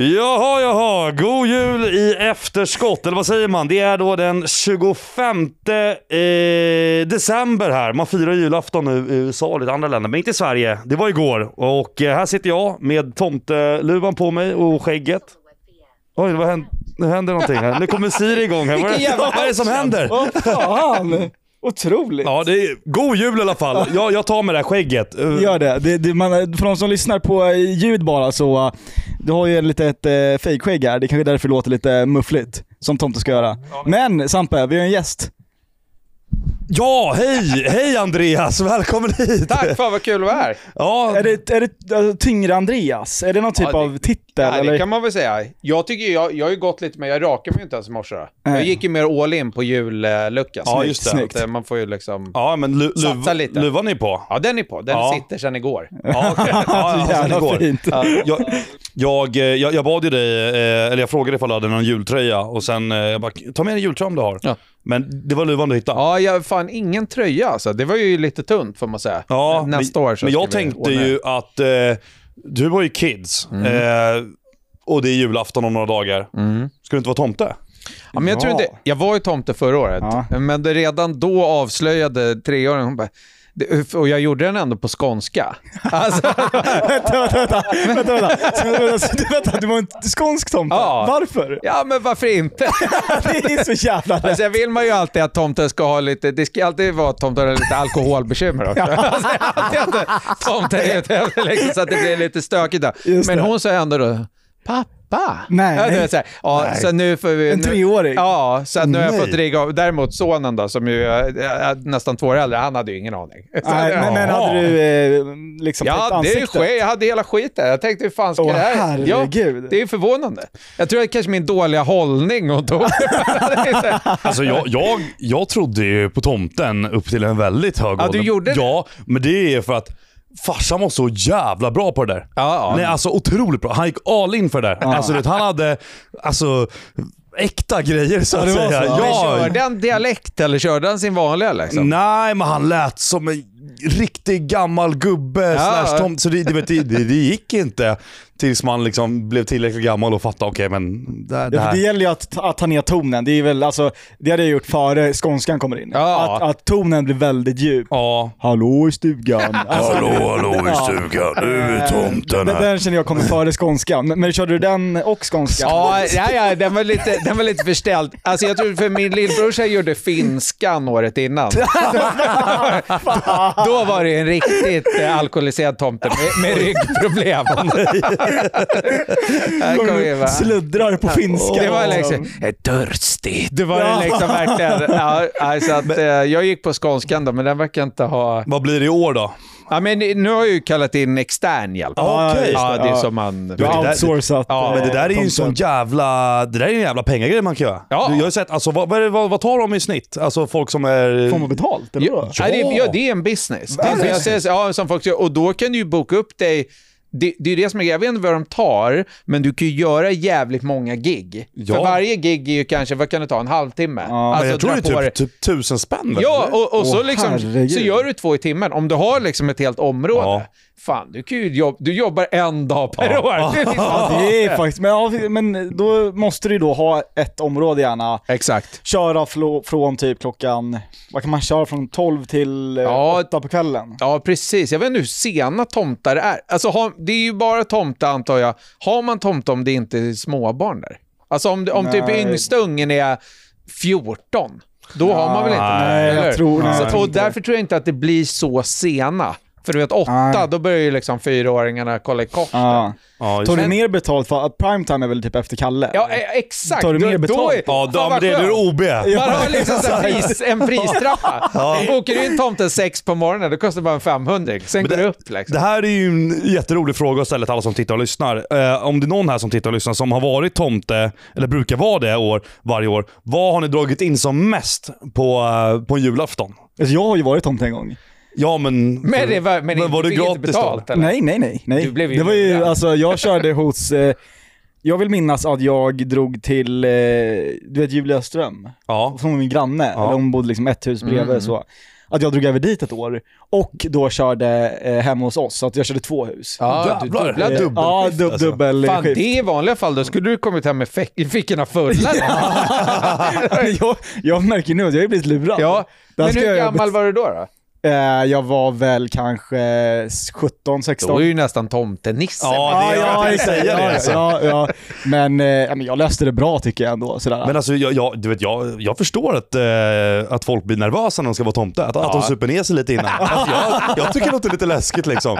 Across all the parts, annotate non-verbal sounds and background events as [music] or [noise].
Jaha, jaha. God jul i efterskott, eller vad säger man? Det är då den 25 eh, december här. Man firar julafton nu i USA och lite andra länder, men inte i Sverige. Det var igår. Och eh, här sitter jag med tomteluvan på mig och skägget. Oj, vad händer? Nu händer någonting här. Nu kommer Siri igång här. Vad är, [laughs] vad det som händer? Vad fan! Otroligt. Ja, det är god jul i alla fall. Jag, jag tar med det här skägget. Eh, Gör det. det, det man, för de som lyssnar på eh, ljud bara så, uh, du har ju lite ett uh, fejkskägg här, det är kanske därför det låter lite muffligt, som Tomte ska göra. Men Sampe, vi har en gäst. Ja, hej! Hej Andreas, välkommen hit! Tack, fan vad kul att vara här. Ja, Är det, är det alltså, Tyngre Andreas? Är det någon typ Ja, det- av titel Ja, eller? det kan man väl säga. Jag tycker jag, jag har ju gått lite med, jag rakar mig inte ens i morse. Jag gick ju mer all in på julluckan. Ja, just det. Snyggt. Eh, Man får ju liksom... ja men lu, Satsa lite. luvan är på. Ja, den är på. Den Ja. sitter sedan igår. Ja, okej. [laughs] ja, ja, sen Jävla igår. fint. Jag, jag, eh, jag, jag bad ju dig, eh, eller jag frågade ifall du hade någon jultröja och sen jag bara, ta med en jultröja om du har. Ja. Men det var luvan du hittade. Ja, jag fan ingen tröja alltså. Det var ju lite tunt får man säga. Ja, Nästa men, år så Men jag tänkte ordna ju att eh, du har ju kids Mm. eh, och det är julafton om några dagar. Mm. Ska du inte vara tomte? Ja, men jag, tror inte, jag var ju tomte förra året, Ja. men det redan då avslöjade treåringen, hon bara, det- och jag gjorde den ändå på skånska. [laughs] Alltså, vänta, vänta, vänta, vänta, du var en skånsk tomte? Ja. Varför? ja, men varför inte? [laughs] Det är så jävla rätt. [laughs] Alltså, jag vill man ju alltid att tomten ska ha lite, det ska alltid vara att tomten har lite alkoholbekymmer också. Alltså, alltid att tomten är ute liksom, så att det blir lite stökigt. Just Men hon sa ändå då, pappa. Nej, ja, det är så, här, ja, Nej. så nu får vi... En treåring? Ja, så att nu har jag fått rigga av. Däremot sonen då, som ju är är nästan två år äldre, han hade ju ingen aning. Så, Nej, men, men hade du eh, liksom Ja, det är ansiktet? Jag hade hela skiten. Jag tänkte hur fan ska Åh, det här... herregud. Ja, det är förvånande. Jag tror att kanske min dåliga hållning och tog... [laughs] Alltså jag, jag, jag trodde ju på tomten upp till en väldigt hög Ja, ålder. du gjorde det? Ja, men det är för att farsan var så jävla bra på det där. Ja, ja. Nej, alltså otroligt bra. Han gick all in för det där. Alltså, du vet, han hade alltså, äkta grejer så Ja, att säga. Men Ja, körde han dialekt eller körde han sin vanliga liksom? Nej, men han lät som en riktig gammal gubbe Ja. slash tomt. Så det, det, det, det, det gick inte tills man liksom blev tillräckligt gammal och fattade, okej men det, det Ja, här. det gäller ju att, att ta ner tonen. Det, är väl, alltså, det hade jag gjort före skånskan kommer in. Ja. Att, att tonen blir väldigt djup. Ja. Hallå i stugan. Alltså, [laughs] Hallå, hallå i stugan. Nu är tomten den, här. den känner jag kommer före skånskan. Men, men körde du den och skånskan? Ja, ja, ja den, var lite, den var lite förställd. Alltså jag tror för min lillbrorsa gjorde finskan året innan. [laughs] [laughs] Då var det en riktigt eh, alkoholiserad tomte med, med ryggproblem. [laughs] Va? Sluddrar på finska. Det var liksom, "Jag är törstig. Det var liksom verkligen. Ja, alltså att, eh, jag gick på skånskan då, men den verkar inte ha... Vad blir det i år då? Ja, men nu har jag ju kallat in extern hjälp. Ja, just Ja, det är Ja. som man... Du har outsourcat. Ja, Men det där är ju en tomten. sån jävla, det där är en jävla pengagrej man kan göra. Ja. Du, jag har sett, alltså, vad, vad, vad, tar de i snitt? Alltså folk som är... Får man betalt? Eller vadå? Ja, det, är- ja, det är en business. Det är en Ja, business ja, som folk. Och då kan du ju boka upp dig det, det är det som är Jag vet inte vad de tar, men du kan ju göra jävligt många gig. Ja. För varje gig är ju kanske, vad kan det ta, en halvtimme? Ja, Men jag tror det är typ, typ tusen spänn. Ja, och, och så, liksom, så gör du två i timmen. Om du har liksom ett helt område, Ja. Fan, du, kan ju jobb, du jobbar en dag per Ja. år. [laughs] Det Ja, det är faktiskt, men, ja, men då måste du då ha ett område gärna. Exakt. Köra från typ klockan, vad kan man köra från 12 till eh, Ja. 8 på kvällen? Ja, precis. Jag vet inte hur sena tomtar är. Alltså, har, det är ju bara tomta, antar jag. Har man tomte om det inte är småbarn där? Alltså om, det- om typ yngsta ungen är 14, då har man väl inte Nej, jag eller? tror- nej, så, jag tror Och inte det. därför tror jag inte att det blir så sena. För du vet, åtta, Nej. då börjar ju liksom fyraåringarna kolla i kors. Ja. Ja, just Tar du mer betalt för att primetime är väl typ efter Kalle? Ja, eh, exakt. Tar du mer betalt? Då är, Ja, då, men är skönt. du OB. Man har liksom så pris, [laughs] en pristrappa. Bokar du in tomten sex på morgonen, då kostar det bara en 500. Sen går det upp liksom. Det här är ju en jätterolig fråga att ställa till alla som tittar och lyssnar. Eh, om det är någon här som tittar och lyssnar som har varit tomte, eller brukar vara det år, varje år. Vad har ni dragit in som mest på, eh, på en julafton? Alltså, jag har ju varit tomte en gång. Ja men... Men, det var, men, Men var du fick inte gratis betalt då? eller? Nej, nej, nej. nej. Du blev ju det var ju, alltså jag körde hos, eh, jag vill minnas att jag drog till, eh, du vet Julia Ström, Ja. som var min granne, Ja. eller hon bodde liksom ett hus bredvid Mm. så. att jag drog över dit ett år och då körde eh, hemma hos oss, så att jag körde två hus. Ja, du Jävlar. dubblade. Eh, ja, dubbelskift, dub, alltså. dubbel Fan, skift. det i vanliga fall, då skulle du kommit hem med fick- fickorna fulla. [laughs] [laughs] jag, jag märker nu att jag har blivit lurad. ja, men hur jag- gammal var du då? då? Eh, jag var väl kanske 17, 16. Då är ju nästan tomtenisse. Ja, det är- jag [laughs] tänkte säga det, ja, alltså. ja, ja. Men, eh, ja, men jag löste det bra tycker jag ändå. Sådär. Men alltså, jag, jag, du vet, jag, jag förstår att, eh, att folk blir nervösa när de ska vara tomte. Att, att de super ner sig lite innan. [laughs] Alltså, jag, jag tycker det låter lite läskigt liksom.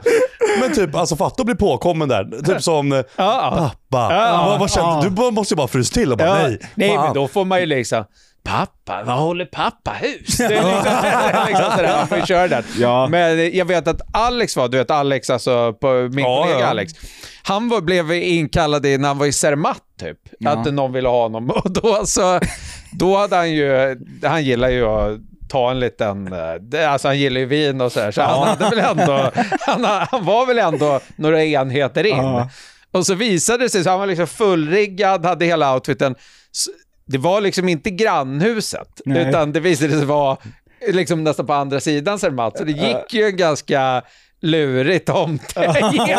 Men typ, alltså fatta att bli påkommen där. Typ som eh, Ja. pappa. Ja. vad, vad kände, Ja. Du måste ju bara frysa till och bara Ja, nej. nej fan. men då får man ju liksom, pappa, vad håller pappa hus? [laughs] Det är liksom, [laughs] liksom sådär, man köra den. Ja. Men jag vet att Alex var, du vet Alex, alltså på, min Ja, kollega ja. Alex, han var, blev inkallad i, när han var i Zermatt typ, Ja. att någon ville ha honom. [laughs] Och då, så, då hade han ju, han gillar ju att ta en liten, eh, alltså han gillar ju vin och sådär, så han hade väl ändå, han, han var väl ändå några enheter in. Och så visade det sig, så han var liksom fullriggad, hade hela outfiten. Det var liksom inte grannhuset, Nej. utan det visade sig vara liksom nästan på andra sidan Zermatt. Så det gick ju en ganska lurig tomte. [laughs] Oj, oj,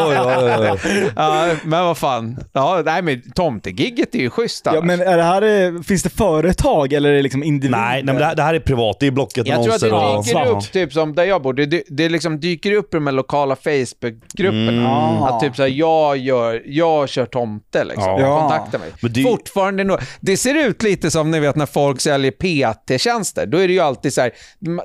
oj, oj, oj. ja, men vad fan. Ja, nej, men tomtegigget är ju schysst Ja, annars. men är det här, eh, finns det företag eller är det liksom individer? Nej, nej men det här, det här är privat. Det är Blocket Jag tror att det och- dyker Ja. upp, typ som där jag bor, det, det, det liksom dyker upp i de här lokala Facebookgrupperna. Mm. Ah. Att typ såhär, jag, gör, jag kör tomte liksom. Ja. Kontakta mig. Men det- Fortfarande no Det ser ut lite som ni vet när folk säljer PT-tjänster. Då är det ju alltid så här,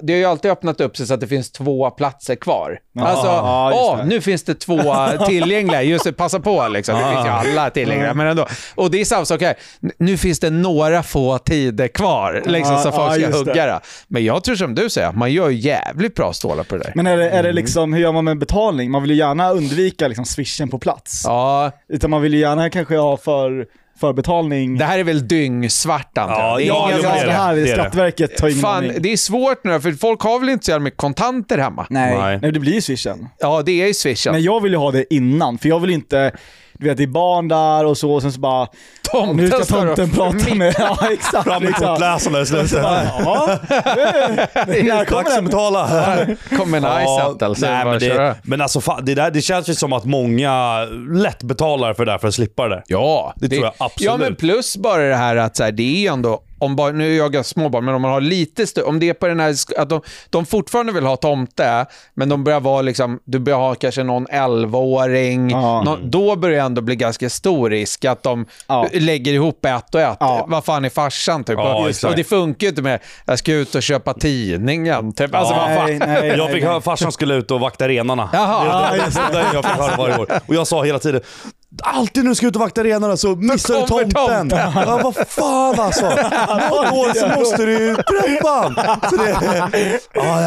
det har ju alltid öppnat upp sig så att det finns två platser kvar. Alltså, Ja, åh, nu finns det två [laughs] tillgängliga. Just det, passa på liksom. Det finns ju alla tillgängliga, men ändå. Och det är samma sak här. Nu finns det några få tider kvar, liksom, Ja, så folk ska hugga det. Men jag tror som du säger, man gör jävligt bra stålar på det där. Men är det, är det liksom, hur gör man med betalning? Man vill ju gärna undvika liksom swishen på plats. Ja, Utan man vill ju gärna kanske ha för, förbetalning. det här är väl dyngsvart antar jag. Ja, Det är ja, det det här. Skatteverket tar ingen Fan, aning. det är svårt nu för folk har väl inte så jävla mycket kontanter hemma? Nej. Nej. Nej, det blir ju swishen. Ja, det är ju swishen. Men jag vill ju ha det innan, för jag vill inte, du vet det är barn där och så, och sen så bara, Tomten nu ska tomten prata med, [laughs] ja exakt. Fram med kortläsarna i slutet. Ja, när kommer Dags att den? betala. kommer en Ja, iSettle så nej, men, det, men alltså fan, det, där, det känns ju som att många lätt betalar för det där för att slippa det. Ja, Det tror jag absolut. Ja, men plus bara det här att så här, det är ju ändå, om bara, nu är jag ganska småbarn, men om man har lite större, om det är på den här, att de, de fortfarande vill ha tomte, men de börjar vara liksom, du börjar ha kanske någon 11-åring, Ja. någon, då börjar det ändå bli ganska stor risk att de Ja. lägger ihop ett och ett. Ja. Vad fan är farsan typ? Ja, och, det funkar ju inte med, jag ska ut och köpa tidningen, typ. Alltså, vad fan. Nej, nej, Jag fick höra farsan skulle ut och vakta renarna. Jaha. Det det- det det jag fick höra varje år. Och jag sa hela tiden, alltid när du ska ut och vakta renarna så missar du tomten. tomten. Ja, vad fan alltså. [laughs] Något år så måste du ju träffa han. Det, ja, det,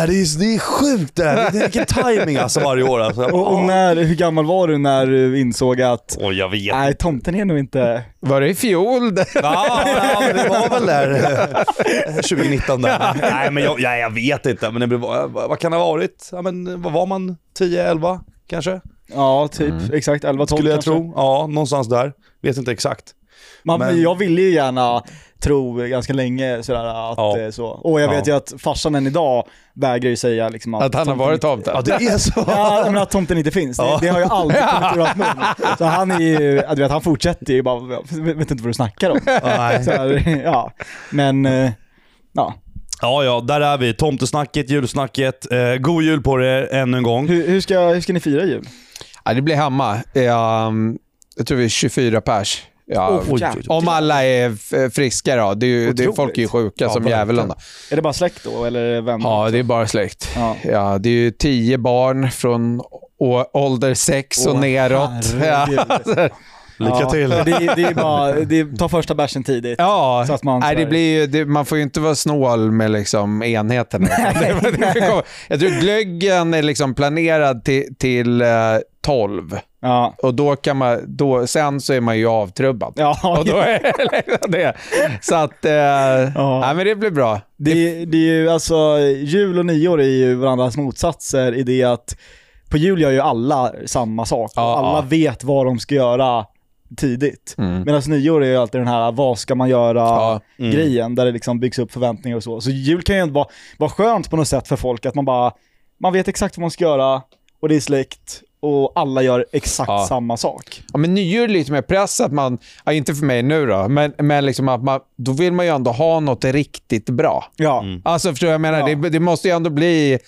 är, det är sjukt det där. Det är Vilken timing alltså varje år. Alltså. Och, och när, hur gammal var du när du insåg att, Oj, jag vet. nej tomten är nog inte... Var det i fjol? Ja, det var väl där [laughs] eh, 2019 där. Nej, men jag, ja, jag vet inte. Men det, blev- vad, vad kan det ha varit? Ja, men, vad var man? 10, 11 kanske? Ja, typ exakt 11-12 Skulle jag kanske. tro. Ja, någonstans där. Vet inte exakt. Man, Men- Jag ville ju gärna tro ganska länge sådär att Ja. det är så. Och jag vet Ja. ju att farsan än idag vägrar ju säga liksom att, Att han har tomten varit inte- tomten? Ja, det är så. [laughs] Ja, men att tomten inte finns. Det, Ja. det har ju aldrig [laughs] kommit ur hans mun. Så han är ju, du vet, han fortsätter ju bara, vet vet inte vad du snackar om. Nej. Här, ja, men, eh, ja. Ja, ja, där är vi. Tomtesnacket, julsnacket. Eh, god jul på er ännu en gång. Hur, hur, ska, hur ska ni fira jul? Ja, det blir hemma. Ja, um, jag tror vi är 24 pers. Ja, jävlar. om alla är friska då. Det är ju, det är, folk är ju sjuka Ja, som djävulen. då. Är det bara släkt då, eller vänner? Ja, det är bara släkt. Ja. Ja, det är ju tio barn från å- ålder sex och Åh, neråt. [laughs] Ja, Lycka ja, till. Det, det är bara, det är, ta första bärsen tidigt. ja. Så att man Nej, det blir ju, det, man får ju inte vara snål med liksom enheterna. [laughs] Jag tror glöggen är liksom planerad till, till eh, 12. Ja. Och då kan man, då, sen så är man ju avtrubbad. Ja, Och då är det liksom det. Så att, eh, nej, men det blir bra. Det, det är ju alltså, jul och nyår är ju varandras motsatser i det att på jul gör ju alla samma sak. Ja, alla ja. vet vad de ska göra tidigt. Mm. Medan nyår är ju alltid den här, vad ska man göra Ja. Mm. grejen, där det liksom byggs upp förväntningar och så. Så jul kan ju ändå vara, vara skönt på något sätt för folk, att man bara, man vet exakt vad man ska göra, och det är släkt, och alla gör exakt Ja. samma sak. Ja, men nyår är lite mer press att man, ja, inte för mig nu då, men, men liksom att man, då vill man ju ändå ha något riktigt bra. Ja. Alltså förstår du vad jag menar? Ja. Det, det måste ju ändå bli...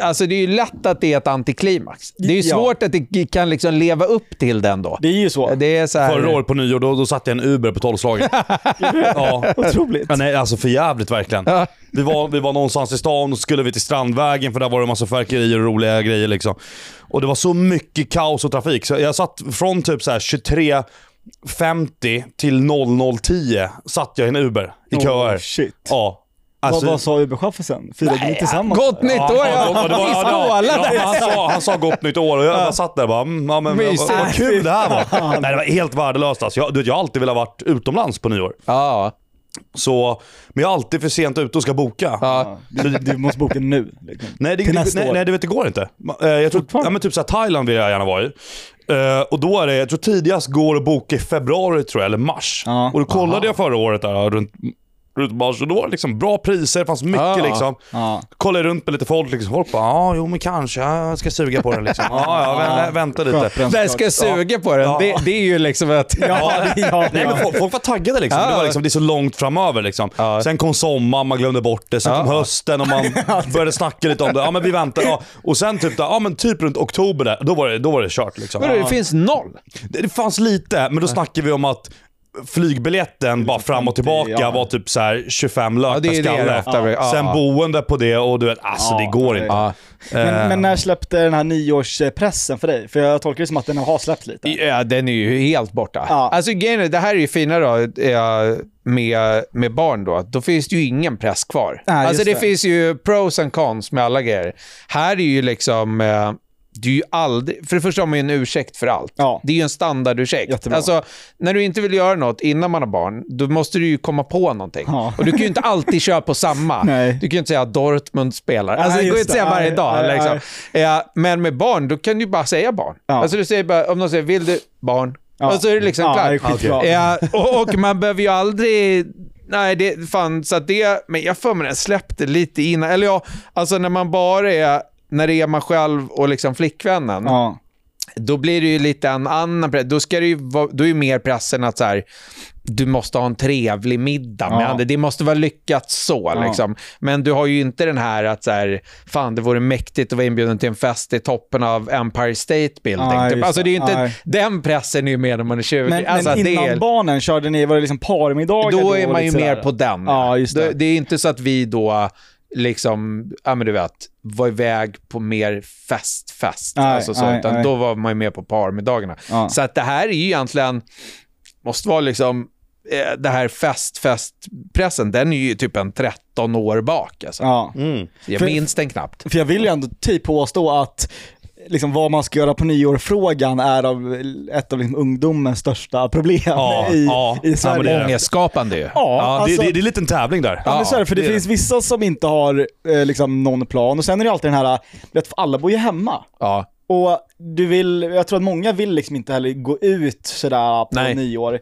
Alltså det är ju lätt att det är ett antiklimax. Det är ju Ja. svårt att det kan liksom leva upp till den då. Det är ju så. Det är så här... Förra året på nyår, då, då satte jag en Uber på tolvslaget. [laughs] ja. Otroligt. ja. Nej, alltså för jävligt verkligen. Ja. Vi var, vi var någonstans i stan och skulle vi till Strandvägen för där var det en massa fyrverkerier och roliga grejer liksom. Och det var så mycket kaos och trafik så jag satt från typ så här 23.50 till 00.10 satt jag i en Uber i köer. Oh, shit. Ja. Alltså, vad, vad sa Uber-chauffören? Firade ni tillsammans? Gott nytt år ja! ja, det var- ja, skålade! ja, han, sa, han sa gott nytt år och jag bara satt där och bara, mm, ja, men, vad, Mysigt. vad kul det här var. Nej, det var helt värdelöst alltså. jag, jag har alltid velat varit utomlands på nyår. Ja. Så, men jag är alltid för sent ute och ska boka. Ja. Du, du måste boka nu. Liksom. Nej, det, Till det, nästa nej, år. nej, det vet, det går inte. Eh, Jag tror, ja, men typ så här, Thailand vill jag gärna vara i. Eh, och då är det, jag tror tidigast går att boka i februari tror jag, eller mars. Ja. Och då kollade jag förra året där runt, mars och då var det liksom bra priser, det fanns mycket Ja. liksom. Ja. Kollade runt med lite folk, liksom. folk bara ja, jo men kanske, jag ska suga på den liksom. [laughs] Ja, ja, vä- vä- vänta lite. Där ska jag suga på den. Det, det är ju liksom ett... Ja, [laughs] ja, Nej, men folk, folk var taggade liksom. Det, var liksom. det är så långt framöver liksom. Sen kom sommaren, man glömde bort det. Sen kom hösten och man [laughs] började snacka lite om det. Ja men vi väntar. Ja. Och sen typ, ja, men typ runt oktober där, då var det, då var det kört liksom. Vadå, det finns noll? Det, det fanns lite, men då snackade vi om att flygbiljetten bara fram och tillbaka ja. var typ så här 25 lök Ja, det per är det skalle. det. Ja. Sen boende på det och du vet, alltså Ja, det går nej. inte. Ja. Men, men när släppte den här nyårspressen för dig? För jag tolkar det som att den har släppt lite. Ja, den är ju helt borta. Ja. Alltså grejen det här är ju fina då, eh, med, med barn då, då finns det ju ingen press kvar. Nej, alltså det, det. finns ju pros and cons med alla grejer. Här är ju liksom, är ju aldrig, för det första har man ju en ursäkt för allt. Ja. Det är ju en standardursäkt. Jättebra. Alltså, när du inte vill göra något innan man har barn, då måste du ju komma på någonting. Ja. Och du kan ju inte alltid köra på samma. [laughs] Nej. Du kan ju inte säga att Dortmund spelar. Alltså, Nej, det går ju inte att säga varje Nej, dag. nej, liksom. Ja, men med barn, då kan du ju bara säga barn. Alltså du säger bara, om någon säger vill du barn? Ja. Och så är det liksom Ja, klart. det. Ja, och, och man behöver ju aldrig... Nej, det fan, så att det... Men jag får mig den släppte lite innan. Eller ja, alltså när man bara är... När det är man själv och liksom flickvännen, Ja. då blir det ju lite en annan press. Då, ska det ju vara, då är ju mer pressen att så här, du måste ha en trevlig middag med Ja. andra. Det måste vara lyckat så. Ja. Liksom. Men du har ju inte den här att så här, fan det vore mäktigt att vara inbjuden till en fest i toppen av Empire State Building. Nej, typ. Alltså, det är inte, den pressen är ju mer när man är 20. Men, alltså, men det innan är, barnen, körde ni, var det liksom parmiddagar då är man ju mer på den. Ja, det. Det, det är inte så att vi då liksom, ja men du vet, var iväg på mer fest-fest. Alltså så, nej, utan nej. då var man ju med på parmiddagarna. Ja. Så att det här är ju egentligen, måste vara liksom, eh, det här fest-fest-pressen, den är ju typ en 13 år bak. Alltså. Ja. Mm. Jag För- minns den knappt. För jag vill ju ändå typ påstå att liksom vad man ska göra på nyår-frågan är av ett av liksom ungdomens största problem Ja, [laughs] i, ja. i Ja, Sverige. men det är det. Ångestskapande ju. Ja, alltså- det, det, är en liten tävling där. Ja, är det, för det, det finns vissa som inte har eh, liksom, någon plan och sen är det alltid den här, vet, för alla bor ju hemma. Ja. Och du vill, jag tror att många vill liksom inte heller gå ut sådär på Nej. nyår.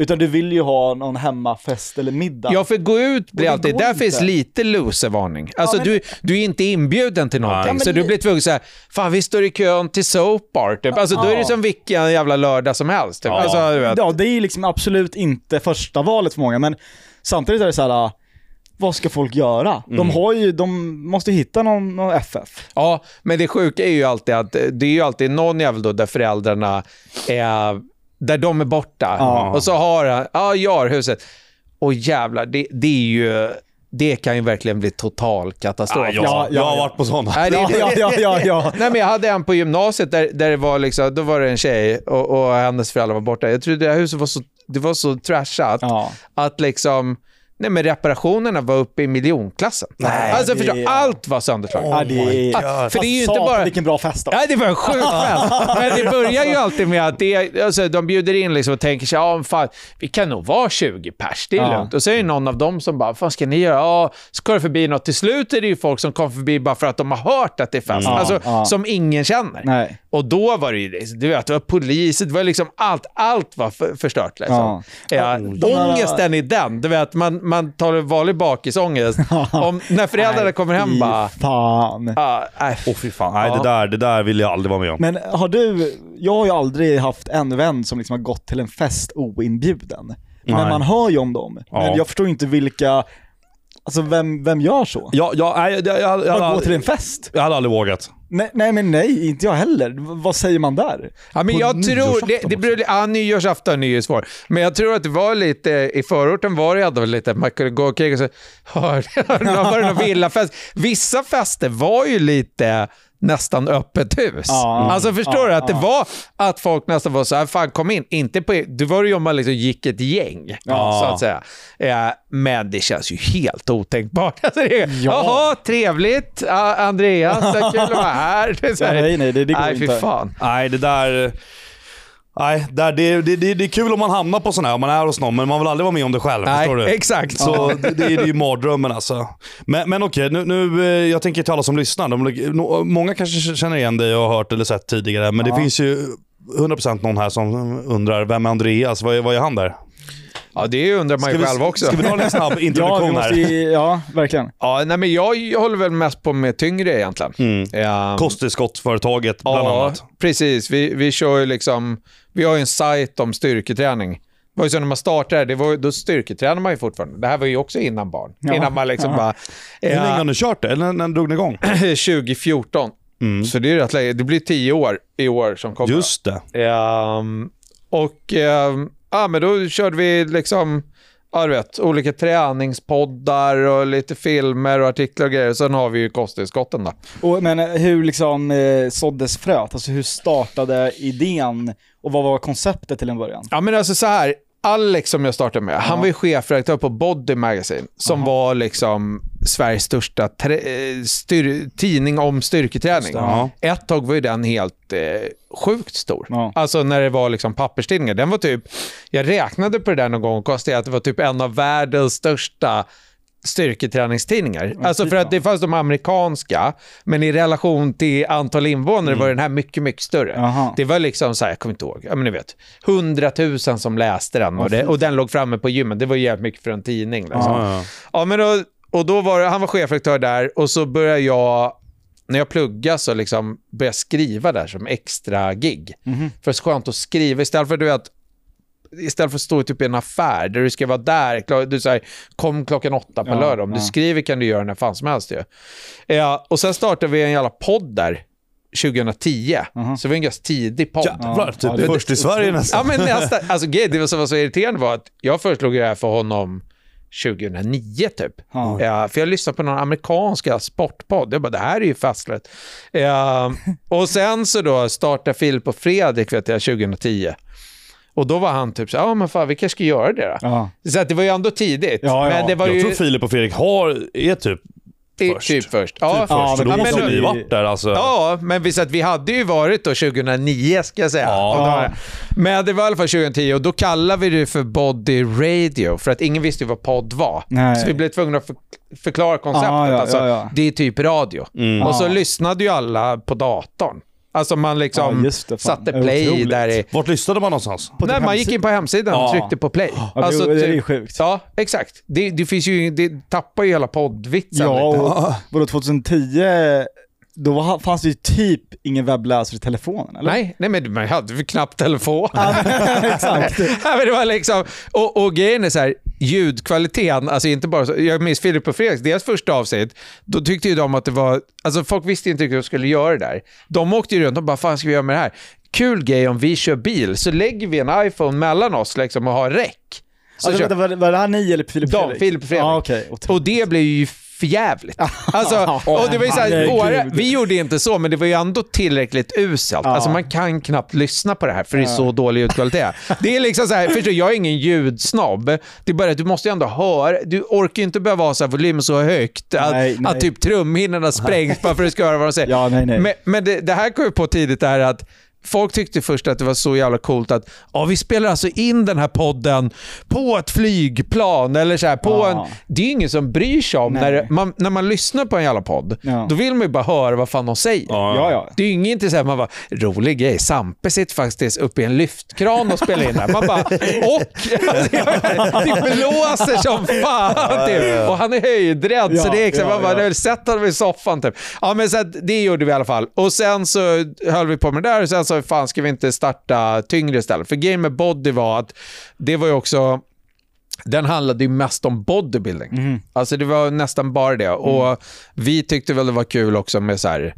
Utan du vill ju ha någon hemmafest eller middag. Ja, för gå ut blir det alltid, där inte. finns lite loservarning. Alltså men- du, du är inte inbjuden till någonting, Ja, så du li- blir tvungen att säga, fan vi står i kön till soap bar, typ. Alltså då är det Ja. som vilken jävla lördag som helst. Typ. Ja. Alltså, du vet. Ja, det är ju liksom absolut inte första valet för många, men samtidigt är det så här. äh, Vad ska folk göra? Mm. De har ju, de måste hitta någon, någon FF. Ja, men det sjuka är ju alltid att det är ju alltid någon jävel då där föräldrarna är, där de är borta. Ja. Och så har han, ja, jag har huset. Och jävlar, det, det är ju, det kan ju verkligen bli total katastrof. Ja, jag, Ja, ja, jag har varit på sådana. Nej, det, ja, ja, ja, ja. [laughs] Nej, men jag hade en på gymnasiet där, där det var liksom, då var det en tjej och, och hennes föräldrar var borta. Jag trodde det här huset var så, det var så trashat Ja. att liksom, Nej men reparationerna var uppe i miljonklassen. Nej, alltså förstå, allt var sönderslaget. Det är... Ah, för det är ju inte bara... vilken bra fest då. Ja, det var en sjuk fest. Men det börjar ju alltid med att det, alltså, de bjuder in liksom och tänker sig, ja fan, vi kan nog vara 20 pers, det är Ja. lugnt. Och så är det någon av dem som bara, vad ska ni göra? Ja, ska det förbi något? Till slut är det ju folk som kommer förbi bara för att de har hört att det är fest. Mm. Alltså, Ja, som ingen känner. Nej. Och då var det ju, du vet, det var polis, det var liksom allt, allt var för, förstört liksom. Ja. Ja. ångesten i den, du vet, man, man tar en vanlig bakisångest. [laughs] Om, när föräldrarna Nej, kommer hem fy bara, fan. ah, nej, Åh fy fan, nej det, där, det där vill jag aldrig vara med om. Men har du, jag har ju aldrig haft en vän som liksom har gått till en fest oinbjuden. Men Nej. man hör ju om dem. Men Ja. jag förstår inte vilka, alltså vem, vem gör så? Ja, ja, nej, jag, jag, jag, jag, Bara gå till en fest? jag hade aldrig vågat. Nej, nej men nej, inte jag heller. V- vad säger man där? Ja, men På jag tror, det, det beror, ja, nyårsafton är ju svår. Men jag tror att det var lite, i förorten var det ändå lite, man kunde gå omkring och så, [laughs] hörde det var det någon villafest. Vissa fester var ju lite nästan öppet hus. Ja, alltså förstår ja, du? Att det var att folk nästan var så här, fan kom in. Inte på, det var ju om man liksom gick ett gäng, Ja. så att säga. Ja, men det känns ju helt otänkbart. [laughs] Alltså det, är, Ja. Jaha, trevligt. Andreas, kul att vara här. [laughs] Det är så Ja, här. nej, nej, det- det går nej, fy inte. fan. Nej, det där... Nej, där, det, det, det, det är kul om man hamnar på sån här, om man är hos någon, men man vill aldrig vara med om det själv. förstår Nej, du? exakt. Så det, det, är- ju mardrömmen alltså. Men, men okej, nu, nu, eh, jag tänker till alla som lyssnar. De, många kanske känner igen dig och har hört eller sett tidigare, men Ja. det finns ju 100% någon här som undrar, vem är Andreas? Vad är, vad är han där? Ja, det undrar man ju vi, själv också. Ska vi dra en snabb [laughs] Ja, introduktion måste här? ja, verkligen. Ja, nej, men jag, jag håller väl mest på med tyngre egentligen. Mm. Ja, Kosttillskottsföretaget bland ja, annat. precis. Vi, vi kör ju liksom, vi har ju en sajt om styrketräning. Det var ju så när man startade, det var, då styrketränar man ju fortfarande. Det här var ju också innan barn. Ja. Innan man liksom Ja. bara... Hur länge har Ja, ni kört det? Eller när, när drog ni igång? [clears throat] 2014. Mm. Så det är rätt länge. Det blir tio år i år som kommer. Just det. Ehm, och ehm, ja, men då körde vi liksom, ja du vet, olika träningspoddar och lite filmer och artiklar och grejer. Sen har vi ju kosttillskotten då. Och, men hur liksom eh, såddes fröet? Alltså hur startade idén och vad var konceptet till en början? Ja men alltså så här, Alex som jag startade med, han var ju chefredaktör på Body Magazine, som var liksom Sveriges största eh, tidning om styrketräning. Ja. Ett tag var ju den helt eh, sjukt stor. Ja. Alltså när det var liksom papperstidningar. Den var typ, jag räknade på det där någon gång och konstaterade att det var typ en av världens största styrketräningstidningar. Alltså för att det fanns de amerikanska, men i relation till antal invånare var den här mycket, mycket större. Jaha. Det var liksom så här, jag kommer inte ihåg, ja men ni vet, hundratusen som läste den och, det, och den låg framme på gymmen. Det var jävligt mycket för en tidning. Liksom. Ja, ja. Ja, men då, och då var det, han var chefredaktör där och så började jag, när jag pluggade så liksom började jag skriva där som extra gig. För det är så skönt att skriva istället för du vet, istället för att stå typ i en affär där du ska vara där, du säger kom klockan åtta på Ja, lördag. Om du ja. skriver kan du göra när fan som helst ju. Ja, och sen startade vi en jävla podd där 2010. Så det var en ganska tidig podd. Jävlar, typ Ja, det- först i Sverige nästan. Ja, men nästa, alltså det som var så irriterande var att jag föreslog det här för honom 2009 typ. Ja. Ja, för jag lyssnade på någon amerikanska sportpodd. Jag bara, det här är ju fastligt. Ja, och sen så då startade Filip och Fredrik vet jag 2010. Och då var han typ så ja men fan vi kanske ska göra det då. Ja. Så att det var ju ändå tidigt. Ja, ja. Men det var Jag ju tror Filip och Fredrik har, är typ i- först. typ först. Ja, Typ först. Ja, men då måste måste ni vi- varit där alltså. Ja, men visst att vi hade ju varit då 2009 ska jag säga. Ja. Då- Men det var i alla fall 2010 och då kallade vi det för Body Radio för att ingen visste ju vad podd var. Nej. Så vi blev tvungna att för, förklara konceptet. Ja, ja, alltså, ja, ja. Det är typ radio. Mm. Och så lyssnade ju alla på datorn. Alltså man liksom Ja, just det, satte play Otroligt. där i... Vart lyssnade man någonstans? På Nej, typ man gick in på hemsidan och Ja. tryckte på play. Ja, Alltså, det, det är ju sjukt. Ja, exakt. Det, det finns ju, det tappar ju hela poddvitsen Ja, lite. och vadå 2010, då fanns det ju typ ingen webbläsare i telefonen, eller? Nej, nej, men man hade ju knappt telefon. [laughs] Exakt. [laughs] Ja, men det var liksom, och, och grejen är så här, ljudkvaliteten, alltså inte bara så, jag minns Filip och Fredriks, deras första avsnitt, då tyckte ju de att det var, alltså folk visste inte riktigt hur de skulle göra det där. De åkte ju runt och bara, fan ska vi göra med det här? Kul grej om vi kör bil, så lägger vi en iPhone mellan oss liksom och har räck. Så Alltså, vänta, var, var det här ni eller Filip de, Fredrik? Filip och Fredrik. Ja, okej. Otroligt. och det blev ju för jävligt. [laughs] Alltså, och det var ju så här, våra, vi gjorde inte så, men det var ju ändå tillräckligt uselt. Ja. Alltså man kan knappt lyssna på det här för det är så dålig ljudkvalitet. [laughs] Det är liksom så här, förstår, jag är ingen ljudsnobb. Det är bara att du måste ju ändå höra, du orkar ju inte behöva ha så här volym så högt att, Nej, nej. att typ trumhinnorna sprängs bara för att du ska höra vad de säger. [laughs] Ja, nej. Men, men det, det här kom ju på tidigt är att Folk tyckte först att det var så jävla coolt att ja, vi spelar alltså in den här podden på ett flygplan eller så här, på Ja. en... Det är ju ingen som bryr sig om Nej. när man, när man lyssnar på en jävla podd. Ja. Då vill man ju bara höra vad fan de säger. Ja, ja. Det är ju inget intressant. Man bara, rolig grej, Sampe sitter faktiskt uppe i en lyftkran och spelar in här. Man bara, [laughs] och? [laughs] Det blåser som fan typ. Och han är höjdrädd, så det är exakt, ja, man bara, ja. "Nu, sätt honom i soffan typ. Ja men så att, det gjorde vi i alla fall. Och sen så höll vi på med det där och sen så fan ska vi inte starta tyngre istället. För grejen med body var att det var ju också den handlade ju mest om bodybuilding. Alltså det var nästan bara det. Och vi tyckte väl det var kul också med så här,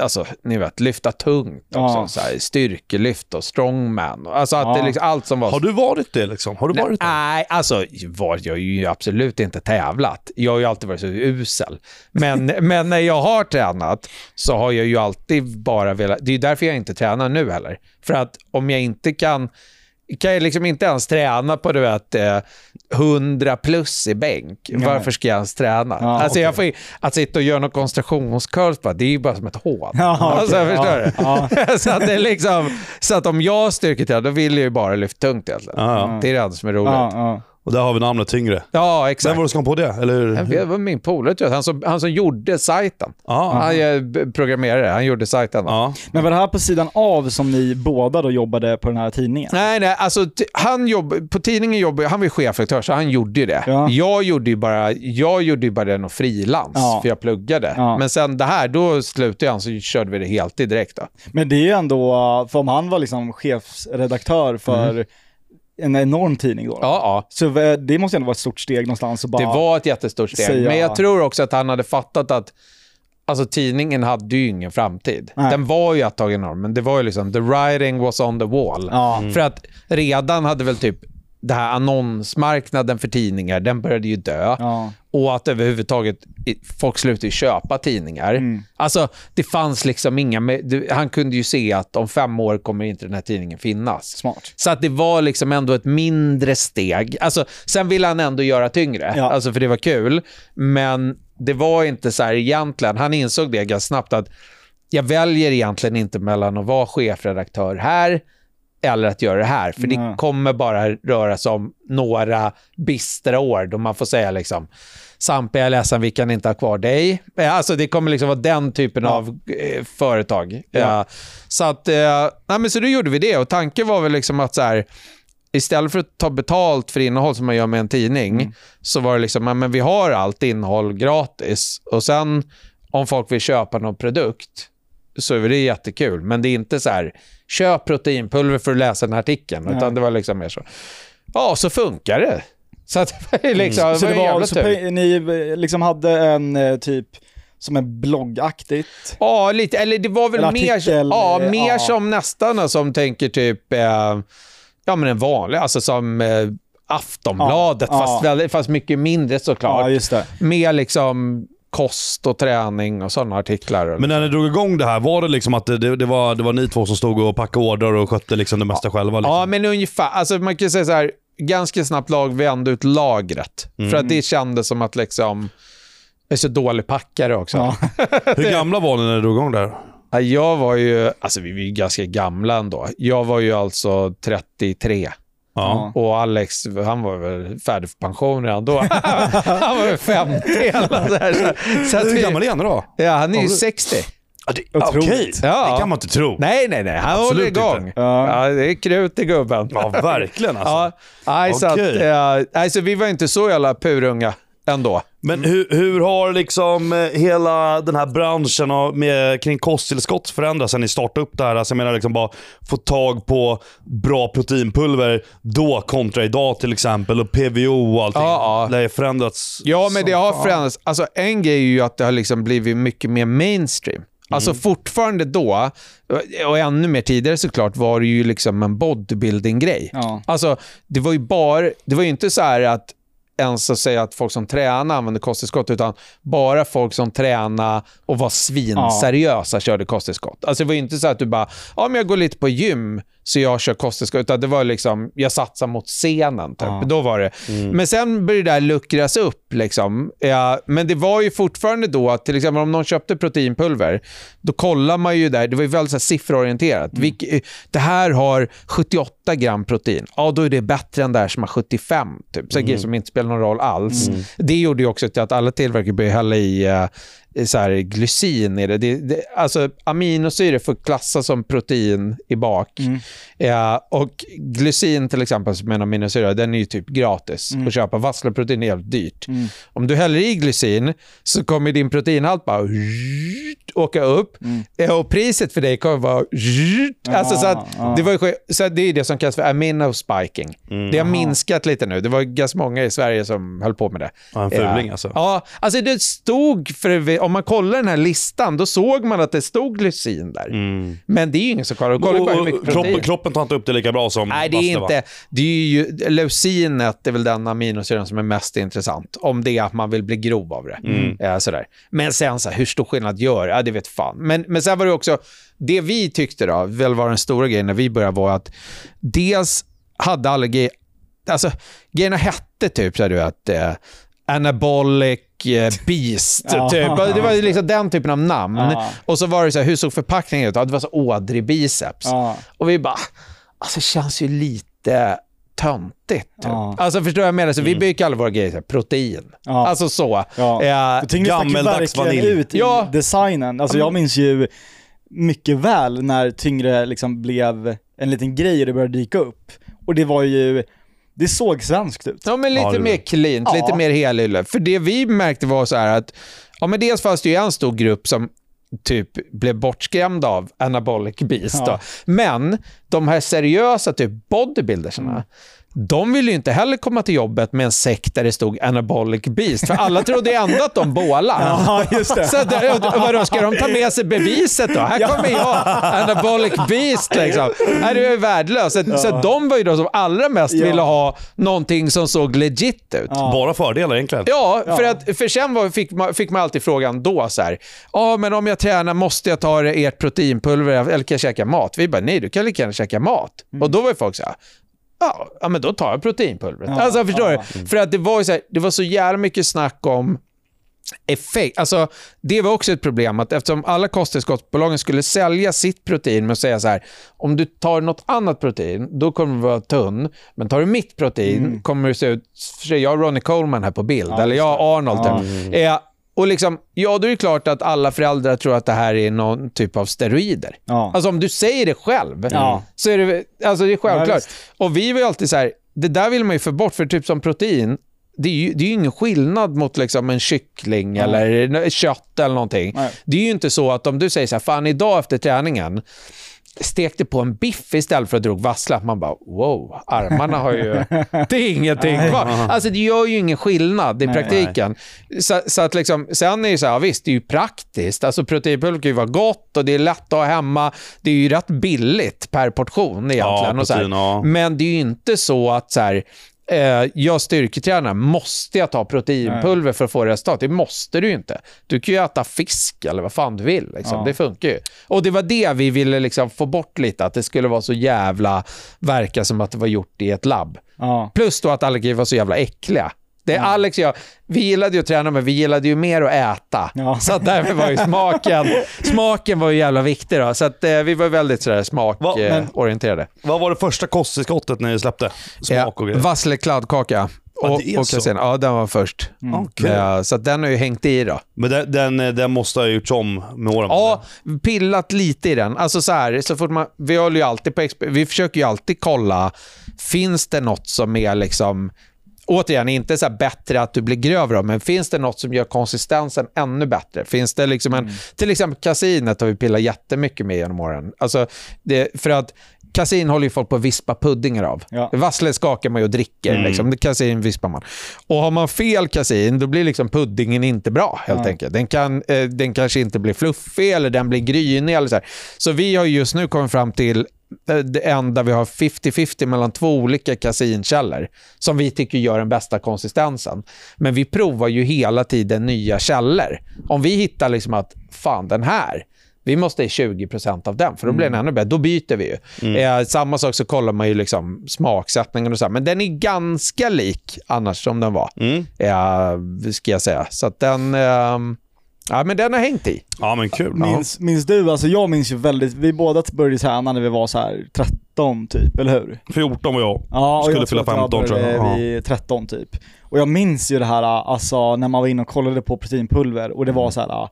alltså ni vet, lyfta tungt också. Ja. Så här, styrkelyft och strongman. Och, Alltså att Ja. det liksom, allt som var... Har du varit det liksom? Har du varit det? Nej, alltså var, jag har ju absolut inte tävlat. Jag har ju alltid varit så usel. Men, [laughs] men när jag har tränat så har jag ju alltid bara velat... Det är därför jag inte tränar nu heller. För att om jag inte kan... Kan jag liksom inte ens träna på du vet, eh, 100 plus i bänk, varför ska jag ens träna? Ja, alltså jag får, ju- att sitta och göra någon koncentrationskurv, bara, det är ju bara som ett hån. Ja, alltså, ja, förstår du? ja. [laughs] så, att det är liksom, så att om jag styrketränar, då vill jag ju bara lyfta tungt egentligen. Det är det enda som är roligt. Ja, Ja, ja. Och där har vi namnet Tyngre. exakt. Vem var det som kom på det? Eller? Jag vet, Det var min polare, han, som, han som gjorde sajten. Ja. Han är b- programmerare, han gjorde sajten. Ja. Men var det här på sidan av som ni båda då jobbade på den här tidningen? Nej, nej, alltså han jobb, på tidningen jobbade, han var ju chefredaktör så han gjorde ju det. Ja. Jag gjorde ju bara, jag gjorde ju bara det något frilans, Ja. för jag pluggade. Ja. Men sen det här, då slutade jag så körde vi det heltid direkt. Då. Men det är ju ändå, för om han var liksom chefsredaktör för en enorm tidning då. Ja, ja. Så det måste ändå vara ett stort steg någonstans bara... Det var ett jättestort steg. säga- Men jag tror också att han hade fattat att Alltså tidningen hade ju ingen framtid. Nej. Den var ju ett tag enorm, men det var ju liksom the writing was on the wall. Ja. För att redan hade väl typ det här annonsmarknaden för tidningar, den började ju dö. Ja. Och att överhuvudtaget folk slutade köpa tidningar. Mm. Alltså det fanns liksom inga, han kunde ju se att om fem år kommer inte den här tidningen finnas. Smart. Så att det var liksom ändå ett mindre steg. Alltså, sen ville han ändå göra tyngre, Ja. alltså för det var kul. Men det var inte så här egentligen, han insåg det ganska snabbt att jag väljer egentligen inte mellan att vara chefredaktör här eller att göra det här. För det Nej. kommer bara röra sig om några bistra år då man får säga liksom Sampe, jag är ledsen, vi kan inte ha kvar dig. Eh, Alltså det kommer liksom vara den typen Ja. av eh, företag. Ja. Eh, så att, eh, nej men så då gjorde vi det och tanken var väl liksom att så här, istället för att ta betalt för innehåll som man gör med en tidning, Mm. så var det liksom, ja, men vi har allt innehåll gratis och sen om folk vill köpa någon produkt så är det jättekul. Men det är inte så här, köp proteinpulver för att läsa den här artikeln, Nej. utan det var liksom mer så. Ja, så funkar det. [laughs] Så att det var liksom, Så det det var var, jävla så tur. ni eh, liksom hade en eh, typ, som en bloggaktigt. Ja, lite. Eller det var väl mer, artikel, ja, eh, mer ja. som nästan som tänker typ, eh, ja men en vanlig, alltså som eh, Aftonbladet, Ja, fast, ja. väldigt, fast mycket mindre såklart. Ja, just det. Mer liksom kost och träning och sådana artiklar. Men när ni drog igång det här, var det liksom att det, det, det, var, det var ni två som stod och packade order och skötte liksom det mesta själva? Liksom? Ja, men ungefär. Alltså man kan säga så här, ganska snabbt lag vi ändå ut lagret. Mm. För att det kändes som att liksom, jag är så dålig packare också. Ja. [laughs] Hur gamla var ni när ni drog igång där? Ja, Jag var ju, alltså vi var ju ganska gamla ändå. Jag var ju alltså 33. Ja. Och Alex, han var väl färdig för pension redan då. [laughs] han var väl 50 eller så här. Så, så att Hur vi, gammal är han då? Ja, han är ju Ja, du- 60. Ja, det, Otroligt. Okej, Ja. det kan man inte tro. Nej, nej, nej. Han håller Absolut igång. inte. Ja. Ja, det är krut i gubben. Ja, verkligen alltså. Ja, nej, så att, eh, nej, så vi var inte så jävla purunga ändå. Men hur, hur har liksom eh, hela den här branschen och med, kring kosttillskott förändrats sen ni startade upp det här? Alltså jag menar liksom bara få tag på bra proteinpulver då kontra idag till exempel och PVO och allting. Ja, ja. Det har förändrats. Ja, men det har fan. förändrats. Alltså, en grej är ju att det har liksom blivit mycket mer mainstream. Alltså fortfarande då, och ännu mer tidigare såklart, var det ju liksom en bodybuilding-grej. Ja. Alltså, det var ju bara, det var ju inte så här att ens att säga att folk som tränar använder kosttillskott, utan bara folk som tränar och var svinseriösa körde kosttillskott. Alltså det var ju inte så att du bara, ja men jag går lite på gym så jag kör kosttillskott, utan det var liksom, jag satsar mot scenen. Typ. Ja. Då var det. Men sen började det där luckras upp. Liksom. Ja, men det var ju fortfarande då att till exempel om någon köpte proteinpulver, då kollar man ju där, det var ju väldigt så här, sifferorienterat. Vilk, det här har 78 gram protein. Ja, då är det bättre än det här som har 75. Typ. Så grejer som inte spelar någon roll alls. Det gjorde ju också till att alla tillverkare började hälla i eh, så här, glycin i det. det, det alltså aminosyror får klassas som protein i bak. Ja, och glycin till exempel, som är en aminosyra, den är ju typ gratis att köpa. Vassleprotein är jävligt dyrt. Om du häller i glycin så kommer din proteinhalt bara [laughs] åka upp Ja, och priset för dig kommer vara [laughs] alltså, så att, ja. det, var så det är det som kallas för aminospiking. Det har minskat lite nu. Det var ganska många i Sverige som höll på med det. Ja, en fuling Ja. alltså. Ja, alltså det stod, för om man kollar den här listan, då såg man att det stod glycin där. Men det är ju ingen som kollar. Kolla bara hur mycket kroppen, kroppen tar inte upp det lika bra som Nej, det är vassle, va? inte. Det är ju, leucinet är väl den aminosyran som är mest intressant. Om det är att man vill bli grov av det. Eh, sådär. Men sen så här, hur stor skillnad gör Ja, det vet fan. Men, men sen var det också, det vi tyckte då, väl var den stora grejen när vi började var att dels hade allergi, alltså grejerna hette typ så här, du vet, eh, anabolic beast, Ja. typ. Det var liksom den typen av namn. Ja. Och så var det så här, hur såg förpackningen ut? Ja, det var så ådrig biceps. Ja. Och vi bara, alltså det känns ju lite töntigt. Typ. Ja. Alltså förstår du vad jag menar? Så vi bygger alla våra grejer protein. Ja. Alltså så. Ja. Eh, gammeldags verkligen vanilj. ut i Ja. designen. Alltså jag minns ju mycket väl när Tyngre liksom blev en liten grej och det började dyka upp. Och det var ju, det såg svenskt ut. Ja, men lite Ja, mer cleant, Ja. lite mer helylle. För det vi märkte var så här att, ja men dels fanns det ju en stor grupp som typ blev bortskrämda av anabolic beast. Ja. Då. Men de här seriösa typ bodybuildersarna, Mm. De ville ju inte heller komma till jobbet med en säck där det stod anabolic beast. För alla trodde ju ändå att de bålar. [laughs] Ja, just det. Så där, och vadå, ska de ta med sig beviset då? Här kommer jag, anabolic beast liksom. Nej, det är värdelöst. Så, så de var ju de som allra mest Ja. ville ha någonting som såg legit ut. Ja. Bara fördelar egentligen. Ja, för, att, för sen var, fick, man, fick man alltid frågan då så här, ja men om jag tränar måste jag ta ert proteinpulver eller kan jag käka mat? Vi bara, nej du kan lika gärna käka mat. Och då var ju folk så här, ja, ja men då tar jag proteinpulvret. Ja, alltså förstår ja. du? För att det var så här, det var så jävla mycket snack om effekt. Alltså, det var också ett problem att eftersom alla kosttillskottsbolagen skulle sälja sitt protein med att säga så här, om du tar något annat protein, då kommer du vara tunn, men tar du mitt protein kommer du se ut, jag har Ronnie Coleman här på bild, Ja, eller jag har Arnold. Ja. typ. Och liksom, ja, då är det klart att alla föräldrar tror att det här är någon typ av steroider. Ja. Alltså om du säger det själv, Ja. så är det, alltså, det är Ja, självklart. visst. och vi var ju alltid så här, det där vill man ju få bort, för typ som protein, det är ju, det är ju ingen skillnad mot liksom en kyckling eller kött eller någonting. Nej. Det är ju inte så att om du säger så här, fan idag efter träningen stekte på en biff istället för att drog vassla, man bara wow, armarna har ju... [laughs] Det är ingenting kvar. Alltså det gör ju ingen skillnad i praktiken. Så, så att liksom, sen är det så här, ja, visst det är ju praktiskt. Alltså proteinpulver kan ju vara gott och det är lätt att ha hemma. Det är ju rätt billigt per portion egentligen. Ja, och så här. protein. Men det är ju inte så att så här, eh, jag styrketränar, måste jag ta proteinpulver för att få resultat? Det måste du ju inte. Du kan ju äta fisk eller vad fan du vill. Liksom. Ja. Det funkar ju. Och det var det vi ville liksom få bort lite, att det skulle vara så jävla, verka som att det var gjort i ett labb. Ja. Plus då att allergier var så jävla äckliga. Det är Alex och jag, vi gillade ju att träna men vi gillade ju mer att äta. Ja. [laughs] Så att därför var ju smaken, [laughs] smaken var ju jävla viktig då. Så att eh, vi var väldigt sådär smakorienterade. Eh. Vad var det första kosttillskottet ni släppte? Smak och grejer? Vassle kladdkaka. Och, är och så. kasen. Ja, den var först. Okej. Ja, så att den har ju hängt i då. Men den, den, den måste ha gjorts om med åren? Ja, pillat lite i den. Alltså så här, så fort man, vi håller ju alltid på, vi försöker ju alltid kolla, finns det något som är liksom, återigen, inte så bättre att du blir grövre, men finns det något som gör konsistensen ännu bättre? Finns det liksom en, till exempel kasinet har vi pillat jättemycket med genom åren. Alltså, det, för att kasin håller ju folk på att vispa puddingar av. Ja. Vassle skakar man ju och dricker. Liksom. Det Kasin vispar man. Och har man fel kasin, då blir liksom puddingen inte bra helt Ja. enkelt. Den, kan, eh, den kanske inte blir fluffig eller den blir grynig. Eller så, här. så vi har ju just nu kommit fram till eh, det enda vi har 50-50 mellan två olika kasinkällor som vi tycker gör den bästa konsistensen. Men vi provar ju hela tiden nya källor. Om vi hittar liksom att fan den här, vi måste ha 20% av den, för då blir den ännu bättre. Då byter vi ju. Eh, samma sak så kollar man ju liksom smaksättningen och så här. Men den är ganska lik annars som den var, Mm. eh, ska jag säga. Så att den, eh, ja, men den har hängt i. Ja men kul. Minns, minns du, alltså jag minns ju väldigt, vi båda började träna när vi var så här 13 typ, eller hur? 14 var jag. Ja, och Skulle jag tror fylla att 15 tror jag. började Ja. vid 13 typ. Och jag minns ju det här, alltså när man var inne och kollade på proteinpulver och det var så här.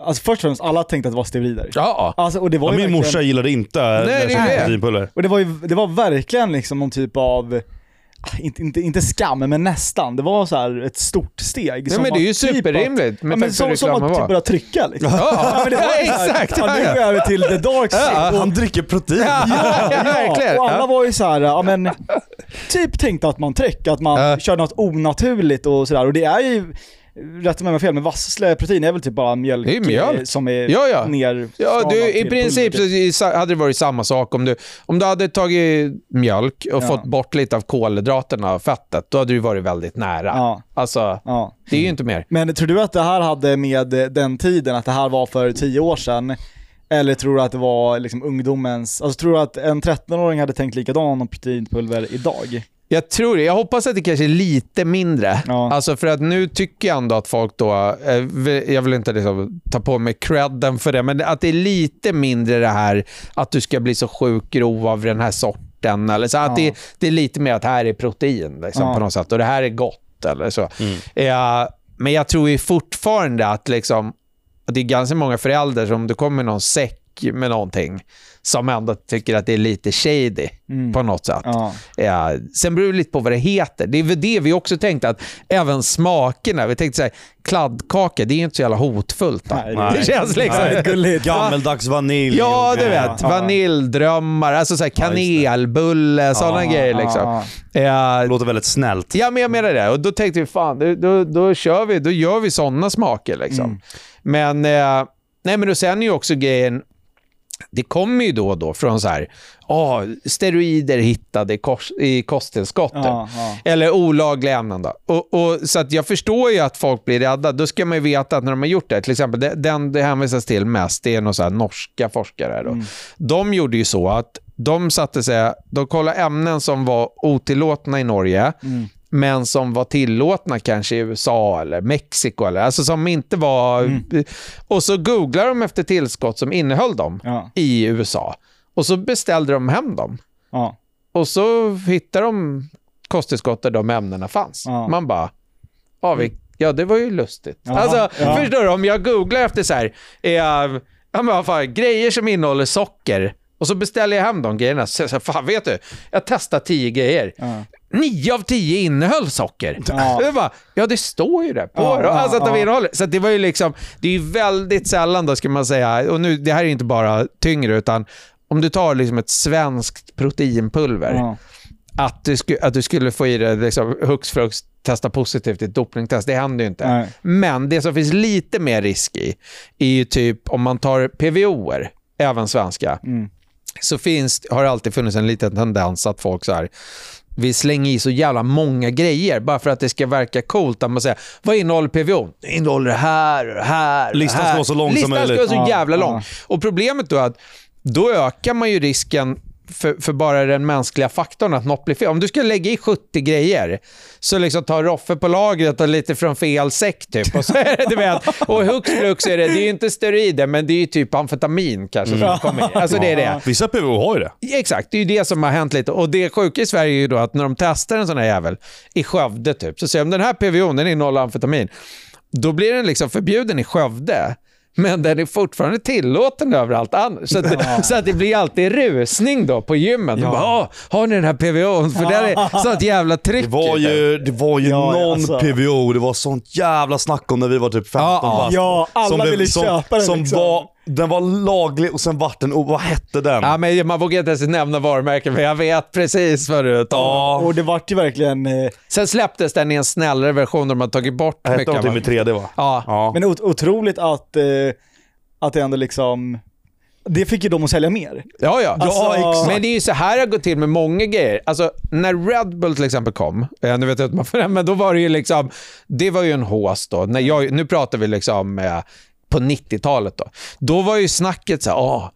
Alltså först och främst, alla tänkte att det var steroider. Ja, Alltså, och det var Ja, ju min verkligen- morsa gillade inte Nej, det är det. Och det var ju, det var verkligen liksom någon typ av, ah, inte, inte, inte skam, men nästan. Det var så här ett stort steg. Nej, som men det är ju var typ att- superrimligt med Ja, men som, att typ börja trycka liksom. [laughs] Ja, men det var ju [laughs] så här, exakt. Ja, nu går jag över till the dark side. Och- Han dricker protein. Ja, ja, verkligen. och alla Ja. var ju så här, ja men, typ tänkte att man tryck, att man Ja. kör något onaturligt och sådär. Och det är ju, rätt mig om jag fel, men vassleprotein är väl typ bara mjölk, Det är mjölk. eh, som är Ja, ja. ner Ja, du, i princip så i- sa- hade det varit samma sak om du, om du hade tagit mjölk och Ja. fått bort lite av kolhydraterna och fettet, då hade du varit väldigt nära. Ja. Alltså, Ja. det är ju inte mer. Men tror du att det här hade med den tiden, att det här var för tio år sedan? Eller tror du att det var liksom ungdomens, alltså tror du att en 13-åring hade tänkt likadant om proteinpulver idag? Jag tror det. Jag hoppas att det kanske är lite mindre. Ja. Alltså för att nu tycker jag ändå att folk då, eh, jag vill inte liksom ta på mig credden för det, men att det är lite mindre det här att du ska bli så sjukt grov av den här sorten. Eller så att Ja. det, det är lite mer att här är protein liksom, Ja. på något sätt och det här är gott. Eller så. Eh, men jag tror ju fortfarande att liksom, att det är ganska många föräldrar som det kommer någon säck med någonting som ändå tycker att det är lite shady på något sätt. Ja. Ja, sen beror det lite på vad det heter. Det är väl det vi också tänkte att även smakerna, vi tänkte så här, kladdkaka, det är inte så jävla hotfullt. Då. Nej. Det [laughs] känns liksom... Nej, gulligt. Gammeldags vanilj. Ja, du vet. Vaniljdrömmar, alltså så här kanelbulle, sådana grejer. Liksom. Ja, Ja, Det låter väldigt snällt. Ja, men jag menar det. Och då tänkte vi, fan, då, då, då kör vi, då gör vi sådana smaker liksom. Men, eh, nej men och sen är ju också grejen, det kommer ju då och då från så här, ah, steroider hittade i, kors, i kosttillskottet. Ja, ja. Eller olagliga ämnen då. Och, och, så jag förstår ju att folk blir rädda. Då ska man ju veta att när de har gjort det, till exempel det- den det hänvisas till mest, det är några norska forskare. Då. De gjorde ju så att de satte sig, de kollade ämnen som var otillåtna i Norge, men som var tillåtna kanske i USA eller Mexiko. Eller, alltså som inte var... Och så googlade de efter tillskott som innehöll dem Ja. i USA. Och så beställde de hem dem. Ja. Och så hittade de kosttillskott där de ämnena fanns. Ja. Man bara, ja, vi, ja det var ju lustigt. Ja, Alltså, förstår du? Om jag googlar efter så här, eh, ja, men vad fan, grejer som innehåller socker och så beställer jag hem de grejerna. Så, så, fan, vet du, jag testar tio grejer. Ja. Nio av tio innehöll socker. Ja. [laughs] Jag bara, ja, det står ju det på Ja, Alltså att de innehåller. Så det var ju liksom, det är ju väldigt sällan då ska man säga, och nu, det här är inte bara tyngre, utan om du tar liksom ett svenskt proteinpulver, Ja. att, du sku, att du skulle få i det liksom, hux flux testa positivt i ett dopingtest, det händer ju inte. Nej. Men det som finns lite mer risk i, är ju typ om man tar PVOer, även svenska, Mm. Så finns, har det alltid funnits en liten tendens att folk så här, vill slänga i så jävla många grejer bara för att det ska verka coolt. Att man säger, vad innehåller PVO? Det innehåller det här och det här. och Listan ska här. vara så lång som Listan ska möjligt. vara så jävla lång. Och problemet då är att då ökar man ju risken för, för bara den mänskliga faktorn att något blir fel. Om du ska lägga i 70 grejer, så liksom tar Roffe på lagret och lite från fel säck typ. Och, så är det, du vet, och hux flux är det, det är ju inte steroider, men det är ju typ amfetamin kanske som kommer i. Alltså det är det. Vissa PVO har ju det. Exakt, det är ju det som har hänt lite. Och det sjuka i Sverige är ju då att när de testar en sån här jävel i Skövde typ, så säger de den här PVOn den innehåller amfetamin. Då blir den liksom förbjuden i Skövde. Men den är fortfarande tillåten överallt annars. Så att, så att det blir alltid rusning då på gymmen. De bara, "Åh, har ni den här PVOn? För där är sånt jävla tryck. Det var det." ju, det var ju Ja, någon alltså. PVO, det var sånt jävla snack om när vi var typ 15 Ja, ja. bast. Ja, alla Som ville som, köpa den Som liksom. var den var laglig och sen vart den, och vad hette den? Ja, men man vågar inte ens nämna varumärken, men jag vet precis vad du tar. Ja, Och det vart ju verkligen, eh, Sen släpptes den i en snällare version där de har tagit bort hette mycket av någonting med 3D va? Ja. Ja. men ot- otroligt att, eh, att det ändå liksom, det fick ju dem att sälja mer. Ja, ja. Alltså- exakt. Men det är ju så här det har gått till med många grejer. Alltså, när Red Bull till exempel kom, eh, nu vet jag inte varför, men då var det ju liksom, det var ju en hås då. När jag, nu pratar vi liksom eh, på 90-talet då. Då var ju snacket så här, åh,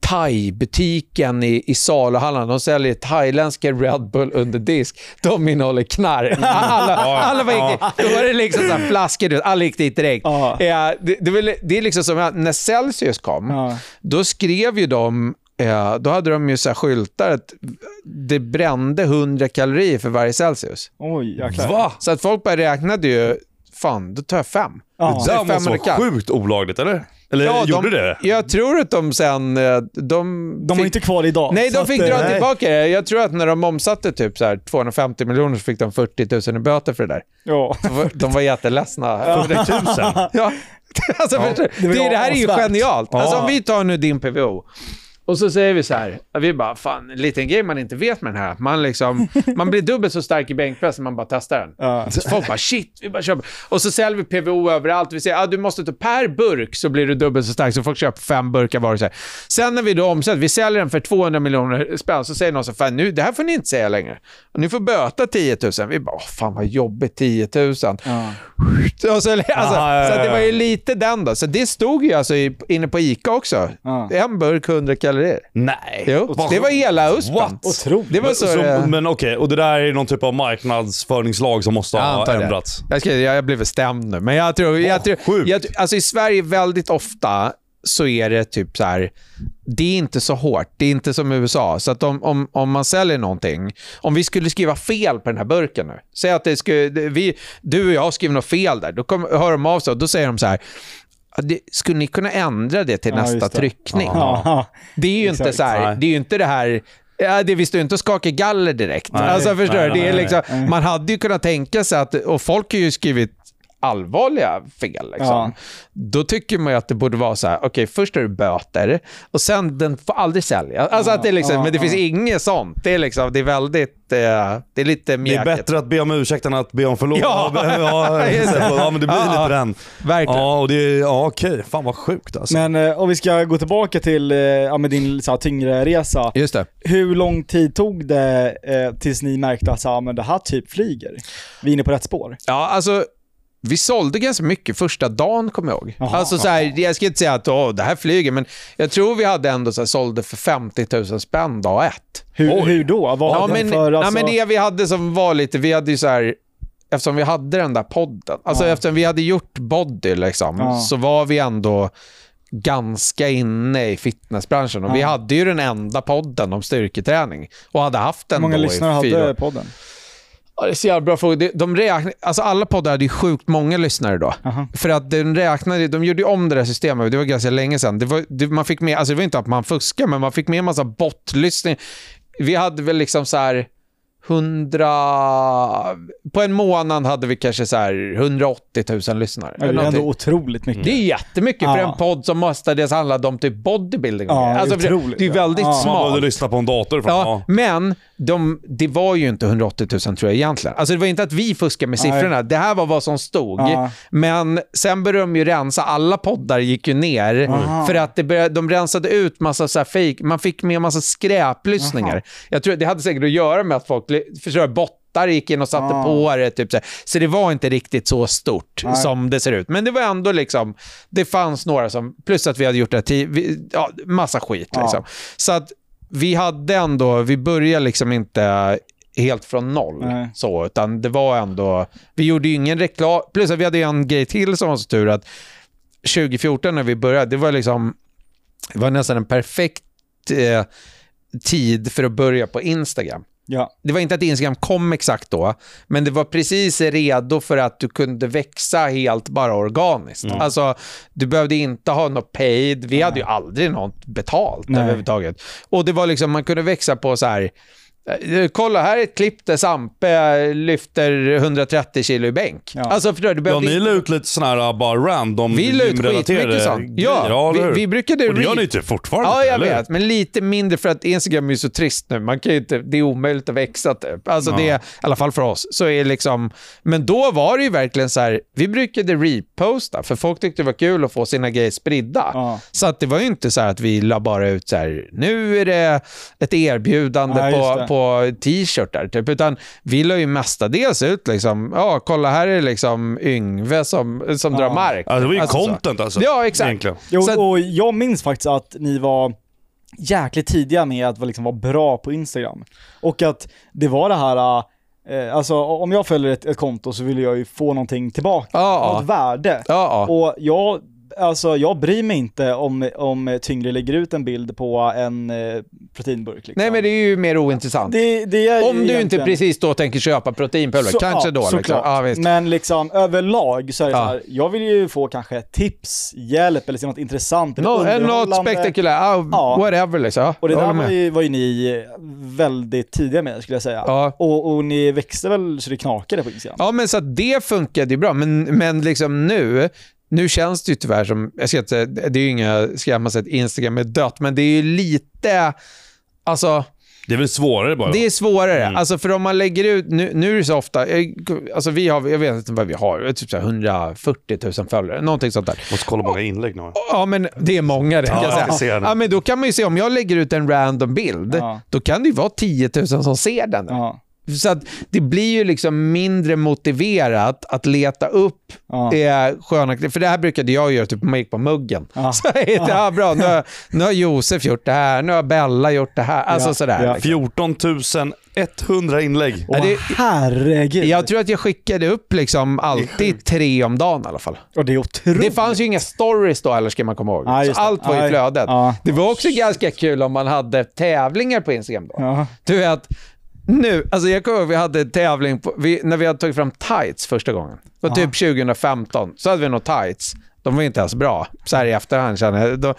thai-butiken i, i saluhallen, de säljer thailändska Red Bull under disk. De innehåller knark. [laughs] Alla, alla var gick dit. Då var det liksom så här flaskor, alla gick dit direkt. Ja. Ja, det, det, det är liksom som att när Celsius kom, Ja. då skrev ju de, eh, då hade de ju så skyltar att det brände 100 kalorier för varje Celsius. Oj, jäklar. Va? Så att folk bara räknade ju, fan, då tar jag fem. Ja. Det där måste 500 vara sjukt olagligt eller? Eller gjorde de, det? Jag tror att de sen, eh, de... De var fick- inte kvar idag. Nej, de att, fick eh, dra nej. tillbaka det. Jag tror att när de omsatte typ så här 250 miljoner så fick de 40 000 i böter för det där. Ja. De var, var jätteledsna. [laughs] 40 000? Ja. [laughs] Alltså, förstår, det var det, det här är ju genialt. Alltså, Ja. om vi tar nu din PVO och så säger vi så här, vi bara, fan, en liten grej man inte vet med den här. Man, liksom, [laughs] man blir dubbelt så stark i bänkpress när man bara testar den. Ja. Så folk bara, shit, vi bara köper. Och så säljer vi PVO överallt. Vi säger, ah, du måste ta per burk så blir du dubbelt så stark. Så folk köper fem burkar var. och så här. Sen när vi då omsätter, vi säljer den för 200 miljoner spänn, så säger någon så fan nu, det här får ni inte säga längre. Och ni får böta 10 000. Vi bara, fan vad jobbigt, 10 000. Ja. [laughs] Och så, alltså, ja, så det ja, var ja. ju lite den då. Så det stod ju alltså inne på ICA också. Ja. En burk 100 kalorier. Nej. Jo, det var hela USPen. What? Otroligt. Det var så, så, det- men okej, och det där är någon typ av marknadsföringslag som måste ha ändrats. Jag, ska, jag, jag blev stämd nu, men jag tror... Jag tror sjukt. jag, alltså i Sverige väldigt ofta så är det typ så här, det är inte så hårt. Det är inte som USA. Så att om, om, om man säljer någonting, om vi skulle skriva fel på den här burken nu. Säg att det skulle, vi, du och jag skriver något fel där. Då kommer, hör de av sig och då säger de så här, "Ja, det, skulle ni kunna ändra det till Ja, nästa det. tryckning? Ja. Det är ju inte så här, Nej. det är ju inte det här Ja, det visste ju inte att skaka galler direkt. Nej. alltså, förstår Nej, du? Det nej, är nej, liksom, nej. Man hade ju kunnat tänka sig att, och folk har ju skrivit allvarliga fel. Liksom. Ja. Då tycker man ju att det borde vara så här, okej, först är det böter och sen den får aldrig säljas. Alltså att det liksom, ja, men det ja. finns inget sånt. Det är, liksom, det är väldigt, eh, det är lite Det är mjäkigt. bättre att be om ursäkt än att be om förlåt. Ja. ja, [laughs] ja, men det blir Ja, lite ja. den. Verkligen. Ja, och det är, ja okej. Fan vad sjukt alltså. Men eh, om vi ska gå tillbaka till eh, ja, med din så här, tyngre resa. Just det. Hur lång tid tog det eh, tills ni märkte att så här, men det här typ flyger? Vi är inne på rätt spår. Ja, alltså vi sålde ganska mycket första dagen, kommer jag ihåg. Jaha. alltså, så här, jag ska inte säga att åh, det här flyger, men jag tror vi hade ändå så här, sålde för 50 000 spänn dag ett. Hur, hur då? Vad Ja, hade men, för, alltså, ja, men det vi hade som var lite, vi hade ju så här, eftersom vi hade den där podden, alltså Ja. eftersom vi hade gjort body liksom, Ja. så var vi ändå ganska inne i fitnessbranschen och vi hade ju den enda podden om styrketräning och hade haft den Hur många då lyssnare i fyra hade podden? Ja, det är så jävla bra fråga. De, de räkn... alltså alla poddar hade ju sjukt många lyssnare då. Aha. För att den räknade, de gjorde ju om det där systemet, det var ganska länge sedan. Det var, det, man fick med, alltså det var inte att man fuskade, men man fick med en massa botlyssning. Vi hade väl liksom så här 100... På en månad hade vi kanske så här 180 000 lyssnare. Det är Någonting. ändå otroligt mycket. Det är jättemycket för Ja. en podd som mestadels handlade om typ bodybuilding. Ja, alltså, för det, otroligt. det är väldigt Ja. Man smalt. behövde lyssna på en dator. För, Ja, ja. men de, det var ju inte 180 000 tror jag egentligen. Alltså det var inte att vi fuskade med siffrorna. Det här var vad som stod. Ja. Men sen började de ju rensa. Alla poddar gick ju ner Aha. för att det började, de rensade ut massa så här fake. Man fick med massa skräplyssningar. Aha. Jag tror det hade säkert att göra med att folk, förstår du, bottar gick in och satte Ah. på det. Typ så, så det var inte riktigt så stort Nej. som det ser ut. Men det var ändå liksom, det fanns några som, plus att vi hade gjort det här vi, ja, massa skit Ja. liksom. Så att vi hade ändå, vi började liksom inte helt från noll. Nej. Så, utan det var ändå, vi gjorde ju ingen reklam, plus att vi hade en grej till som var så tur att 2014 när vi började, det var liksom, det var nästan en perfekt eh, tid för att börja på Instagram. Ja. Det var inte att Instagram kom exakt då, men det var precis redo för att du kunde växa helt bara organiskt. Alltså, du behövde inte ha något paid. Vi hade ju aldrig något betalt Nej. överhuvudtaget. Och det var liksom, man kunde växa på så här Kolla, här är ett klipp där Sampe lyfter 130 kilo i bänk. Ja. Alltså, förstår du? Det Ja, ni la ut lite sådana här uh, bara random Vi la ut skitmycket sånt. Ja, eller vi- vi brukade Och det gör ni inte fortfarande. Ja, jag eller? vet. Men lite mindre för att Instagram är så trist nu. Man kan ju inte, det är omöjligt att växa typ. Alltså det, i alla fall för oss. Så är liksom, men då var det ju verkligen så här, vi brukade reposta, för folk tyckte det var kul att få sina grejer spridda. Ja. Så att det var ju inte så här att vi la bara ut så här, nu är det ett erbjudande Nej, just på, det. På t-shirtar, typ. Utan vi la ju mestadels ut liksom, ja, kolla här är liksom Yngve som, som Ja. drar mark. Alltså, det var ju Alltså så. content alltså. Ja, exakt. Jo, och jag minns faktiskt att ni var jäkligt tidiga med att liksom vara bra på Instagram. Och att det var det här, eh, alltså om jag följer ett, ett konto så vill jag ju få någonting tillbaka, Ja, något värde. Ja, ja. Och jag, alltså jag bryr mig inte om, om Tyngre lägger ut en bild på en eh, proteinburk liksom. Nej, men det är ju mer ointressant. det, det är Om du inte egentligen- precis då tänker köpa proteinpulver, Så- kanske ja, då. Liksom. Ja. Men liksom överlag så är det Ja. så här, jag vill ju få kanske tips, hjälp eller se något intressant eller Nå, eh, något spektakulärt, ah, Ja. whatever liksom. Och det där var ju, var ju ni väldigt tidiga med skulle jag säga. Och, och ni växte väl så det knakade på Instagram? Ja, men så att det funkade ju bra. Men, men liksom nu, nu känns det ju tyvärr som, jag ska inte, det är ju inga skrämmas att Instagram är dött, men det är ju lite, alltså Det är väl svårare bara. det är svårare. Alltså för om man lägger ut, nu, nu är det så ofta, eh, alltså vi har, jag vet inte vad vi har, typ så här 140 000 följare, någonting sånt där. Måste kolla många inlägg nu. Ja, men det är många det Ja, jag säga. Ja, men då kan man ju se, om jag lägger ut en random bild, Ja. då kan det ju vara 10 000 som ser den. Ja. Så att det blir ju liksom mindre motiverat att leta upp Ja. eh, sköna... För det här brukade jag göra typ, när man gick på muggen. Ja. [laughs] Så jag heter, ja. bra, nu har, nu har Josef gjort det här, nu har Bella gjort det här. Alltså Ja, sådär. ja. Liksom. 14 100 inlägg. Åh Ja, det- herregud. Jag tror att jag skickade upp liksom alltid tre om dagen i alla fall. Och det är otroligt. Det fanns ju inga stories då heller ska man komma ihåg. Ja, det. allt var i Ja, flödet. ja. Det var också ganska kul om man hade tävlingar på Instagram då. Ja. Du vet, nu, alltså jag kommer ihåg vi hade en tävling på, vi, när vi hade tagit fram tights första gången. Det var typ 2015. Så hade vi några tights. De var inte ens bra, så här i efterhand känner jag. Då,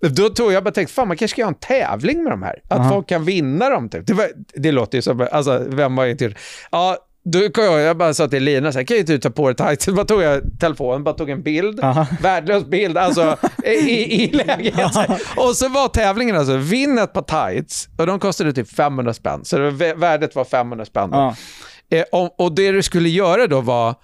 då tog jag bara tänkte, fan man kanske ska göra en tävling med de här. Att folk kan vinna dem typ. Det, var, det låter ju som, alltså vem har inte gjort Ja, då kom jag, jag bara sa till Lina, så här, kan ju inte du ta på dig tights? Så bara tog jag telefonen, bara tog en bild, Aha. värdelös bild, alltså i, i [laughs] läget. Och så var tävlingen alltså, vinn ett par tights och de kostade typ 500 spänn. Så var- värdet var 500 spänn. Ja. Eh, och, och det du skulle göra då var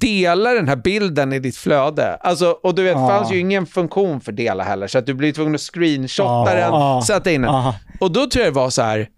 dela den här bilden i ditt flöde. Alltså, och du vet, det Ja. fanns ju ingen funktion för dela heller, så att du blir tvungen att screenshotta Ja. den, sätta in den. Ja. Och då tror jag det var så här,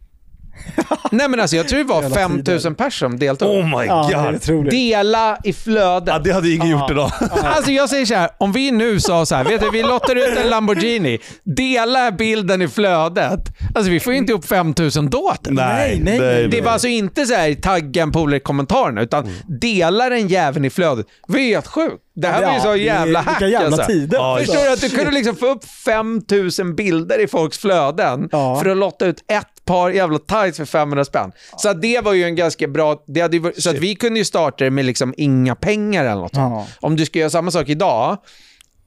[laughs] nej men alltså jag tror det var Jävla 5000 personer som deltog. Oh my Ja, det är god. Dela i flödet. Ja, det hade ingen gjort idag. [laughs] Alltså jag säger så här, om vi nu sa så här, vet du, vi lottar ut en Lamborghini, dela bilden i flödet. Alltså vi får ju inte upp 5000 då. Nej, nej, nej. Det var alltså inte så här, tagga en polare i kommentaren, utan Mm. dela den jäveln i flödet. Ju helt sjukt. Det här var ju Ja, så jävla hack Vilka jävla alltså. tider. Ja, Förstår du att du kunde liksom få upp 5000 bilder i folks flöden Ja. för att lotta ut ett par jävla tights för 500 spänn. Så det var ju en ganska bra... Det hade varit- så att vi kunde ju starta det med liksom inga pengar eller något. Ja. Om du ska göra samma sak idag,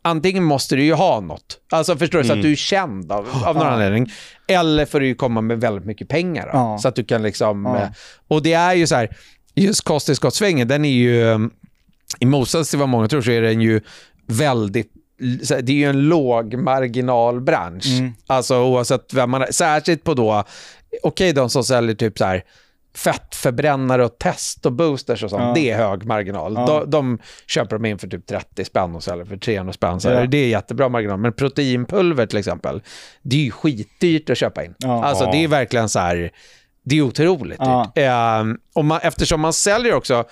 antingen måste du ju ha något. Alltså förstår du, så Mm. att du är känd av, av någon anledning. Eller får du ju komma med väldigt mycket pengar. Då, Ja. Så att du kan liksom... Ja. eh, Och det är ju så här, just kosttillskottssvängen, den är ju... eh, I motsats till vad många tror så är den ju väldigt så det är ju en lågmarginalbransch. Mm. Alltså oavsett vem man är. Särskilt på då, okej de som säljer typ så här fettförbrännare och test och boosters och sånt, Ja. det är hög marginal. Ja. De, de köper de in för typ 30 spänn och säljer för 300 spänn. Så Ja. Det är jättebra marginal. Men proteinpulver till exempel, det är ju skitdyrt att köpa in. Alltså det är verkligen så här, det är otroligt dyrt. Ehm, och man, eftersom man säljer också,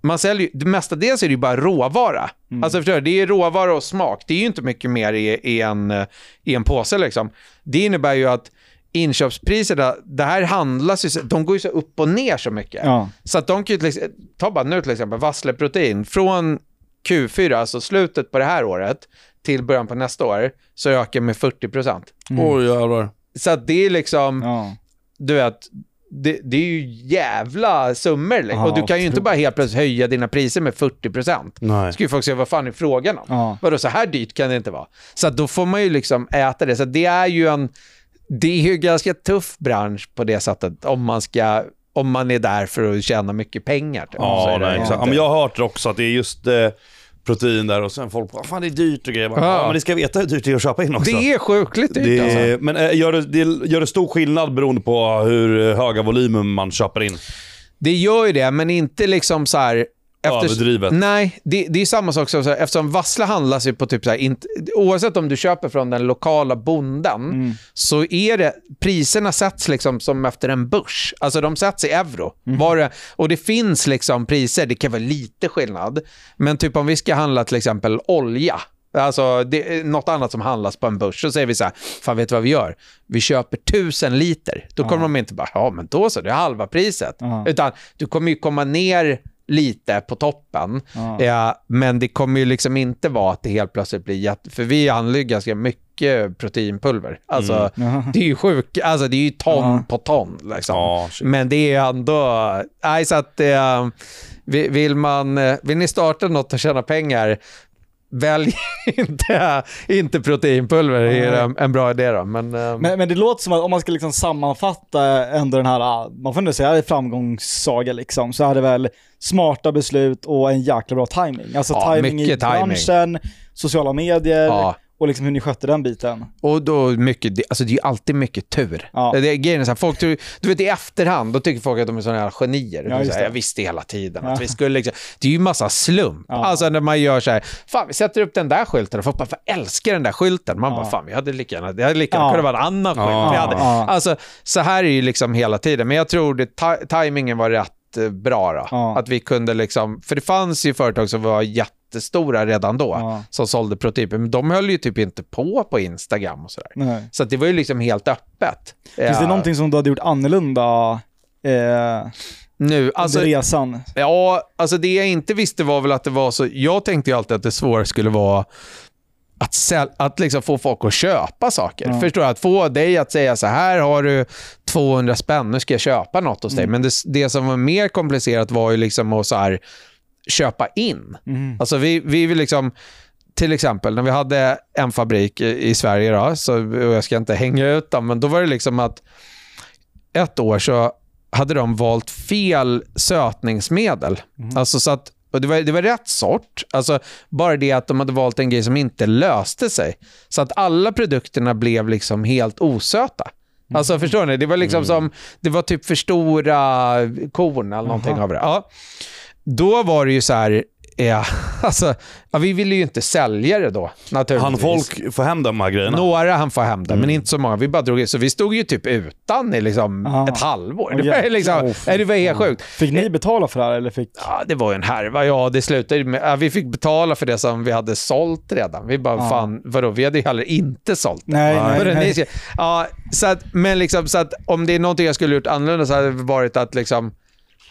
man säljer, ju- det mestadels är det ju bara råvara. Mm. Alltså förstår du, det är råvara och smak. Det är ju inte mycket mer i, i, en, eh, i en påse liksom. Det innebär ju att inköpspriserna, det här handlas ju, de går ju så upp och ner så mycket. Ja. Så att de kan ju, ta bara nu till exempel, vassleprotein, från Q4, alltså slutet på det här året, till början på nästa år, så ökar med 40%. Oj jävlar. Så att det är liksom, Ja. du vet, det, det är ju jävla summor. Liksom. Ja, och du kan ju inte bara helt plötsligt höja dina priser med 40%. Nej. ska ju folk säga, vad fan är frågan om? Ja. Vadå, så här dyrt kan det inte vara. Så att då får man ju liksom äta det. Så det är ju en... det är ju en ganska tuff bransch på det sättet om man ska om man är där för att tjäna mycket pengar. Typ. Ja, nej, exakt. Ja, men jag har hört också att det är just eh, protein där och sen folk bara, fan det är dyrt och grejer. Bara, Ja. Men det ska veta hur dyrt det är att köpa in också. Det är sjukligt dyrt Det alltså. men eh, gör det, det gör det stor skillnad beroende på hur höga volymer man köper in? Det gör ju det, men inte liksom så här... Överdrivet. Nej, det, det är samma sak som så här, eftersom vassla handlas ju på typ så här, inte, oavsett om du köper från den lokala bonden, så är det, priserna sätts liksom som efter en börs. Alltså de sätts i euro. Var det, och det finns liksom priser, det kan vara lite skillnad, men typ om vi ska handla till exempel olja, Alltså det något annat som handlas på en börs. Så säger vi så här, fan vet du vad vi gör? Vi köper tusen liter. Då kommer de inte bara, ja men då så, det är halva priset. Ja. Utan du kommer ju komma ner lite på toppen. Ja. Ja, men det kommer ju liksom inte vara att det helt plötsligt blir jätte... För vi handlar ju ganska mycket proteinpulver. Alltså, Ja. [laughs] det är ju sjukt. Alltså det är ju ton Ja. på ton. Liksom. Ja. Men det är ändå... Nej, så att... Eh, vi- vill, man, eh, vill ni starta något och tjäna pengar, välj [laughs] inte, inte proteinpulver. Det är en, en bra idé då. Men, eh, Men, men det låter som att om man ska liksom sammanfatta ändå den här, ah, man får ändå säga framgångssaga liksom, så är det väl smarta beslut och en jäkla bra timing. Alltså Ja, timing i timing. branschen, sociala medier Ja. Och liksom hur ni skötte den biten. Och då mycket, alltså det är ju alltid mycket tur. Ja. Det är, grejen så här, folk tror, du vet i efterhand, då tycker folk att de är sådana här genier. Ja, så här, jag visste hela tiden att Ja. vi skulle liksom, det är ju massa slump. Ja. Alltså när man gör så här, fan vi sätter upp den där skylten och folk bara, "Jag älskar den där skylten. Man bara, fan vi hade lika gärna, det hade lika gärna kunnat vara en annan skylt. Vi hade. Alltså så här är ju liksom hela tiden, men jag tror det, ta- timingen var rätt bra då. Ja. Att vi kunde liksom, för det fanns ju företag som var jättestora redan då, Ja. som sålde prototyper, men de höll ju typ inte på på Instagram och sådär. Nej. Så det var ju liksom helt öppet. Finns det någonting som du hade gjort annorlunda eh, Nu, alltså, under resan? ja, alltså det jag inte visste var väl att det var så, jag tänkte ju alltid att det svåra skulle vara att, säl- att liksom få folk att köpa saker. Ja. Förstår du? Att få dig att säga så här har du 200 spänn, nu ska jag köpa något hos dig. Mm. Men det, det som var mer komplicerat var ju liksom att så här, köpa in. Mm. Alltså vi, vi vill liksom, till exempel när vi hade en fabrik i, i Sverige, då, så, och jag ska inte hänga ut dem, men då var det liksom att ett år så hade de valt fel sötningsmedel. Alltså så att, och det, var, det var rätt sort, alltså bara det att de hade valt en grej som inte löste sig. Så att alla produkterna blev liksom helt osöta. Alltså förstår ni? Det var liksom som, det var typ för stora korn eller någonting Jaha. av det. Ja. Då var det ju så här, ja, [laughs] alltså, ja, vi ville ju inte sälja det då naturligtvis. Han folk få hem de här grejerna? Några han får hem det, men inte så många. Vi bara drog Så vi stod ju typ utan i liksom Ah. ett halvår. Det var, liksom, nej, det var helt sjukt. Fick ni betala för det här eller fick... Ja, det var ju en härva. Ja, det slutade med, ja, vi fick betala för det som vi hade sålt redan. Vi bara, Ja. fan, vadå, vi hade ju heller inte sålt det. Nej, Nej. nej, Vadå, nej. ska, ja, så att, men liksom, så att om det är någonting jag skulle gjort annorlunda så hade det varit att liksom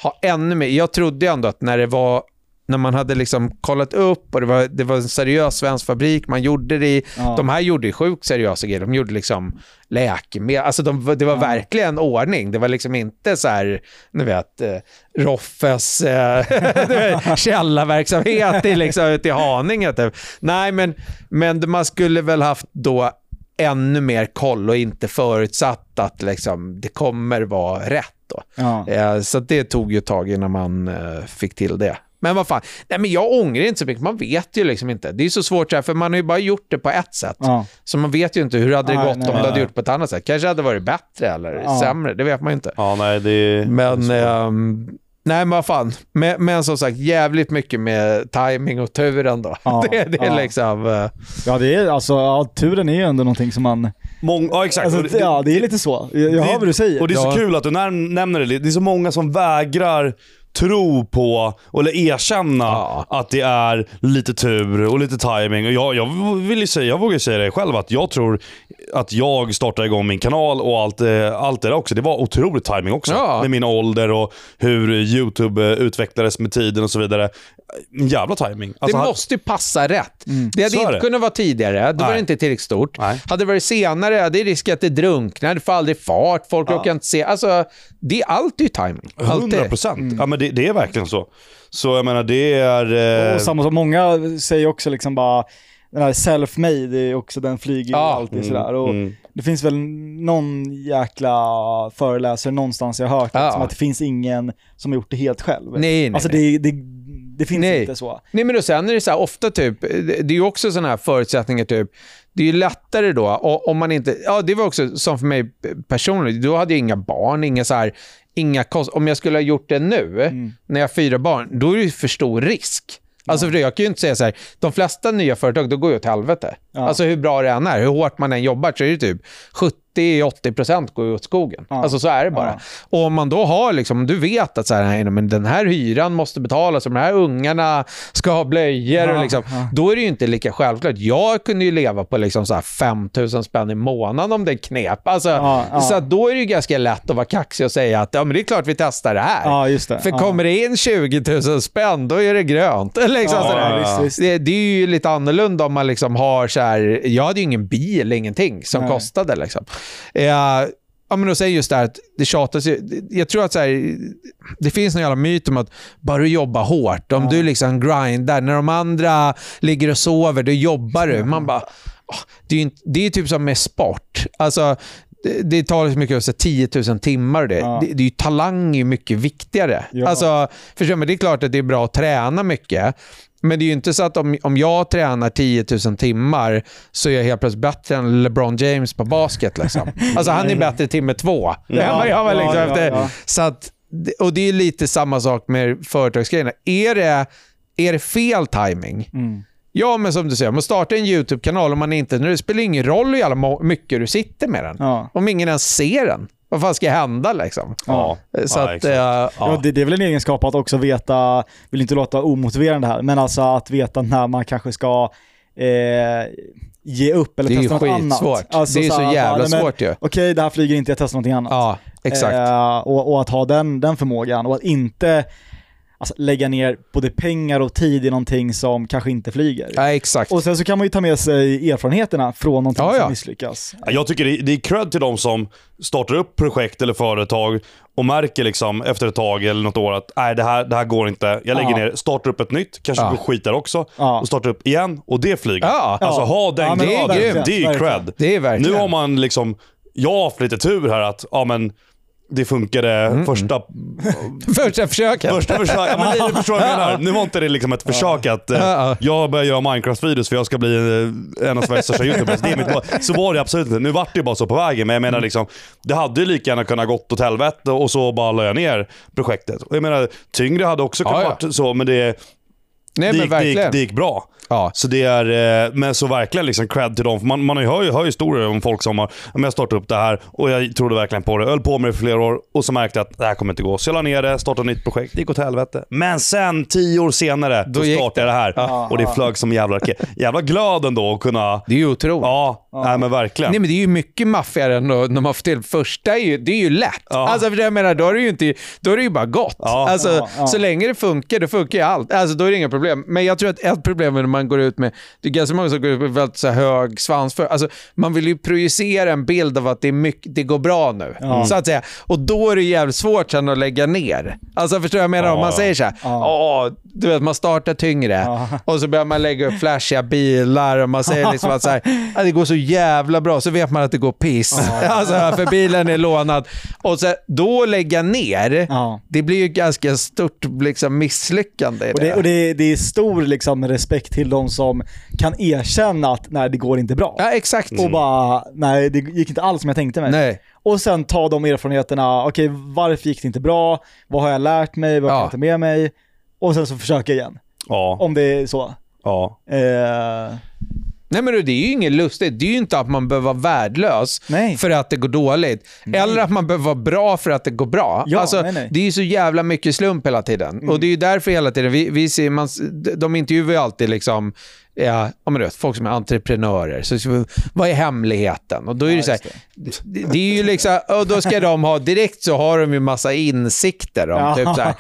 ha ännu mer. Jag trodde ändå att när det var när man hade liksom kollat upp och det var, det var en seriös svensk fabrik, man gjorde det i, Ja. de här gjorde ju sjukt seriösa grejer, de gjorde liksom läkemedel, alltså de, det var Ja. verkligen ordning, det var liksom inte så här, ni vet, eh, Roffes eh, [laughs] källarverksamhet i, liksom, ute i Haninge typ. Nej, men, men man skulle väl haft då ännu mer koll och inte förutsatt att liksom, det kommer vara rätt. Då. Ja. Eh, så det tog ju ett tag innan man eh, fick till det. Men vad fan, Nej, men jag ångrar inte så mycket. Man vet ju liksom inte. Det är så svårt, så här, för man har ju bara gjort det på ett sätt. Ja. Så man vet ju inte hur hade det Nej, gått nej, om du hade gjort på ett annat sätt. Kanske hade det varit bättre eller Ja. sämre, det vet man ju inte. Ja, nej det är... Men, ehm, nej men vad fan. Men, men som sagt, jävligt mycket med timing och tur ändå. Ja, [laughs] det, det är ja. liksom... eh, Ja, det är alltså, ja, turen är ju ändå någonting som man... Mång, ja, exakt. Alltså, det- ja, det är lite så. Jag, jag hör vad du säger. Och det är så Ja. kul att du när, nämner det. Det är så många som vägrar tro på, eller erkänna Ja. att det är lite tur och lite timing. Och jag, jag vill ju säga, jag vågar säga det själv, att jag tror att jag startade igång min kanal och allt, eh, allt det där också. Det var otroligt timing också. Ja. Med min ålder och hur YouTube eh, utvecklades med tiden och så vidare. Jävla timing. Det Alltså, måste ju passa rätt. Det hade inte det. kunnat vara tidigare, då var det Nej. inte tillräckligt stort. Nej. Hade det varit senare, det är risk att det drunknar, det får aldrig fart, folk råkar inte se. Alltså, det är alltid timing. Alltid. 100 procent. Ja, men det, det är verkligen så. Så jag menar, det är... Eh, Och samma som många säger också liksom bara, den här self-made, är också, den flyger ju Ja. alltid Mm, sådär. Och mm. Det finns väl någon jäkla föreläsare någonstans jag har hört, Ja. liksom, att det finns ingen som har gjort det helt själv. Nej, nej, Alltså nej. det, det, det finns Nej. inte så. Nej men och sen är det så här, ofta typ, det det är ju också sådana här förutsättningar typ, det är ju lättare då om man inte, ja det var också som för mig personligen, då hade jag inga barn, inga så här, inga kost, om jag skulle ha gjort det nu, Mm. när jag har fyra barn, då är det för stor risk. Alltså för jag kan ju inte säga så här, de flesta nya företag, då går ju åt helvete. Ja. Alltså hur bra det än är, hur hårt man än jobbar, så är det typ 70-80% går åt skogen. Ja. Alltså så är det bara. Ja. Och om man då har, liksom, du vet att så här, nej, men den här hyran måste betalas och de här ungarna ska ha blöjor. Ja, och liksom. Då är det ju inte lika självklart. Jag kunde ju leva på liksom så här 5 000 spänn i månaden om det knep. Alltså. Så då är det ju ganska lätt att vara kaxig och säga att ja, men det är klart vi testar det här. Det. För kommer det in 20 000 spänn, då är det grönt. [laughs] Liksom visst. Det, det är ju lite annorlunda om man liksom har så här, jag hade ju ingen bil, ingenting som Nej. kostade. Liksom. Eh, ja, men och säger just det här att det tjatas jag tror att så här, det finns en jävla myt om att bara du jobbar hårt, om Ja. du liksom grindar, när de andra ligger och sover, då jobbar du. Man bara, åh, det är ju det är typ som med sport. Alltså, det, det talas mycket om så här 10 000 timmar och det. Ja. det. Det är ju talang är mycket viktigare. Ja. Alltså, förstår men det är klart att det är bra att träna mycket. Men det är ju inte så att om, om jag tränar 10 000 timmar så är jag helt plötsligt bättre än LeBron James på basket. Liksom. [laughs] Alltså han är bättre timme två. Ja, jag [laughs] var ja, liksom ja, efter. ja. Så att, och det är lite samma sak med företagsgrejerna. Är det, är det fel timing? Mm. Ja, men som du säger, man startar en YouTube-kanal och man inte, det spelar ingen roll hur jävla mycket du sitter med den. Ja. Om ingen ens ser den. Vad fan ska hända liksom? Ja. Så Ja, att, eh, Ja. ja. det, det är väl en egenskap att också veta, vill inte låta omotiverande här, men alltså att veta när man kanske ska eh, ge upp eller Det är ju testa något annat. skitsvårt. Alltså Det är så här, jävla men, svårt ju. Okej, det här flyger inte, jag testar någonting annat. ja, exakt. Eh, och, och att ha den, den förmågan och att inte alltså, lägga ner både pengar och tid i någonting som kanske inte flyger. Ja, exakt. Och sen så kan man ju ta med sig erfarenheterna från någonting Ja, ja. som misslyckas. Ja, Jag tycker det det är cred till de som startar upp projekt eller företag och märker liksom efter ett tag eller något år att nej, det, här, det här går inte. Jag lägger Ja. ner, startar upp ett nytt, kanske Ja. går skit där också. Ja. Och startar upp igen och det flyger. Ja. Alltså ha den Ja, men det är är ju cred. det är verkligen. Nu har man liksom, jag har haft lite tur här att, ja men det funkade Mm. första, [laughs] Första försöket. första försöket. Ja, men lite förstår vad jag menar. Nu var inte det liksom ett försök att eh, Ja, ja. jag börjar göra Minecraft-videos för jag ska bli eh, en av Sveriges största YouTubers. Det är mitt mål. Så var det absolut inte. Nu vart det bara så på vägen. Men jag Mm. menar liksom, det hade ju lika gärna kunnat gått åt helvete och så bara la jag ner projektet. Och jag menar, tyngre hade också kunnat Ja, ja. varit så, men det, Nej, det, gick, det, gick, det gick bra. Ja. Så det är, eh, men så verkligen liksom cred till dem. Man, man hör ju hör historier om folk som har, "Ja, jag startade upp det här och jag trodde verkligen på det. Jag höll på med det för flera år och så märkte jag att det här kommer inte gå. Så jag la ner det, startade ett nytt projekt. Det gick åt helvete. Men sen, tio år senare, då, Då startade jag det här. Ja. Och det flög som jävla raket. Jävla glad ändå att kunna... Det är ju otroligt. Ja, Nej, men verkligen. Nej men det är ju mycket maffigare än när man får till första, är ju, det är ju lätt. Ja. Alltså för jag menar, då är det ju inte, då är det ju bara gott. Ja. Alltså, Ja, ja. Så länge det funkar, då funkar ju allt. Alltså då är det inga problem. Men jag tror att ett problem är när man går ut med, det är ganska många som går ut med väldigt så hög svansför. Alltså man vill ju projicera en bild av att det, är mycket, det går bra nu. Ja. Så att säga. Och då är det jävligt svårt sen att lägga ner. Alltså förstår du vad jag menar? Om man säger så här, Ja. "Åh, du vet man startar tyngre och så börjar man lägga upp flashiga bilar och man säger liksom att så här, "Ah, det går så jävla bra, så vet man att det går piss. [laughs] alltså, för bilen är lånad. Och så, då lägga ner, det blir ju ganska stort liksom, misslyckande. Och, det, och det, det är stor liksom, respekt till de som kan erkänna att nej, det går inte bra. Ja, exakt. Och bara, nej det gick inte alls som jag tänkte mig. Nej. Och sen ta de erfarenheterna, okej varför gick det inte bra? Vad har jag lärt mig? Vad har Ja. jag inte med mig? Och sen så försöka igen. Ja, Om det är så. ja. Eh, Nej men det är ju inget lustigt. Det är ju inte att man behöver vara värdelös Nej. för att det går dåligt. Eller att man behöver vara bra för att det går bra. Ja, alltså, nej, nej. Det är ju så jävla mycket slump hela tiden. Och det är ju därför hela tiden, vi, vi ser, man, de intervjuar ju alltid liksom, ja, men du vet, folk som är entreprenörer. Så, vad är hemligheten? Och då är det Ja, så här, just det. det är ju liksom, och då ska de ha, direkt så har de ju massa insikter om Ja. typ så här,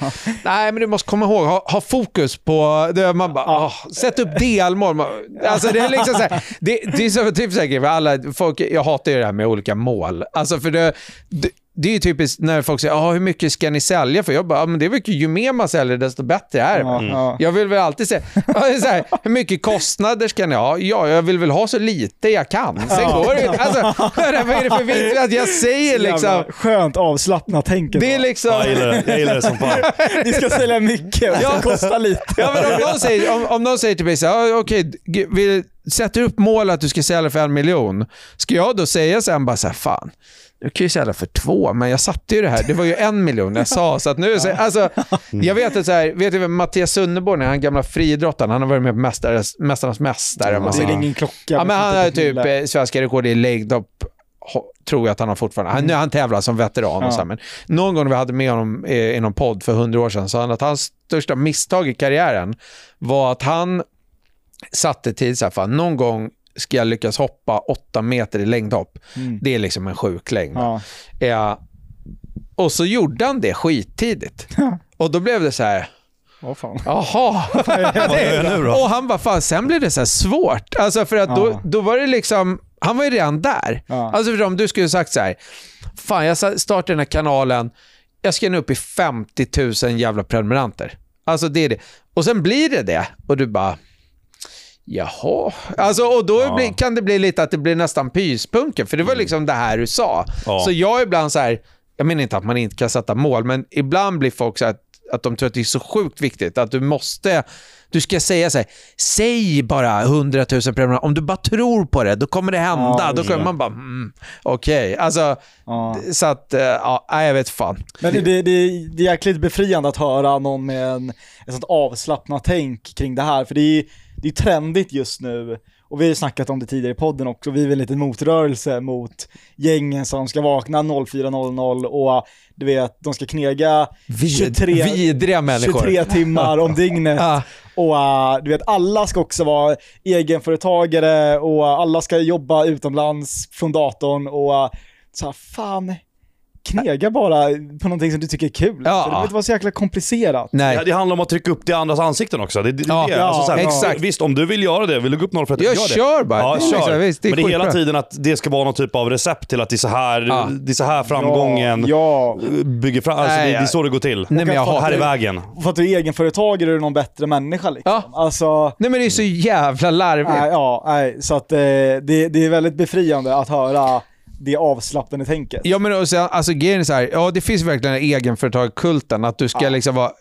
nej men du måste komma ihåg, ha, ha fokus på, det, man bara, åh, sätt upp delmål. Alltså det är liksom så här, det, det är så typ säkert för alla, folk, jag hatar ju det här med olika mål. Alltså för det, det det är ju typiskt när folk säger ah, hur mycket ska ni sälja för? Jag bara, ah, men det är väl ju mer man säljer desto bättre är det. Ja, väl?" ja. Jag vill väl alltid säga, ja, [laughs] är så här, hur mycket kostnader ska ni ha? Ja, jag vill väl ha så lite jag kan. Sen Ja. går det. Alltså, [laughs] vad är det för vits att jag säger liksom, Skönt avslappnat tänket. det är liksom... Jag gillar det, jag gillar det som fan. [laughs] Ni ska sälja mycket och det ska kosta lite. Ja, men om, någon säger, om, om någon säger till mig så här, "Ah, okej, g- vi sätter upp mål att du ska sälja för en miljon. Ska jag då säga sen bara så här, fan, du kan ju sälja för två, men jag satte ju det här. Det var ju en miljon jag [laughs] sa. Så att nu, så, alltså, jag vet att så här, vet du Mattias Sunderborn är? Han gamla friidrottaren. Han har varit med på Mästares, Mästarnas Mästare. Det är ingen klocka. Ja, men han har typ eh, svenska rekord i längdhopp, ho- tror jag att han har fortfarande. Han, han tävlar som veteran. Och Ja. så här, men någon gång när vi hade med honom eh, i någon podd för hundra år sedan sa han att hans största misstag i karriären var att han satte tid så här, fan, någon gång ska jag lyckas hoppa åtta meter i längdhopp. Mm. Det är liksom en sjuk längd. Ja. Ja. Och så gjorde han det skittidigt. Och då blev det så här, Vad fan. Jaha. [laughs] Nu? Och han bara, fan, sen blev det så här svårt. Alltså för att då, Ja. då var det liksom, han var ju redan där. Ja. Alltså för om du skulle sagt så här, fan jag startar den här kanalen, jag ska nå upp i 50 000 jävla prenumeranter. Alltså det är det. Och sen blir det det. Och du bara, jaha. Alltså och då Ja. kan det bli lite att det blir nästan pyspunken, för det var liksom det här du sa. Ja. Så jag är ibland så här, jag menar inte att man inte kan sätta mål, men ibland blir folk så här att, de tror att det är så sjukt viktigt att du måste, du ska säga så här, säg bara 100 000 prenumeranter. Om du bara tror på det, då kommer det hända. Ja, då kommer det. man bara, mm, okej. Alltså, Ja. så att, eh, ja, jag vet fan. Men det, det, det är jäkligt befriande att höra någon med en, ett sånt avslappnat tänk kring det här, för det är det är trendigt just nu. Och vi har ju snackat om det tidigare i podden också, vi är väl en liten motrörelse mot gängen som ska vakna 04.00 och du vet, de ska knega Vid, 23, vidriga människor. 23 timmar om dygnet. [laughs] Och uh, du vet, alla ska också vara egenföretagare och alla ska jobba utomlands från datorn och uh, så här, fan, knega bara på någonting som du tycker är kul. Ja. Det behöver inte vara så jäkla komplicerat. Nej. Ja, det handlar om att trycka upp det andras ansikten också. Det, det, Ja, det. Alltså, så här, ja, exakt. Visst, om du vill göra det, vill du gå upp 0,30, Jag gör det. kör bara. Ja, kör. liksom, visst, det Men det är hela skitbra. tiden att det ska vara någon typ av recept till att det är så här, Ja. det är så här framgången Ja, bygger fram. Alltså, Nej, det, det är så det går till. Nej, men jag har... här är vägen. För att du är egenföretagare är du någon bättre människa liksom. Ja. Alltså, Nej men det är så jävla larvigt. nej, ja, nej, så att eh, det, det är väldigt befriande att höra det avslappnade tänket. Ja men och sen, alltså grejen är så här, ja det finns verkligen den här egenföretagarkulten, att du ska Ja. liksom vara,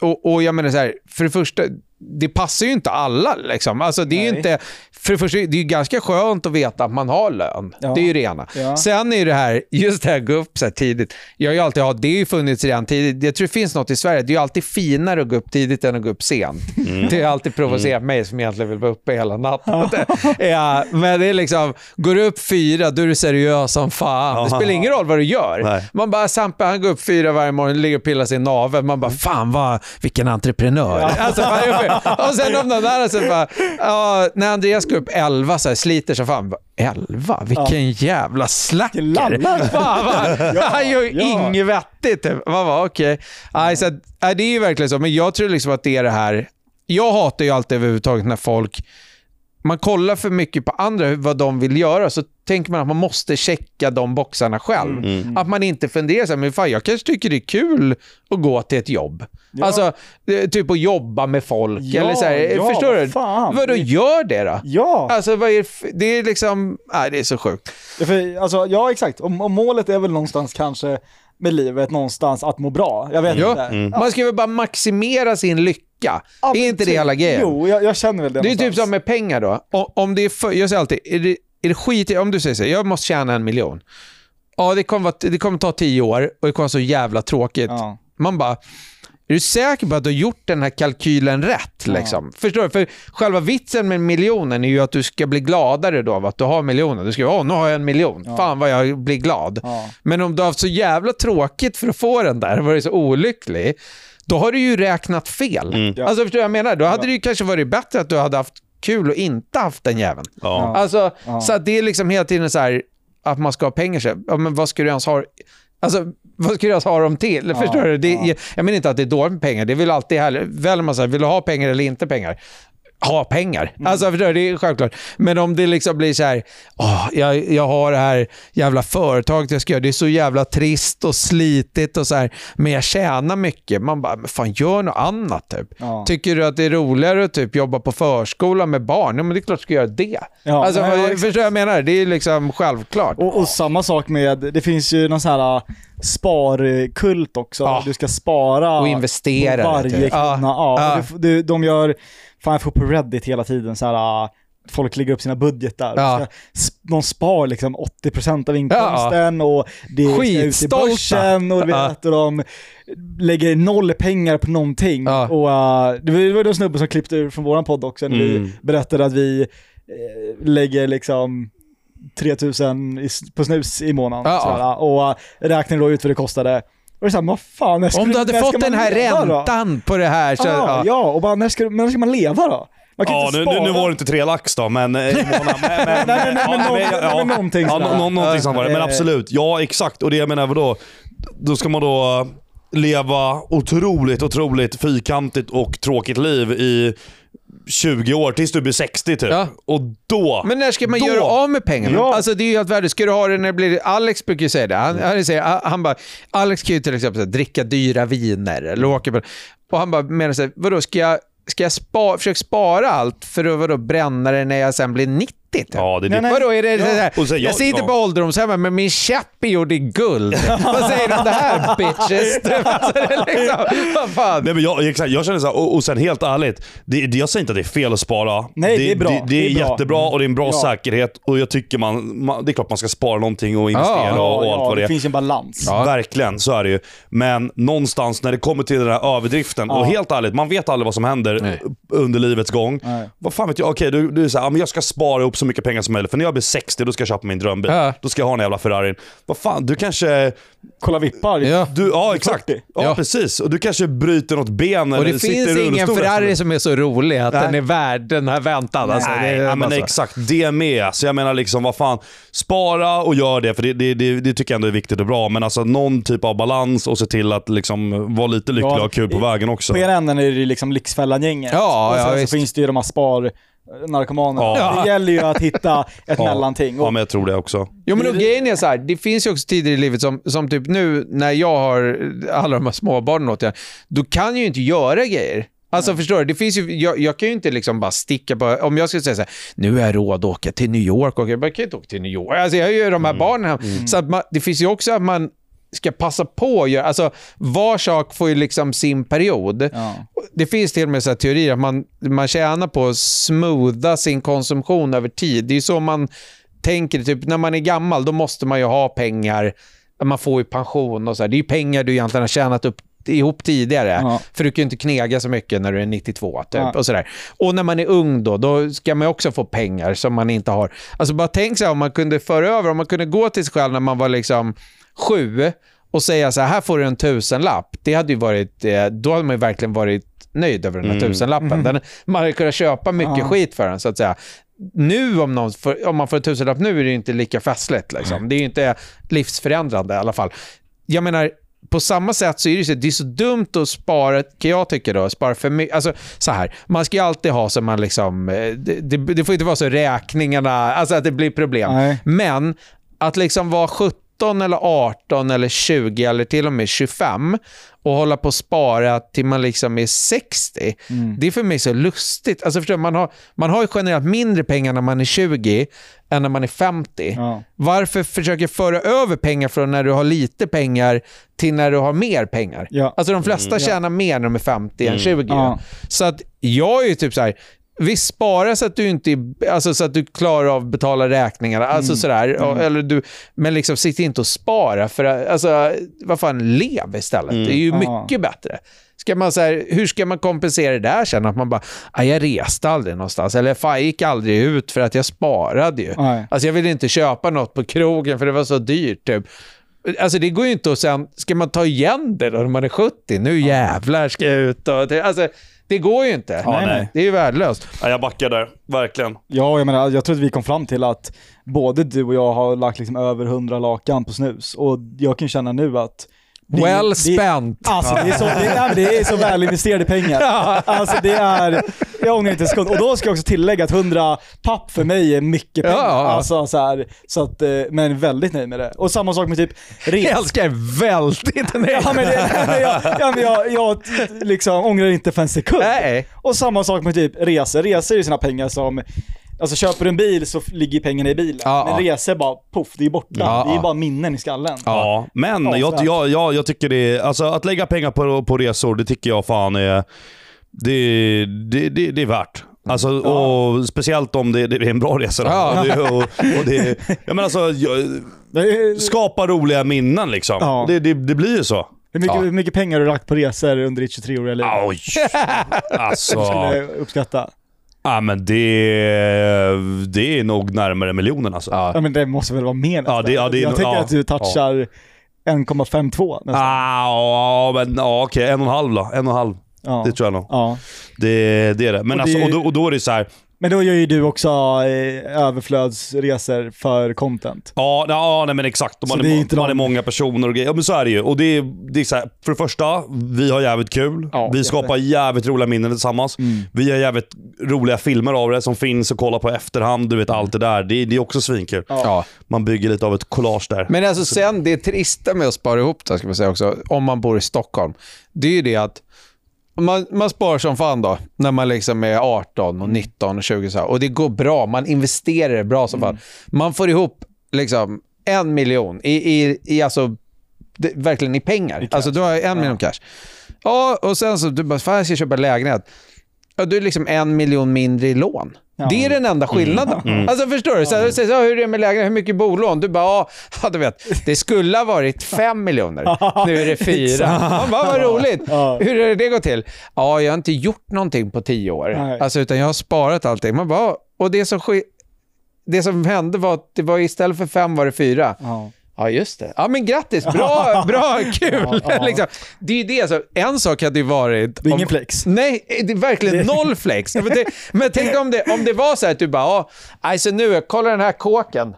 och, och jag menar så här, för det första, det passar ju inte alla liksom. Alltså det är Nej. inte, för det första, det är ju ganska skönt att veta att man har lön. Ja. Det är ju det ena. Ja. Sen är det här, just det här gå upp så här tidigt. Jag har ju alltid haft, det har ju funnits redan tidigt. Jag tror det finns något i Sverige, det är ju alltid finare att gå upp tidigt än att gå upp sent. Det har alltid provocerat mig som egentligen vill vara uppe hela natten. [laughs] ja, men det är liksom, går du upp fyra, då är du seriös som fan. Det spelar ingen roll vad du gör. Nej. Man bara, Sampe han går upp fyra varje morgon, ligger och pillar sin navel. Man bara, fan vad, vilken entreprenör. Alltså. [laughs] och sen om någon annan så bara, ja, när Andreas går upp elva så här, sliter så fan. Bara, Elva? Vilken jävla slacker. Fan, vad, [laughs] han gör ju ja. inget vettigt. Typ. Man bara, okej. Nej, så att, nej, det är ju verkligen så, men jag tror liksom att det är det här. Jag hatar ju alltid överhuvudtaget när folk man kollar för mycket på andra, vad de vill göra, så tänker man att man måste checka de boxarna själv. Mm. Att man inte funderar så här, men fan, jag kanske tycker det är kul att gå till ett jobb. Ja. Alltså, typ att jobba med folk. Ja, eller så här, ja, förstår du? vad fan. Vadå, Det- gör det då? Ja, Alltså, vad är det, det är liksom, nej, det är så sjukt. Ja, för, alltså, ja exakt. Och, och målet är väl någonstans kanske med livet någonstans att må bra. Jag vet Ja. inte. Mm. Man ska väl bara maximera sin lycka. Ja, är inte det typ- hela grejen? Jo, jag, jag känner väl det Det är typ någonstans. som med pengar då. O- Om det är för, jag säger alltid, är det, är det skit om du säger så här, jag måste tjäna en miljon. Ja, det kommer, det kommer ta tio år och det kommer vara så jävla tråkigt. Ja. Man bara, är du säker på att du har gjort den här kalkylen rätt? Liksom? Förstår du? För själva vitsen med miljonen är ju att du ska bli gladare då av att du har miljonen. Du ska åh, nu har jag en miljon. Fan vad jag blir glad. Ja. Men om du har haft så jävla tråkigt för att få den där, varit så olycklig, då har du ju räknat fel. Ja. Alltså förstår du vad jag menar? Då hade det ju kanske varit bättre att du hade haft kul och inte haft den jäveln. Ja. Alltså, Ja. Så att det är liksom hela tiden så här att man ska ha pengar. Så, här, ja, men vad ska du ens ha? Alltså, vad du ens ha dem till? Ja, Förstår du? Det, ja. jag, jag menar inte att det är dåligt med pengar. Det är väl alltid härligt. Väljer man här, vill du ha pengar eller inte pengar? Ha pengar. Alltså förstår det är självklart. Men om det liksom blir så här, åh, jag, jag har det här jävla företaget jag ska göra, det är så jävla trist och slitigt och så här, men jag tjänar mycket. Man bara, men fan gör något annat typ. Ja. Tycker du att det är roligare att typ jobba på förskola med barn? Ja, men det är klart du ska göra det. Ja, alltså, ja, ja, vad- exakt. förstår jag menar? Det är liksom självklart. Och, och samma sak med, det finns ju någon sån här äh, sparkult också. Ja. Du ska spara Och investera varje typ. krona. Ja. Ja. du, de gör, fan jag får på Reddit hela tiden så här. äh, Folk lägger upp sina budgetar. Ja. De spar liksom 80% av inkomsten och det ska ut i börsen och Ja. och de lägger noll pengar på någonting. Ja. Och äh, det var då snubben som klippte ur från våran podd också när vi Mm. berättade att vi eh, lägger liksom 3000 i, på snus i månaden. Ja, sådär, och äh, räknade då ut vad det kostade. Och det är såhär, vad fan, när ska Om du hade när ska fått man den här leva då? räntan på det här så... Ja, ja. ja, och bara när ska, när ska man leva då? Man kan Ja, inte nu, spara. nu, nu var det inte tre lax då, men... eh, i månaden. [laughs] men, men, Nej, nej, nej, men ja, någon- ja, nej, men någonting ja, sådär. nå- nå- någonting sånt var det. Men Eh. absolut, ja exakt. Och det jag menar, vadå? Då ska man då leva otroligt, otroligt fyrkantigt och tråkigt liv i 20 år tills du blir 60 typ. Ja. Och då... Men när ska man då, göra av med pengarna? Ja. Alltså det är ju helt värdigt. Ska du ha det när det blir... Alex brukar ju säga det. Han, han, säger, han, bara, Alex kan ju till exempel dricka dyra viner eller åka på... Och han bara menar så här, vadå, ska jag, ska jag spa, försöka spara allt för att vadå, bränna det när jag sen blir 90? Typ? Ja, det är Nej, det. nej. Vadå, är det Och så- ja, jag sitter ja. på ålderdomshemmet med min käpp är gjord i guld. [laughs] Vad säger du om det här bitches? [laughs] alltså, det liksom, vad fan? Nej, men jag, exakt, jag känner så här, och, och sen helt ärligt, det, det, jag säger inte att det är fel att spara. Nej, det är bra. Det, det, Det är, är bra. jättebra och det är en bra Ja. säkerhet och jag tycker man, man, det är klart man ska spara någonting och investera Ja, och, och ja, allt vad det det är. finns ju en balans. Ja. Verkligen, så är det ju. Men någonstans när det kommer till den här överdriften, och helt ärligt, man vet aldrig vad som händer Nej. Under livets gång. Nej. Vad fan vet jag? Okej, du, du är såhär, ja, men jag ska spara ihop så mycket pengar som möjligt, för när jag blir 60 då ska jag köpa min drömbil. Ja. Då ska jag ha den jävla Ferrarin. Vad fan, du kanske... Kolla vippar. Ja. Du, ja, exakt. 40. Ja, Ja. precis. Och du kanske bryter något ben Och eller det sitter i finns ingen Ferrari som är så rolig att Nej. den är värd den här väntan. Alltså, Nej, det ja, men bara så. exakt. Det med. Så jag menar liksom, vad fan. Spara och gör det, för det, det, det, det tycker jag ändå är viktigt och bra. Men alltså någon typ av balans och se till att liksom vara lite lycklig och ha kul på i- vägen också. På ena änden är det liksom Lyxfällan-gänget. Ja, och ja, sen så visst. finns det ju de här spar narkomanerna. Ja. Det gäller ju att hitta ett mellanting. Ja, Och, men jag tror det också. Jo men och grejen är så här, det finns ju också tider i livet som, som typ nu när jag har alla de här småbarnen åt jag, då kan jag ju inte göra grejer. Alltså förstår du, det finns ju, jag, jag kan ju inte liksom bara sticka på, om jag skulle säga så här, nu har jag råd att åka till New York, och jag bara, kan inte åka till New York. Alltså jag har ju de här barnen här. Så att man, det finns ju också att man ska passa på att göra, alltså var sak får ju liksom sin period. Ja. Det finns till och med så teorier att man, man tjänar på att smootha sin konsumtion över tid. Det är ju så man tänker, typ när man är gammal då måste man ju ha pengar, man får ju pension och så här. Det är ju pengar du egentligen har tjänat upp ihop tidigare. Ja. För du kan ju inte knega så mycket när du är 92 typ. Ja. Och, sådär. och när man är ung då, då ska man också få pengar som man inte har. Alltså bara tänk så här om man kunde föra över, om man kunde gå till sig själv när man var liksom sju och säga så här, här får du en tusenlapp. Det hade ju varit, eh, då hade man ju verkligen varit nöjd över den här tusenlappen. Den, man hade kunnat köpa mycket Ja. skit för den så att säga. Nu om, någon får, om man får en tusenlapp nu är det inte lika festligt. Liksom. Det är inte livsförändrande i alla fall. Jag menar, på samma sätt så är det, så, det är så dumt att spara, kan jag tycka då, spara för mycket. Alltså så här, man ska ju alltid ha så man liksom, eh, det, det, det får inte vara så räkningarna, alltså att det blir problem. Nej. Men att liksom vara 17 eller 18 eller 20 eller till och med 25 och hålla på att spara till man liksom är 60. Mm. Det är för mig så lustigt. Alltså förstår man, har, man har ju generellt mindre pengar när man är 20 än när man är 50. Ja. Varför försöka föra över pengar från när du har lite pengar till när du har mer pengar? Ja. Alltså de flesta tjänar mer när de är 50 än 20. Ja. Så att jag är ju typ så här, vi sparar så att du inte alltså så att du klarar av att betala räkningarna. Alltså sådär. Och- Eller du, men liksom sitt inte och spara. För, alltså, vad fan, lev istället. Det är ju mycket bättre. Ska man så här, hur ska man kompensera det där sen? Att man bara, "Ah, jag reste aldrig någonstans. Eller fan, jag gick aldrig ut för att jag sparade ju. Nej. Alltså jag ville inte köpa något på krogen för det var så dyrt. Typ. Alltså det går ju inte att sen, ska man ta igen det då när man är 70? Nu jävlar ska jag ut och... Alltså, det går ju inte. Ja, nej. Det är ju värdelöst. Ja, jag backar där, verkligen. Ja, jag menar, jag tror att vi kom fram till att både du och jag har lagt liksom över 100 lakan på snus. Och jag kan känna nu att Well det- spent. Alltså det är så, det är, det är så väl investerade pengar. [laughs] Alltså det är, jag ångrar inte en sekund. Och då ska jag också tillägga att 100 papp för mig är mycket pengar. Ja. Alltså så här, så att, eh, men väldigt nöjd med det. Och samma sak med typ Jag res. älskar väldigt [laughs] Ja men, det, [laughs] jag, ja, men jag, jag liksom ångrar inte för en sekund. Nej. Och samma sak med typ resor. Resor är ju såna pengar som, alltså köper du en bil så ligger pengarna i bilen. Ja, men ja. resor bara poff, det är borta. Ja, det är bara minnen i skallen. Ja, men Ja, jag, jag, jag, jag tycker det är, alltså att lägga pengar på, på resor, det tycker jag fan är, det, det, det, det är värt. Alltså, och speciellt om det, det är en bra resa. då. Ja. Och det, och, och det, jag menar alltså, jag, Det är- skapa roliga minnen liksom. Ja. Det, det, det blir ju så. Hur mycket, Ja. mycket pengar har du lagt på resor under ditt 23-åriga liv? Oj! [laughs] Alltså, Skulle jag uppskatta. Ja men det, det är nog närmare miljonen alltså. Ja. Ja men det måste väl vara mer nästan. Ja, det- ja, det är- Jag tänker ja, att du touchar 1,52 nästan. Ah, ja, men ja, okej. En och en halv då. En och en halv. Ja. Det tror jag nog. ja. Det, det är det. Men Och alltså, det- och, då, och då är det så här. Men då gör ju du också eh, överflödsresor för content. Ja, ja nej, men exakt. Och Så Man, det är är, inte man de- är många personer och grejer. Ja men så är det ju. Och det är, det är så här, för det första, vi har jävligt kul. Ja, vi jätte. skapar jävligt roliga minnen tillsammans. Vi har jävligt roliga filmer av det som finns att kolla på i efterhand. Du vet allt det där. Det, det är också svinkul. Ja. Man bygger lite av ett collage där. Men alltså sen, det trista med att spara ihop det, ska man säga också, om man bor i Stockholm, det är ju det att man, man sparar som fan då, när man liksom är 18, och 19 och 20 så här, och det går bra. Man investerar bra som fan. Man får ihop liksom en miljon i, i, i alltså, det, verkligen i pengar. alltså du har en miljon cash. Ja, och sen så, du bara, fan jag ska köpa lägenhet. Ja, du är liksom en miljon mindre i lån. Ja. Det är den enda skillnaden. Alltså förstår du? Så här, så här, hur är det med lägenhet? Hur mycket bolån? Du bara, [laughs] ja, du vet, det skulle ha varit fem miljoner. Nu är det [laughs] fyra. Man bara, vad roligt. Hur har det gått till? Ja, jag har inte gjort någonting på tio år. Nej. Alltså, utan jag har sparat allting. Man bara, och det som, det som hände var att det var istället för fem var det fyra. Ja. Ja, just det. Ja, men grattis. Bra, [laughs] bra kul. Ja, liksom. Det är ju det. Alltså, en sak hade ju varit... Det är ingen om- flex. Nej, det är verkligen noll flex. Men, det, men tänk om det, om det var så här att du bara, alltså nu, kolla den här kåken.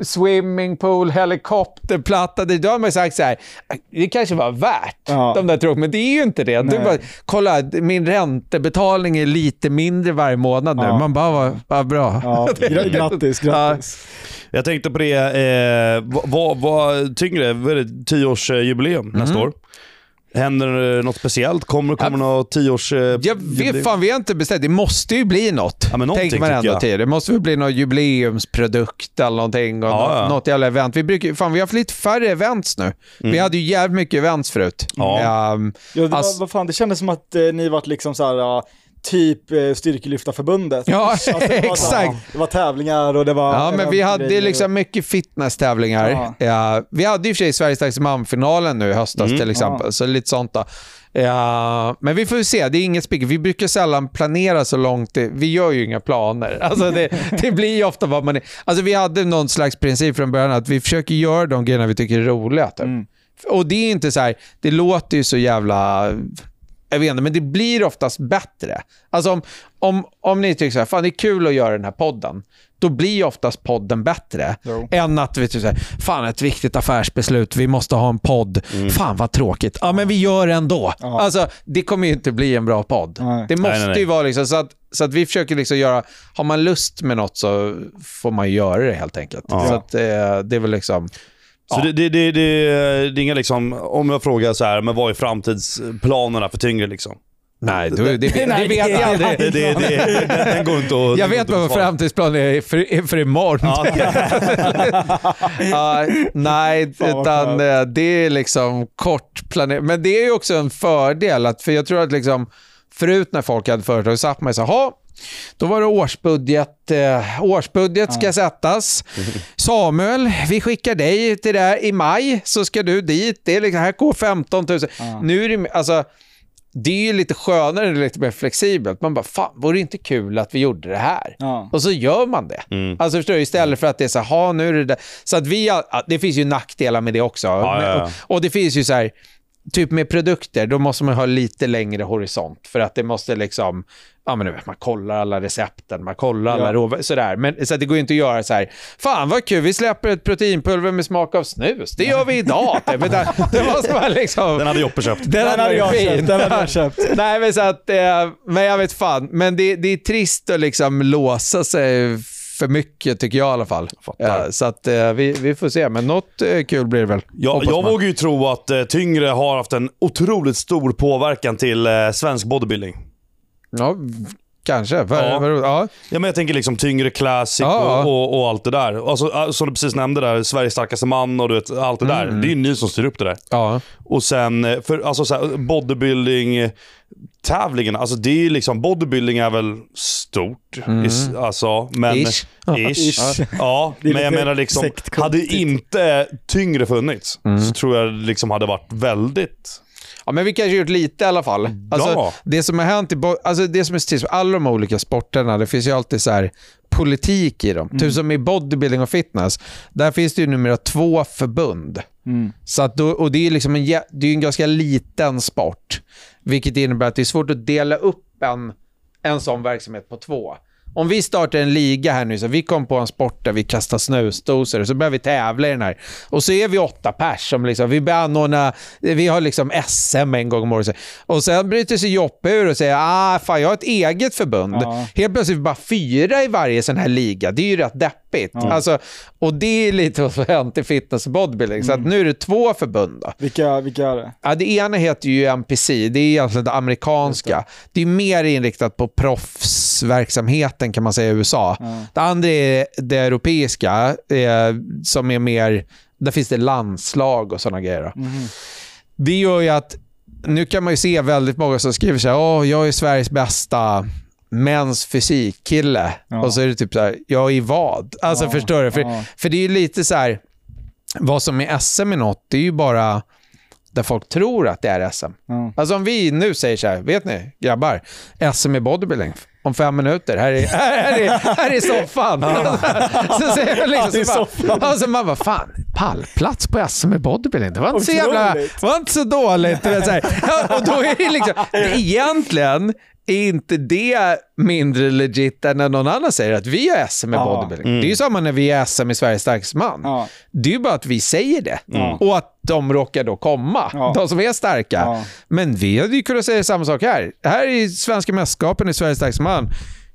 Swimmingpool, helikopterplatta. det- Då har man ju sagt så här, det kanske var värt Ja. de där tråkiga, men det är ju inte det. Du bara, kolla, min räntebetalning är lite mindre varje månad nu. Ja. Man bara, vad, vad bra. Ja, [laughs] gra- grattis, grattis. Jag tänkte på det, eh, vad, vad, vad tyngre, vad är det, 10-årsjubileum nästa Mm. år? Händer något speciellt? Kommer det kommer något 10-års... Eh, Jag vet, fan, vi har inte bestämt. Det måste ju bli något. Ja, tänker man ändå till. Det måste väl bli någon jubileumsprodukt eller någonting. Och Ja, något, ja. något jävla event. Vi, brukar, fan, vi har haft lite färre events nu. Vi hade ju jävligt mycket events förut. Mm. Ja. Ehm, Ja, det, Alltså- var, vad fan, det kändes som att eh, ni var liksom så här, ja, typ eh, Styrkelyftarförbundet. Ja, Alltså, det var. [laughs] Det var tävlingar och det var... Ja, men vi hade grejer. liksom mycket fitnesstävlingar. Ja. Ja, vi hade i och för sig Sveriges starkaste man-finalen nu i höstas Mm. till exempel, Ja. så lite sånt då. Ja, men vi får ju se, det är inget spick. Vi brukar sällan planera så långt. Det, vi gör ju inga planer. [laughs] Alltså det, det blir ju ofta vad man är. Alltså vi hade någon slags princip från början att vi försöker göra de grejerna vi tycker är roliga. Typ. Mm. Och det är inte så här, det låter ju så jävla... Jag vet inte, men det blir oftast bättre. Alltså om, om, om ni tycker så här, fan det är kul att göra den här podden, då blir oftast podden bättre. Jo. Än att vi tycker så här, fan ett viktigt affärsbeslut, vi måste ha en podd. Fan vad tråkigt. Ja, men vi gör det ändå. Ja. Alltså, det kommer ju inte bli en bra podd. Nej. Det måste Nej, nej, nej. ju vara liksom så att, så att vi försöker liksom göra, har man lust med något så får man göra det helt enkelt. Ja. Så att, eh, det är väl liksom... Så Ja. det, det, det, det, det är inga liksom, om jag frågar så här, men vad är framtidsplanerna för tyngre liksom? Nej, det, det, det, det Nej, vet jag aldrig. [laughs] Det, det, det, det, den går inte att... Jag vet vad inte vår att framtidsplan är för, för imorgon. [laughs] Nej, [laughs] utan eh, det är liksom kort planerat. Men det är ju också en fördel, att, för jag tror att liksom, förut när folk hade företag så satt man så här, "Ha, då var det årsbudget. Eh, årsbudget ska sättas. [laughs] Samuel, vi skickar dig till det här i maj, så ska du dit. Det är liksom, här går 15 000. Ja. Nu är det, alltså, det är ju lite skönare, lite mer flexibelt. Man bara, fan, vore det inte kul att vi gjorde det här? Ja. Och så gör man det. Mm. Alltså förstår du, istället för att det är så här, "Ha, nu är det där. Så att vi, ja, det finns ju nackdelar med det också. ja, ja. Och, och det finns ju så här, typ med produkter, då måste man ha lite längre horisont. För att det måste liksom, ja men vet, man kollar alla recepten, man kollar alla Ja. råvaror, sådär. Men så det går ju inte att göra så här, fan vad kul, vi släpper ett proteinpulver med smak av snus. Det gör vi idag. [laughs] det, det måste man liksom... Den hade Joppe köpt. Den, Den hade jag köpt, den hade jag köpt. [laughs] Nej, men så att, eh, men jag vet fan. Men det, det är trist att liksom låsa sig för mycket, tycker jag i alla fall. Ja, så att eh, vi, vi får se, men något eh, kul blir det väl. Hoppas jag man. vågar ju tro att eh, tyngre har haft en otroligt stor påverkan till eh, svensk bodybuilding. Ja, kanske. För, Ja. ja. Ja. Ja, men jag tänker liksom tyngre classic Ja. och, och, och allt det där. Alltså, som du precis nämnde där, Sveriges starkaste man och du vet, allt det där. Mm. Det är ju ni som styr upp det där. ja. Och sen, eh, för alltså så här, bodybuilding eh, tävlingarna, alltså det är ju liksom, bodybuilding är väl stort. Is, alltså, men, Mm. Ish. Ish. Ish. Ja, men jag menar liksom, hade inte tyngre funnits Mm. så tror jag det liksom hade varit väldigt... Ja, men vi kanske gjort lite i alla fall. Alltså, Ja. Det som har hänt i alltså det som är med alla de olika sporterna, det finns ju alltid så här politik i dem. Typ som i bodybuilding och fitness, där finns det ju numera två förbund. Mm. Så att då, och det är, liksom en, jä- det är ju en ganska liten sport, vilket innebär att det är svårt att dela upp en, en sån verksamhet på två. Om vi startar en liga här nu, så vi kom på en sport där vi kastar snusdosor och så börjar vi tävla i den här. Och så är vi åtta pers som liksom, vi börjar anordna, vi har liksom SM en gång om året. Och sen bryter sig Joppe ur och säger, ah fan jag har ett eget förbund. Ja. Helt plötsligt är vi bara fyra i varje sån här liga. Det är ju rätt deppigt. Alltså, och det är lite vad som hänt i fitness och bodybuilding. Så att nu är det två förbund. Då. Vilka, vilka är det? Ja, det ena heter ju NPC, det är egentligen det amerikanska. Det är mer inriktat på proffsverksamheten kan man säga i USA. Det andra är det europeiska, eh, som är mer, där finns det landslag och sådana grejer. då. Det gör ju att, nu kan man ju se väldigt många som skriver så här, Åh, jag är Sveriges bästa mäns fysikkille. Ja. Och så är det typ så här, jag i vad? Alltså Ja, förstår du? För, ja. för det är ju lite så här, vad som är SM i något, det är ju bara där folk tror att det är SM. Ja. Alltså om vi nu säger så här, vet ni grabbar, SM i bodybuilding om fem minuter, här är, här är, här är soffan. så säger jag liksom, så bara, alltså man bara, fan, pallplats på SM i bodybuilding, det var inte så jävla, var inte så dåligt. Så här. Och då är det liksom, egentligen är inte det mindre legit än när någon annan säger att vi har SM i Ja. bodybuilding. Det är ju samma när vi är SM i Sveriges starkaste man. Ja. Det är ju bara att vi säger det. Ja. Och att de råkar då komma, Ja. de som är starka. Ja. Men vi hade ju kunnat säga samma sak här. Här är svenska mästerskapen i Sveriges starkaste man.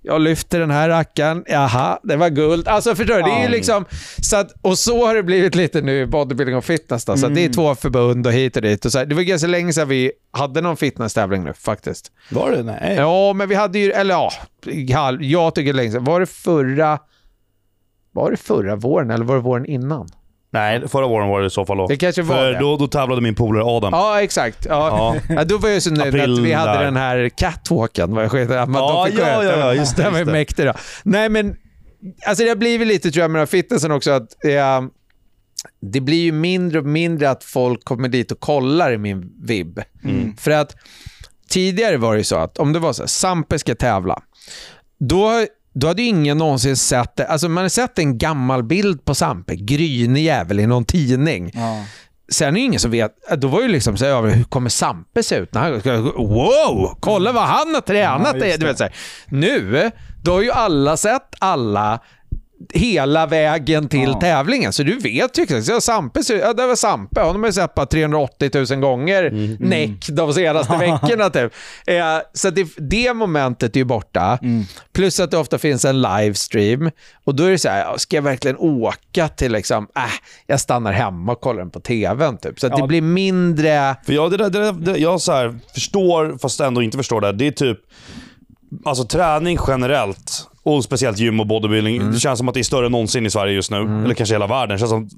Jag lyfter den här rackaren, jaha, det var guld. Alltså förstår du? Det är ju liksom, så att, och så har det blivit lite nu i bodybuilding och fitness. Då, så att det är Mm. två förbund och hit och dit. Och så här. Det var ganska länge sedan vi hade någon fitnesstävling nu faktiskt. Var det? Nej. Ja, men vi hade ju, eller ja, jag tycker länge sedan. Var det förra, var det förra våren eller var det våren innan? Nej, förra våren var det i så fall då. Det kanske var För det. då, då tävlade min polare Adam. Ja, exakt. Ja. Ja. då var jag så nöjd April att vi hade där. den här catwalken. Vad jag skiter, att man Ja, fick ja, ja, ja, just det, Den var mäktig då. Nej, men alltså det har blivit lite, tror jag, med den här fitnessen också, att eh, det blir ju mindre och mindre att folk kommer dit och kollar i min vibb. Mm. För att tidigare var det ju så att om det var så här, Sampe ska tävla, då, då hade ju ingen någonsin sett det. Alltså man har sett en gammal bild på Sampe, grynig jävel i någon tidning. Ja. Sen är det ingen som vet, då var ju liksom så här, hur kommer Sampe se ut? När han, wow, kolla vad han har tränat. Ja, just du vet, så här. Nu, då har ju alla sett alla hela vägen till Ja. tävlingen. Så du vet ju exakt. Så Sampe, ja, det var Sampe. Honom har jag sett bara 380 000 gånger Mm. näck de senaste [laughs] veckorna. Typ. Eh, så det, det momentet är ju borta. Mm. Plus att det ofta finns en livestream. Och då är det så här, ja, ska jag verkligen åka till liksom, äh, jag stannar hemma och kollar den på tvn. Typ. Så Ja. det blir mindre... För jag, det där, det där, jag så här, förstår, fast ändå inte förstår det. här. Det är typ, alltså träning generellt, och speciellt gym och bodybuilding. Mm. Det känns som att det är större än någonsin i Sverige just nu. Eller kanske hela världen. Det känns som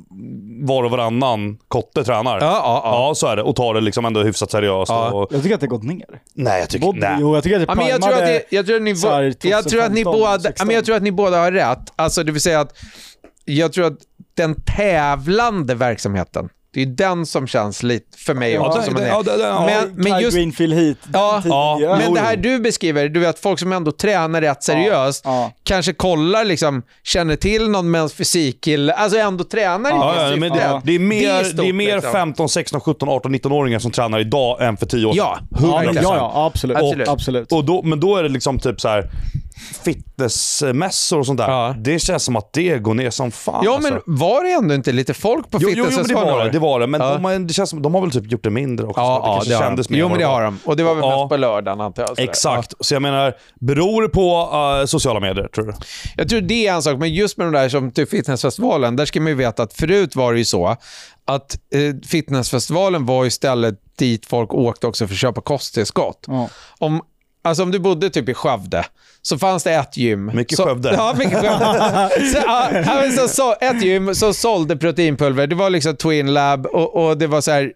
var och varannan kotte tränar. Ja, ja, ja. ja så är det. Och tar det liksom ändå hyfsat seriöst. Ja. Och, Jag tycker att det har gått ner. nej, jag tycker nej. Jo, jag tycker att det Ja, jag, tror att det, jag, tror att ni, här jag, tror att ni 2015, båda, ja, 16. men jag tror att ni båda har rätt. Alltså, det vill säga att jag tror att den tävlande verksamheten, Det är ju den som känns lite, för mig Ja, också, det- som det- en ja, det- det- ja. Men, men just Greenfield hit. Ja, ja, men det här du beskriver, du vet folk som ändå tränar rätt seriöst, ja. kanske kollar, liksom, känner till någon mäns fysikkille, alltså ändå tränar i Ja, det Ja, ja, men syftet. det, det är mer, det är, stort, mer liksom. 15, 16, 17, 18, 19-åringar som tränar idag än för 10 år sedan. Ja, Ja, 100%. ja, absolut. Absolut. absolut. Och då, men då är det liksom typ så här fitnessmässor och sånt där. Ja. Det känns som att det går ner som fan. Ja, alltså. men var det ändå inte lite folk på Jo, jo, jo, men det var det. Var det. Men Ja. de, har, det känns som, de har väl typ gjort det mindre också. Ja, det ja kanske det kändes mer Jo, men det har de. Och det var väl Ja. mest på lördagen antar jag. sådär. Exakt. Så jag menar, beror det på uh, sociala medier tror du? Jag tror det är en sak, men just med de där som till fitnessfestivalen, där ska man ju veta att förut var det ju så att eh, fitnessfestivalen var ju stället dit folk åkte också för att köpa kosttillskott. Ja. Om, alltså om du bodde typ i Skövde, så fanns det ett gym. Mycket så, Skövde. Ja, mycket Skövde. [laughs] så, ja, så, så, ett gym som sålde proteinpulver. Det var liksom Twin Lab och, och det var så här,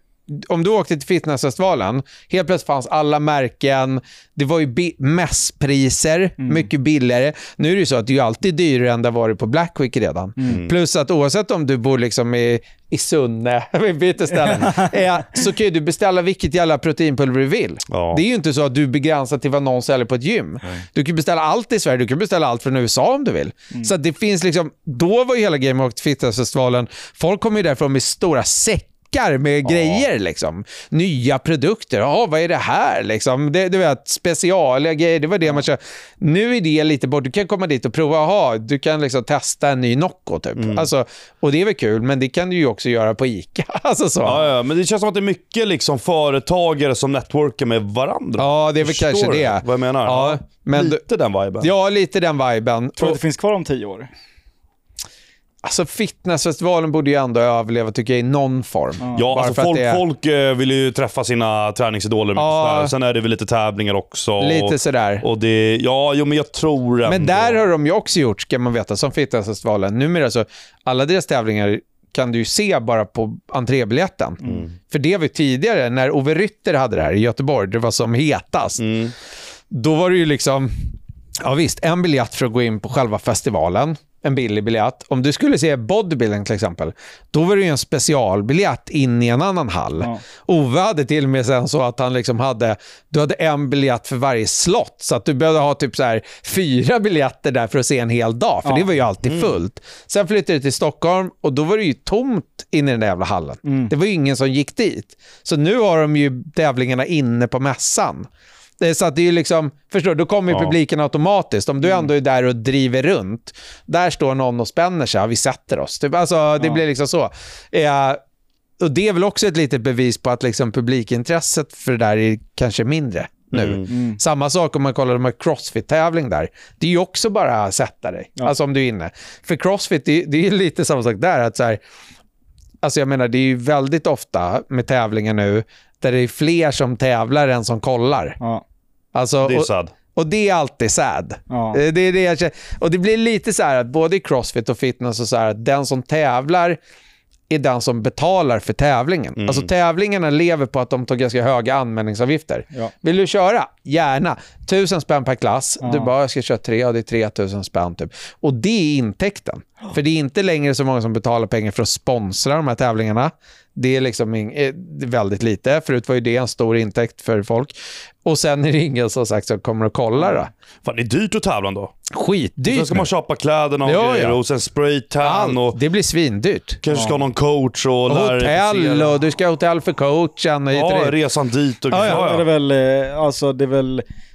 om du åkte till fitnessfestivalen, helt plötsligt fanns alla märken, det var ju mässpriser, mycket billigare. Nu är det ju så att det är alltid dyrare än det varit på Black Week redan. Plus att oavsett om du bor liksom i, i Sunne, [laughs] vi byter ställe, [laughs] eh, så kan ju du beställa vilket jävla proteinpulver du vill. Ja. Det är ju inte så att du begränsar till vad någon säljer på ett gym. Du kan beställa allt i Sverige, du kan beställa allt från USA om du vill. Så att det finns liksom, då var ju hela Game of Fitnessfestivalen, folk kom ju därifrån med stora säckar med grejer liksom. Nya produkter, ja vad är det här liksom? Det, du vet, speciala grejer, det var det man kör. Nu är det lite bort, du kan komma dit och prova, jaha, du kan liksom testa en ny Nocco typ. Alltså, och det är väl kul, men det kan du ju också göra på ICA. [laughs] alltså så. Ja, ja, men det känns som att det är mycket liksom företagare som networkar med varandra. Ja, det är väl Förstår kanske du det. Vad jag menar? Ja, men du- Lite den viben. Ja, lite den viben. Tror du att det finns kvar om tio år? Alltså fitnessfestivalen borde ju ändå överleva tycker jag i någon form. Ja, Bara alltså folk, är- folk eh, vill ju träffa sina träningsidoler. Ja. Sen är det väl lite tävlingar också. Lite och, sådär. och det, ja, jo, men jag tror ändå... Men där har de ju också gjort, ska man veta, som fitnessfestivalen. Numera så, alla deras tävlingar kan du ju se bara på entrébiljetten. Mm. För det var ju tidigare, när Ove Rytter hade det här i Göteborg, det var som hetast. Mm. Då var det ju liksom, ja visst, en biljett för att gå in på själva festivalen. En billig biljett. Om du skulle se bodybuilding till exempel, då var det ju en specialbiljett in i en annan hall. Ja. Ove hade till och med sen så att han liksom hade, du hade en biljett för varje slott. Så att du behövde ha typ så här fyra biljetter där för att se en hel dag, för Ja. det var ju alltid fullt. Sen flyttade det till Stockholm och då var det ju tomt inne i den där jävla hallen. Det var ju ingen som gick dit. Så nu har de ju tävlingarna inne på mässan. Det är Så att det är ju liksom, förstår du, då kommer ju Ja. publiken automatiskt. Om du ändå är där och driver runt, där står någon och spänner sig, ja, vi sätter oss. Typ, alltså, det Ja. blir liksom så. Eh, och det är väl också ett litet bevis på att liksom publikintresset för det där är kanske mindre nu. Mm. Samma sak om man kollar de här crossfit-tävling där. Det är ju också bara att sätta dig, Ja. alltså om du är inne. För crossfit, det, det är ju lite samma sak där. Att så här, alltså jag menar, det är ju väldigt ofta med tävlingar nu där det är fler som tävlar än som kollar. Ja. Alltså, Det är och, sad. och det är alltid sad. Ja. Eh, Det är det jag. Och det blir lite så här att både i crossfit och fitness och så här att den som tävlar är den som betalar för tävlingen. Mm. Alltså tävlingarna lever på att de tar ganska höga anmälningsavgifter. Ja. Vill du köra? Gärna. Tusen spänn per klass. Ja. Du bara, jag ska köra tre, ja det är 3000 spänn typ. Och det är intäkten. För det är inte längre så många som betalar pengar för att sponsra de här tävlingarna. Det är liksom eh, är väldigt lite. Förut var ju det en stor intäkt för folk. Och sen är det ingen som sagt som kommer att kolla det. Fan, det är dyrt att tävla ändå. Skitdyrt. Sen ska man köpa kläderna och Ja, grejer ja. och sen spraytan och Det blir svindyrt. kanske ska ha någon coach och Och hotell och du ska ha hotell för coachen. Och och Ja, resan dit och Ja, grejer. ja. Är det väl, eh, alltså det är väl,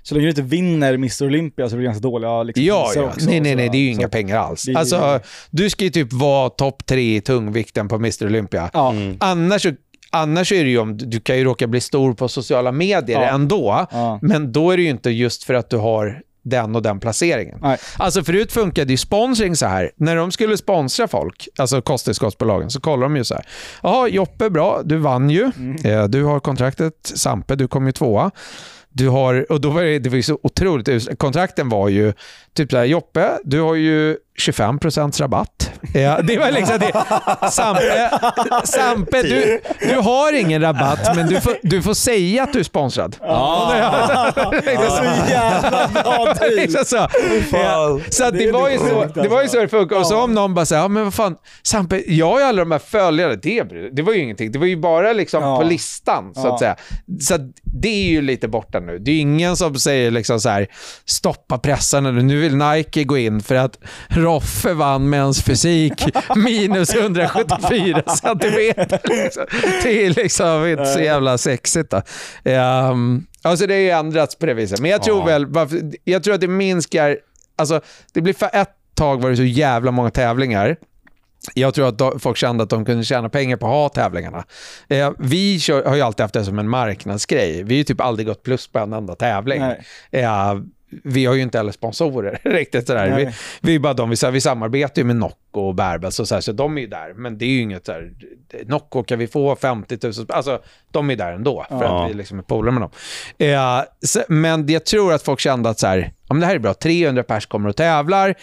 så länge du inte vinner Mr Olympia så är det ganska dåliga liksom, Ja, ja. också. Nej, nej, nej, det är ju så- inga pengar alls. det Alltså, du ska ju typ vara topp tre i tungvikten på Mr Olympia. Ja. Mm. Annars, så- annars är det ju om, du kan ju råka bli stor på sociala medier Ja. ändå, Ja. men då är det ju inte just för att du har den och den placeringen. Nej. Alltså förut funkade ju sponsring så här. När de skulle sponsra folk, alltså kosttillskottsbolagen, så kollar de ju så här. Jaha, Joppe, bra, du vann ju. Eh, Du har kontraktet, Sampe, du kom ju tvåa. Du har, och då var det, det var ju så otroligt Kontrakten var ju typ så här, Joppe, du har ju 25% rabatt. Ja, det var liksom det. Sampe, Sampe du, du har ingen rabatt, men du får, du får säga att du är sponsrad. Liksom så. Så jävla bra så. Ja, så att Det det, var ju så, det var ju alltså. så det funkade. Och så om någon bara säger, ja men vad fan, Sampe, jag har ju alla de här följare, det, det var ju ingenting. Det var ju bara liksom på listan, så att säga. Så det är ju lite borta nu. Det är ingen som säger liksom så här, stoppa pressarna nu, nu vill Nike gå in för att Roffe vann mens fysik minus 174 centimeter. Det är liksom inte så jävla sexigt. Då. Um, alltså det har ju ändrats på det viset. Men jag tror Ja. väl, jag tror att det minskar, alltså det blir för ett tag var det så jävla många tävlingar. Jag tror att folk kände att de kunde tjäna pengar på att ha tävlingarna. Eh, vi kör, har ju alltid haft det som en marknadsgrej. Vi har ju typ aldrig gått plus på en enda tävling. Eh, vi har ju inte heller sponsorer [laughs] riktigt sådär. Vi, Nej. vi är bara de, vi, så här, vi samarbetar ju med Nocco och Bärbels och så, här, så de är ju där. Men det är ju inget såhär, Nocco kan vi få 50 000, alltså de är där ändå för Ja. att vi liksom är polare med dem. Eh, så, men jag tror att folk kände att så här, ja, men det här är bra, 300 pers kommer och tävlar,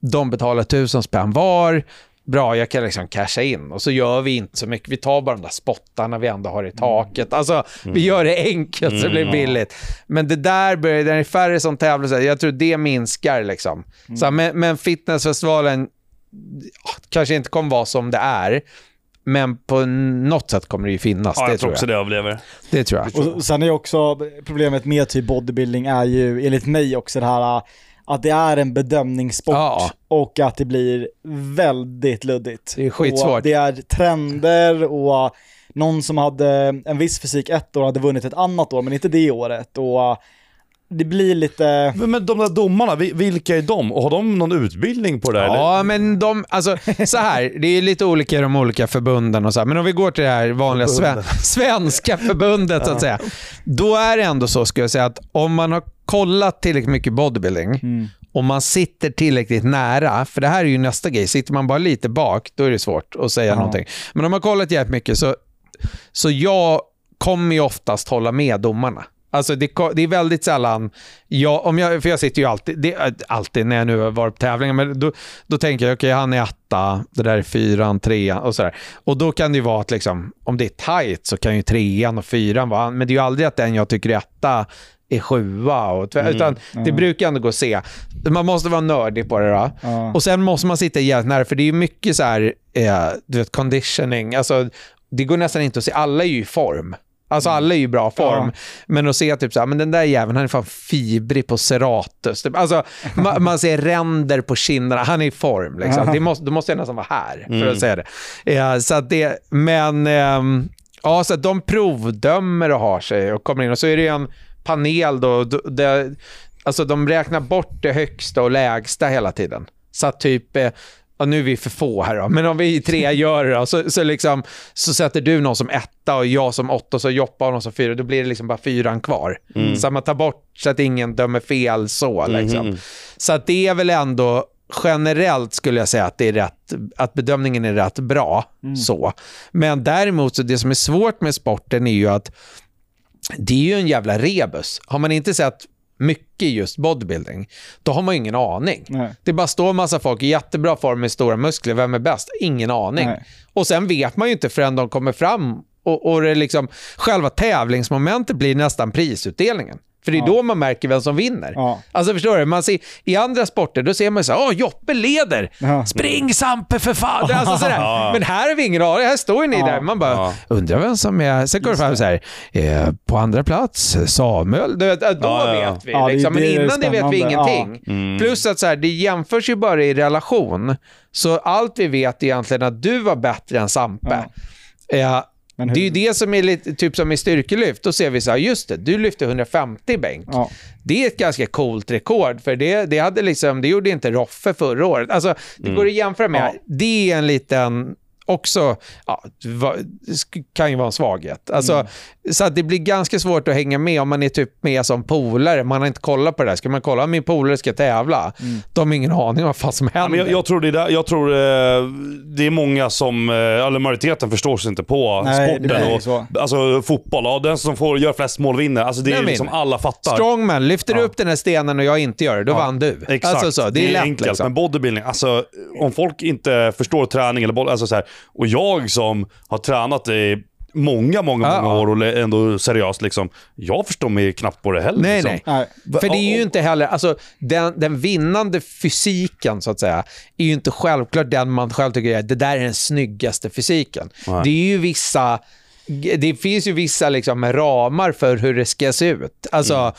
de betalar 1000 spänn var, bra, jag kan liksom casha in. Och så gör vi inte så mycket. Vi tar bara de där spottarna vi ändå har i taket. Alltså, vi gör det enkelt så det blir billigt. Men det där börjar, det är färre som tävlar, så jag tror det minskar liksom. Så här, men, men fitnessfestivalen kanske inte kommer vara som det är. Men på något sätt kommer det ju finnas. Ja, det, jag tror tror också jag. det överlever. det tror jag. Och sen är också problemet med typ bodybuilding är ju enligt mig också det här att det är en bedömningssport Ja. och att det blir väldigt luddigt. Det är skitsvårt. Och det är trender och någon som hade en viss fysik ett år hade vunnit ett annat år men inte det året och det blir lite... Men, men de där domarna, vi- vilka är de? Och har de någon utbildning på det där? eller? Ja, men de, alltså så här, det är lite olika i de olika förbunden och så här, men om vi går till det här vanliga sve, svenska förbundet så att säga. Då är det ändå så, skulle jag säga, att om man har kollat tillräckligt mycket bodybuilding och man sitter tillräckligt nära, för det här är ju nästa grej, sitter man bara lite bak, då är det svårt att säga någonting. Men om man kollat jävligt mycket så, så jag kommer ju oftast hålla med domarna. Alltså det, det är väldigt sällan, jag, om jag, för jag sitter ju alltid, det, alltid när jag nu har varit på tävlingar, men då, då tänker jag okej han är etta, det där är fyran, trean och sådär. Och då kan det ju vara att liksom, om det är tight så kan ju trean och fyran vara, men det är ju aldrig att den jag tycker är etta är sjua, och, tvär- utan det brukar ändå gå att se. Man måste vara nördig på det då. Ja. Och sen måste man sitta jävligt nära, för det är mycket så här, eh, du vet, conditioning. Alltså, det går nästan inte att se. Alla är ju i form. Alltså alla är ju i bra form. Ja. Men att se typ så här, men den där jäveln, han är fan fibrig på serratus. Typ. Alltså, [laughs] ma- man ser ränder på kinderna, han är i form. Liksom. Det måste, då måste jag nästan vara här för att säga det. Ja, så det men ehm, ja, så de provdömer och har sig och kommer in och så är det ju en panel då, då det, alltså de räknar bort det högsta och lägsta hela tiden. Så att typ, eh, ja, nu är vi för få här då, [laughs] men om vi tre gör det då, så, så, liksom, så sätter du någon som etta och jag som åtta och så Joppa och någon som fyra, då blir det liksom bara fyran kvar. Så att man tar bort så att ingen dömer fel så liksom. Så att det är väl ändå generellt skulle jag säga att det är rätt, att bedömningen är rätt bra. så. Men däremot, så det som är svårt med sporten är ju att det är ju en jävla rebus. Har man inte sett mycket just bodybuilding, då har man ju ingen aning. Nej. Det bara står en massa folk i jättebra form med stora muskler. Vem är bäst? Ingen aning. Nej. Och sen vet man ju inte förrän de kommer fram och, och det liksom, själva tävlingsmomentet blir nästan prisutdelningen. För det är då man märker vem som vinner. Ja. Alltså förstår du? Man ser, I andra sporter då ser man så här, åh Joppe leder! Ja. Spring Sampe för fan! Alltså sådär. [laughs] Men här har vi ingen aning, här står ju ni Ja. där. Man bara, Ja. undrar vem som är... Sen går det fram så här, eh, på andra plats Samuel. Du då Ja, ja. vet vi. Ja, liksom. Men innan det vet vi ingenting. Plus att så här, det jämförs ju bara i relation. Så allt vi vet är egentligen att du var bättre än Sampe. Eh, det är ju det som är lite typ som i styrkelyft. Då ser vi så här, just det, du lyfte 150 i bänk. Ja. Det är ett ganska coolt rekord, för det, det, hade liksom, det gjorde inte Roffe förra året. Alltså, det går att jämföra med. Ja. Det är en liten, också, ja, va- det sk- kan ju vara en svaghet. Alltså, Så att det blir ganska svårt att hänga med om man är typ med som polare. Man har inte kollat på det där. Ska man kolla om min polare ska tävla? De har ingen aning om vad fan som Ja, händer. men jag, jag tror, det är jag tror eh, det är många som, eh, eller majoriteten förstår sig inte på Nej, sporten. det och, så. Alltså fotboll, ja, den som får göra flest mål vinner. Alltså, det är ju liksom alla fattar. Strongman, lyfter du Ja. upp den här stenen och jag inte gör det, då vann du. Exakt, Alltså så, det är, lätt enkelt. liksom. Men bodybuilding, alltså om folk inte förstår träning eller boll, alltså så här, och jag som har tränat i många, många, Ja, många år och ändå seriöst liksom. Jag förstår mig knappt på det heller. Nej, liksom. nej. Nej. För det är ju inte heller, alltså den, den vinnande fysiken så att säga, är ju inte självklart den man själv tycker är, det där är den snyggaste fysiken. Nej. Det är ju vissa, det finns ju vissa liksom ramar för hur det ska se ut. Alltså, Mm.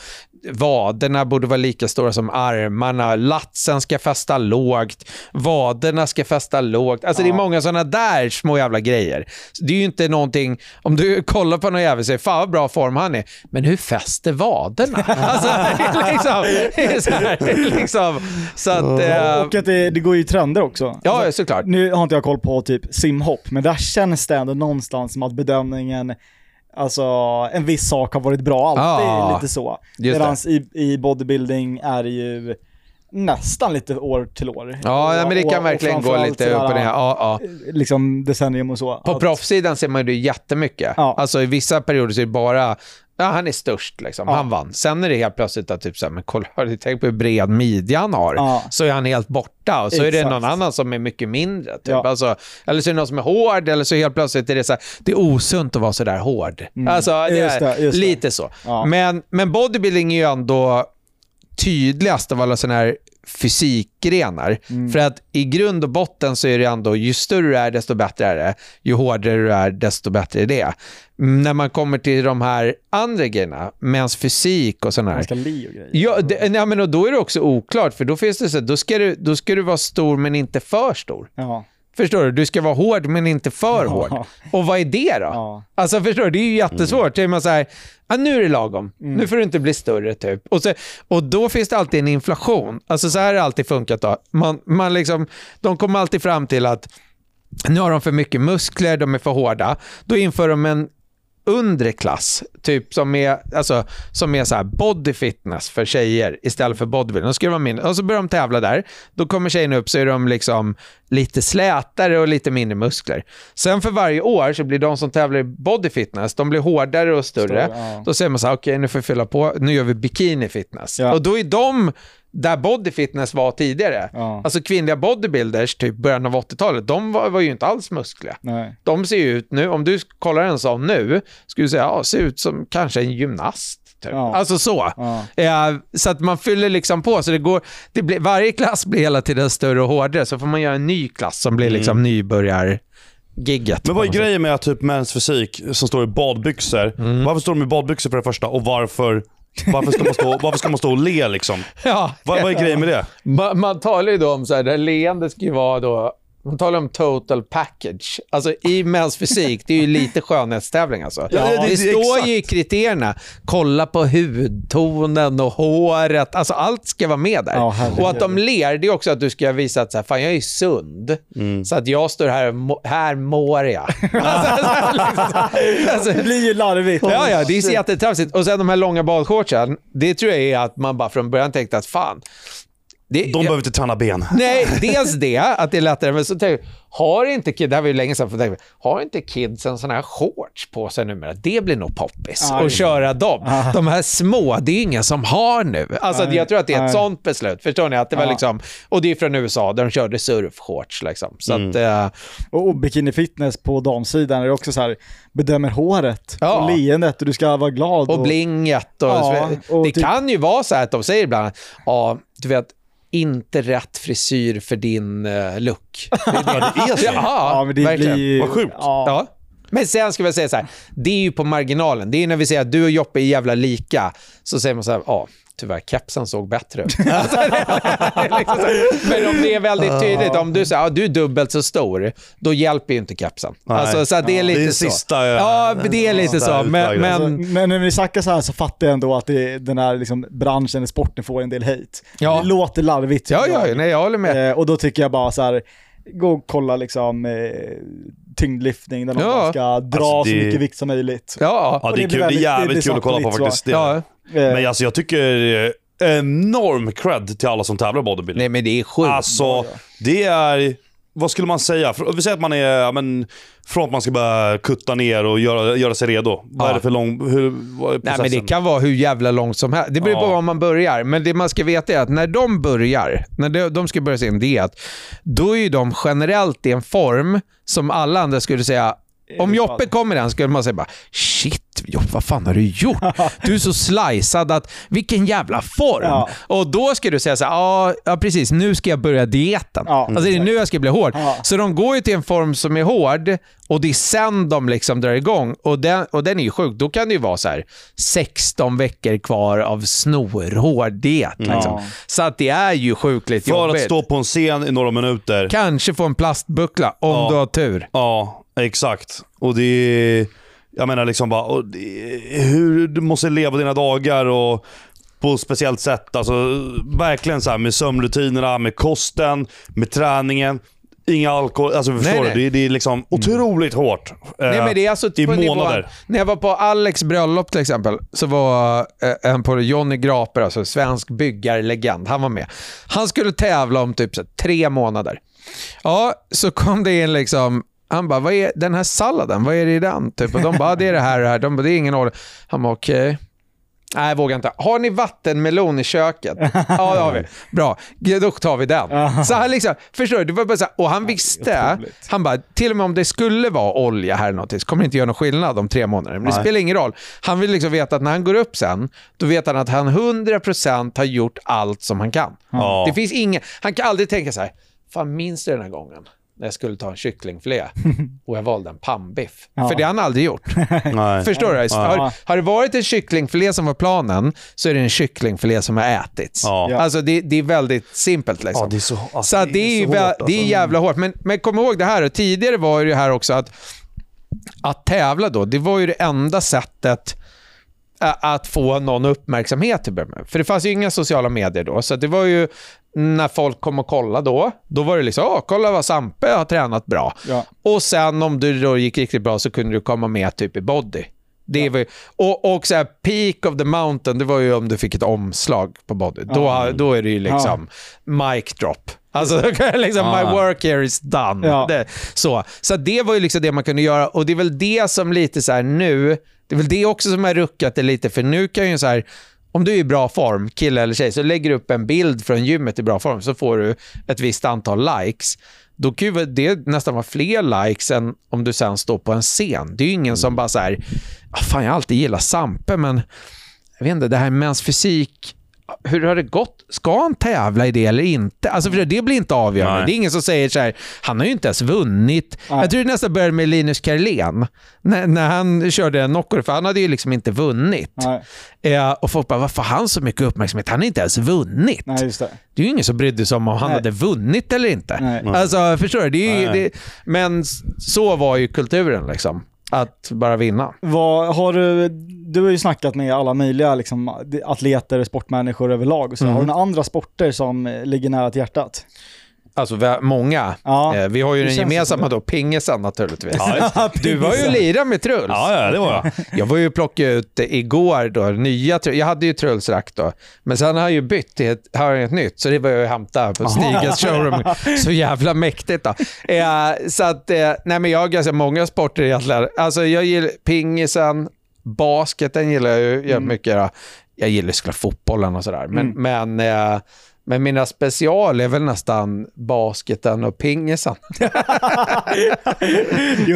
Vaderna borde vara lika stora som armarna, latsen ska fästa lågt, vaderna ska fästa lågt. Alltså det är många sådana där små jävla grejer. Så Det är ju inte någonting, om du kollar på någon jävel och säger fan vad bra form han är, men hur fäster vaderna? [laughs] alltså, det är liksom, det är så, här, liksom, så att, eh, Och att det, det går ju i trender också. ja såklart. Nu har inte jag koll på typ simhopp, men där känns det ändå någonstans som att bedömningen, alltså en viss sak har varit bra alltid, Ja, lite så. Medan i, i bodybuilding är det ju nästan lite år till år. Ja, nej, men det Och- kan och verkligen gå framförallt lite upp och ner. Ja, ja. Liksom decennium och så. På Att- proffssidan ser man ju det jättemycket. Ja. Alltså i vissa perioder så är det bara, ja han är störst liksom, Ja. han vann. Sen är det helt plötsligt att typ så här, men kolla, tänkt på hur bred midja han har? Ja. Så är han helt borta och så är det Exakt. någon annan som är mycket mindre. Typ. Ja. Alltså, eller så är det någon som är hård, eller så helt plötsligt är det så här, det är osunt att vara så där hård. Alltså, det Mm. Är det, det. lite så. Men, men bodybuilding är ju ändå tydligast av alla sådana här fysikgrenar. Mm. För att i grund och botten så är det ändå, ju större du är desto bättre är det. Ju hårdare du är desto bättre är det. Mm, När man kommer till de här andra grejerna, mäns fysik och sådana här. Man ska li och grejer. Ja, det, nej, men och då är det också oklart, för då finns det så då ska, du, då ska du vara stor men inte för stor. Ja. Förstår du? Du ska vara hård men inte för Ja. hård. Och vad är det då? Ja. Alltså förstår du? Det är ju jättesvårt. Mm. Man så här, ah, nu är det lagom. Nu får du inte bli större typ. Och, så, och då finns det alltid en inflation. Alltså så här har det alltid funkat då. Man, man liksom, de kommer alltid fram till att nu har de för mycket muskler, de är för hårda. Då inför de en undre klass, typ som är, alltså, som är så här body fitness för tjejer istället för bodybuilding. Det vara mindre. Och så börjar de tävla där. Då kommer tjejerna upp så är de liksom lite slätare och lite mindre muskler. Sen för varje år så blir de som tävlar i body fitness, de blir hårdare och större. Större, ja. Då säger man så här, okej nu får vi fylla på, nu gör vi bikini fitness. Ja. Och då är de där body fitness var tidigare. Ja. Alltså kvinnliga bodybuilders, typ början av 80-talet, de var, var ju inte alls muskliga. Nej. De ser ju ut nu, om du kollar en sån nu, skulle du säga, ja, ser ut som kanske en gymnast. Typ. Ja. Alltså så. Ja. Eh, så att man fyller liksom på, så det går, det blir, varje klass blir hela tiden större och hårdare, så får man göra en ny klass som blir liksom nybörjar gigget. Men vad är grejen med att typ mäns fysik som står i badbyxor? Mm. Varför står de i badbyxor för det första och varför, varför, ska, man stå, varför ska man stå och le liksom? Ja. Vad, vad är grejen med det? Man, man talar ju då om så här, det här leendet ska ju vara då, man talar om total package. Alltså i mäns fysik, det är ju lite skönhetstävling alltså. Ja, det- det, det- står exakt. ju i kriterierna, kolla på hudtonen och håret, alltså allt ska vara med där. Ja, och att de ler, det är också att du ska visa att så här, fan jag är sund, Mm. så att jag står här må, här mår jag. [laughs] alltså, liksom, alltså, Det blir ju larvigt. Ja, ja, det är jättetramsigt. Och sen de här långa badshortsen, det tror jag är att man bara från början tänkte att fan, det, De behöver inte träna ben. [laughs] Nej, dels det, att det är lättare, men så tänker jag, har inte kid, det här var ju länge sedan, för tänkte, har inte kidsen sådana här shorts på sig numera? Det blir nog poppis Aj. att köra dem. De här små, det är ingen som har nu. Alltså jag tror att det är ett nej. sånt beslut, förstår ni? Att det var liksom, och det är från USA, där de körde surfshorts liksom. Så att, eh, Och, och bikini fitness på damsidan är det också så här, bedömer håret Ja. och leendet och du ska vara glad. och blinget och, Ja, och Det typ- kan ju vara så här att de säger ibland, ja, du vet, inte rätt frisyr för din uh, look. Ja, det är så. [laughs] Ja, Ja, men det verkligen. blir. Vad sjukt. Ja. Ja. Men sen ska vi säga så här, det är ju på marginalen. Det är när vi säger att du och Joppe är jävla lika, så säger man så här, ja, tyvärr, kepsen såg bättre ut. Alltså, [laughs] liksom. Men om det är väldigt tydligt, om du säger, ja, du är dubbelt så stor, då hjälper ju inte kepsen. Alltså, så att det är lite Det är så. sista, ja, det är lite så. Men, utvägen. men men när vi snackar så här så fattar jag ändå att det, den här liksom branschen, sporten får en del hate. Ja. Det låter larvigt. ja, ja, nej, jag håller med. Eh, och då tycker jag bara så här, gå och kolla liksom eh, tyngdlyftning där de Ja. bara ska dra Alltså, det- så mycket vikt som möjligt. Ja, Ja, det det är, kul. det är väldigt- det jävligt blir kul att kolla på faktiskt. Det. ja. Eh, Men alltså jag tycker eh, enorm cred till alla som tävlar i bodybuilding. Nej men det är sjukt. Alltså, det är... Vad skulle man säga? För- Vi säger att man är... ja, Men, från att man ska börja kutta ner och göra, göra sig redo. Vad är det för lång... Hur, Nej men det kan vara hur jävla långt som helst. Det beror på var man börjar. Men det man ska veta är att när de börjar, när de, de ska börja sin diet, då är ju de generellt i en form som alla andra skulle säga, om Joppe kom i den skulle man säga bara “Shit Joppe, vad fan har du gjort? [laughs] Du är så slicead att vilken jävla form!” Ja. Och då ska du säga så här, ja, ja precis, nu ska jag börja dieten. Ja, alltså det är nu jag ska bli hård. Ja. Så de går ju till en form som är hård och det är sen de liksom drar igång. Och den, och den är ju sjuk. Då kan det ju vara så här 16 veckor kvar av snorhård diet. Liksom. Så att det är ju sjukligt För jobbigt. att stå på en scen i några minuter. Kanske få en plastbuckla om Ja. du har tur. Ja, exakt. Och det är... Jag menar liksom bara... Det hur du måste leva dina dagar och på ett speciellt sätt. Alltså verkligen så här med sömnrutinerna, med kosten, med träningen. Inga alkohol. Alltså förstår Nej, du? nej. Det, är- det är liksom otroligt hårt. Nej, eh, men det är alltså I på nivån- månader. När jag var på Alex bröllop till exempel, så var eh, en på Johnny Graper, alltså svensk byggarlegend, han var med. Han skulle tävla om typ så här, tre månader. Ja, så kom det in liksom, han bara, vad är den här salladen, vad är det i den? Typ, och de bara, det är det här det här. De bara, det är ingen ålder. Han bara, okej. Nej, jag vågar inte. Har ni vattenmelon i köket? Ja, det har vi. [laughs] Bra, då tar vi den. Så han liksom, förstår du? Det var bara så här, och han visste, han bara, till och med om det skulle vara olja här eller någonting, så kommer det inte göra någon skillnad om tre månader. Men det Nej. spelar ingen roll. Han vill liksom veta att när han går upp sen, då vet han att han 100% har gjort allt som han kan. Ja. Det finns ingen, han kan aldrig tänka så här, fan minns du den här gången? När jag skulle ta en kycklingfilé [laughs] och jag valde en pannbiff. Ja. För det har han aldrig gjort. [laughs] Nej. Förstår du? Ja. Har, har det varit en kycklingfilé som var planen så är det en kycklingfilé som har ätits. Ja. Alltså det, det är väldigt simpelt. Liksom. Ja, det är så, alltså, så det, är så vä- hårt, det är alltså. jävla hårt. Men, men kom ihåg det här, och tidigare var det här också att, att tävla då, det var ju det enda sättet att få någon uppmärksamhet till. För det fanns ju inga sociala medier då, så det var ju när folk kom och kollade då, då var det liksom, åh, kolla vad Sampe har tränat bra. Ja. Och sen om du då gick riktigt bra så kunde du komma med typ i body. Det var ju, och och så här, peak of the mountain, det var ju om du fick ett omslag på body. Då, då är det ju liksom mic drop. Alltså [laughs] liksom, Ja. my work here is done. Ja. Det, så. så det var ju liksom det man kunde göra och det är väl det som lite så här nu, det är väl det också som har ruckat det lite, för nu kan ju så här, om du är i bra form, kille eller tjej, så lägger du upp en bild från gymmet i bra form så får du ett visst antal likes. Då kan det nästan vara fler likes än om du sen står på en scen. Det är ju ingen som bara så här, "Ah, fan jag har alltid gillat Sampe, men jag vet inte, det här med ens fysik, hur har det gått? Ska han tävla i det eller inte? Alltså för det blir inte avgörande. Nej. Det är ingen som säger så här, han har ju inte ens vunnit. Nej. Jag tror det nästan började med Linus Karlén, när, när han körde en knocker, för han hade ju liksom inte vunnit. Nej, Eh, och folk bara, varför har han så mycket uppmärksamhet? Han har inte ens vunnit. nej just det. Det är ju ingen som brydde sig om om han Nej. hade vunnit eller inte. Nej. Alltså, förstår du? Det är ju, det, men så var ju kulturen liksom. Att bara vinna. Vad, har du, du har ju snackat med alla möjliga liksom, atleter, sportmänniskor överlag. Och så. Mm. Har du några andra sporter som eh, ligger nära till hjärtat? Alltså många. Ja, Eh, vi har ju den gemensamma då, pingisen naturligtvis. Ja, [laughs] Du var ju lira med Truls. Ja, ja, det var jag. Jag var ju plockade ut igår då, nya Truls. Jag hade ju Truls-rack då, men sen har jag ju bytt till ett, har ett nytt, så det var jag att hämta på Stigens showroom. Så jävla mäktigt då. Eh, så att, eh, nej men jag har ganska många sporter egentligen. Alltså jag gillar pingisen, basketen gillar jag ju jävligt mycket. Jag gillar såklart fotbollen och sådär, men, men eh, men mina special är väl nästan basketen och pingisen. [laughs]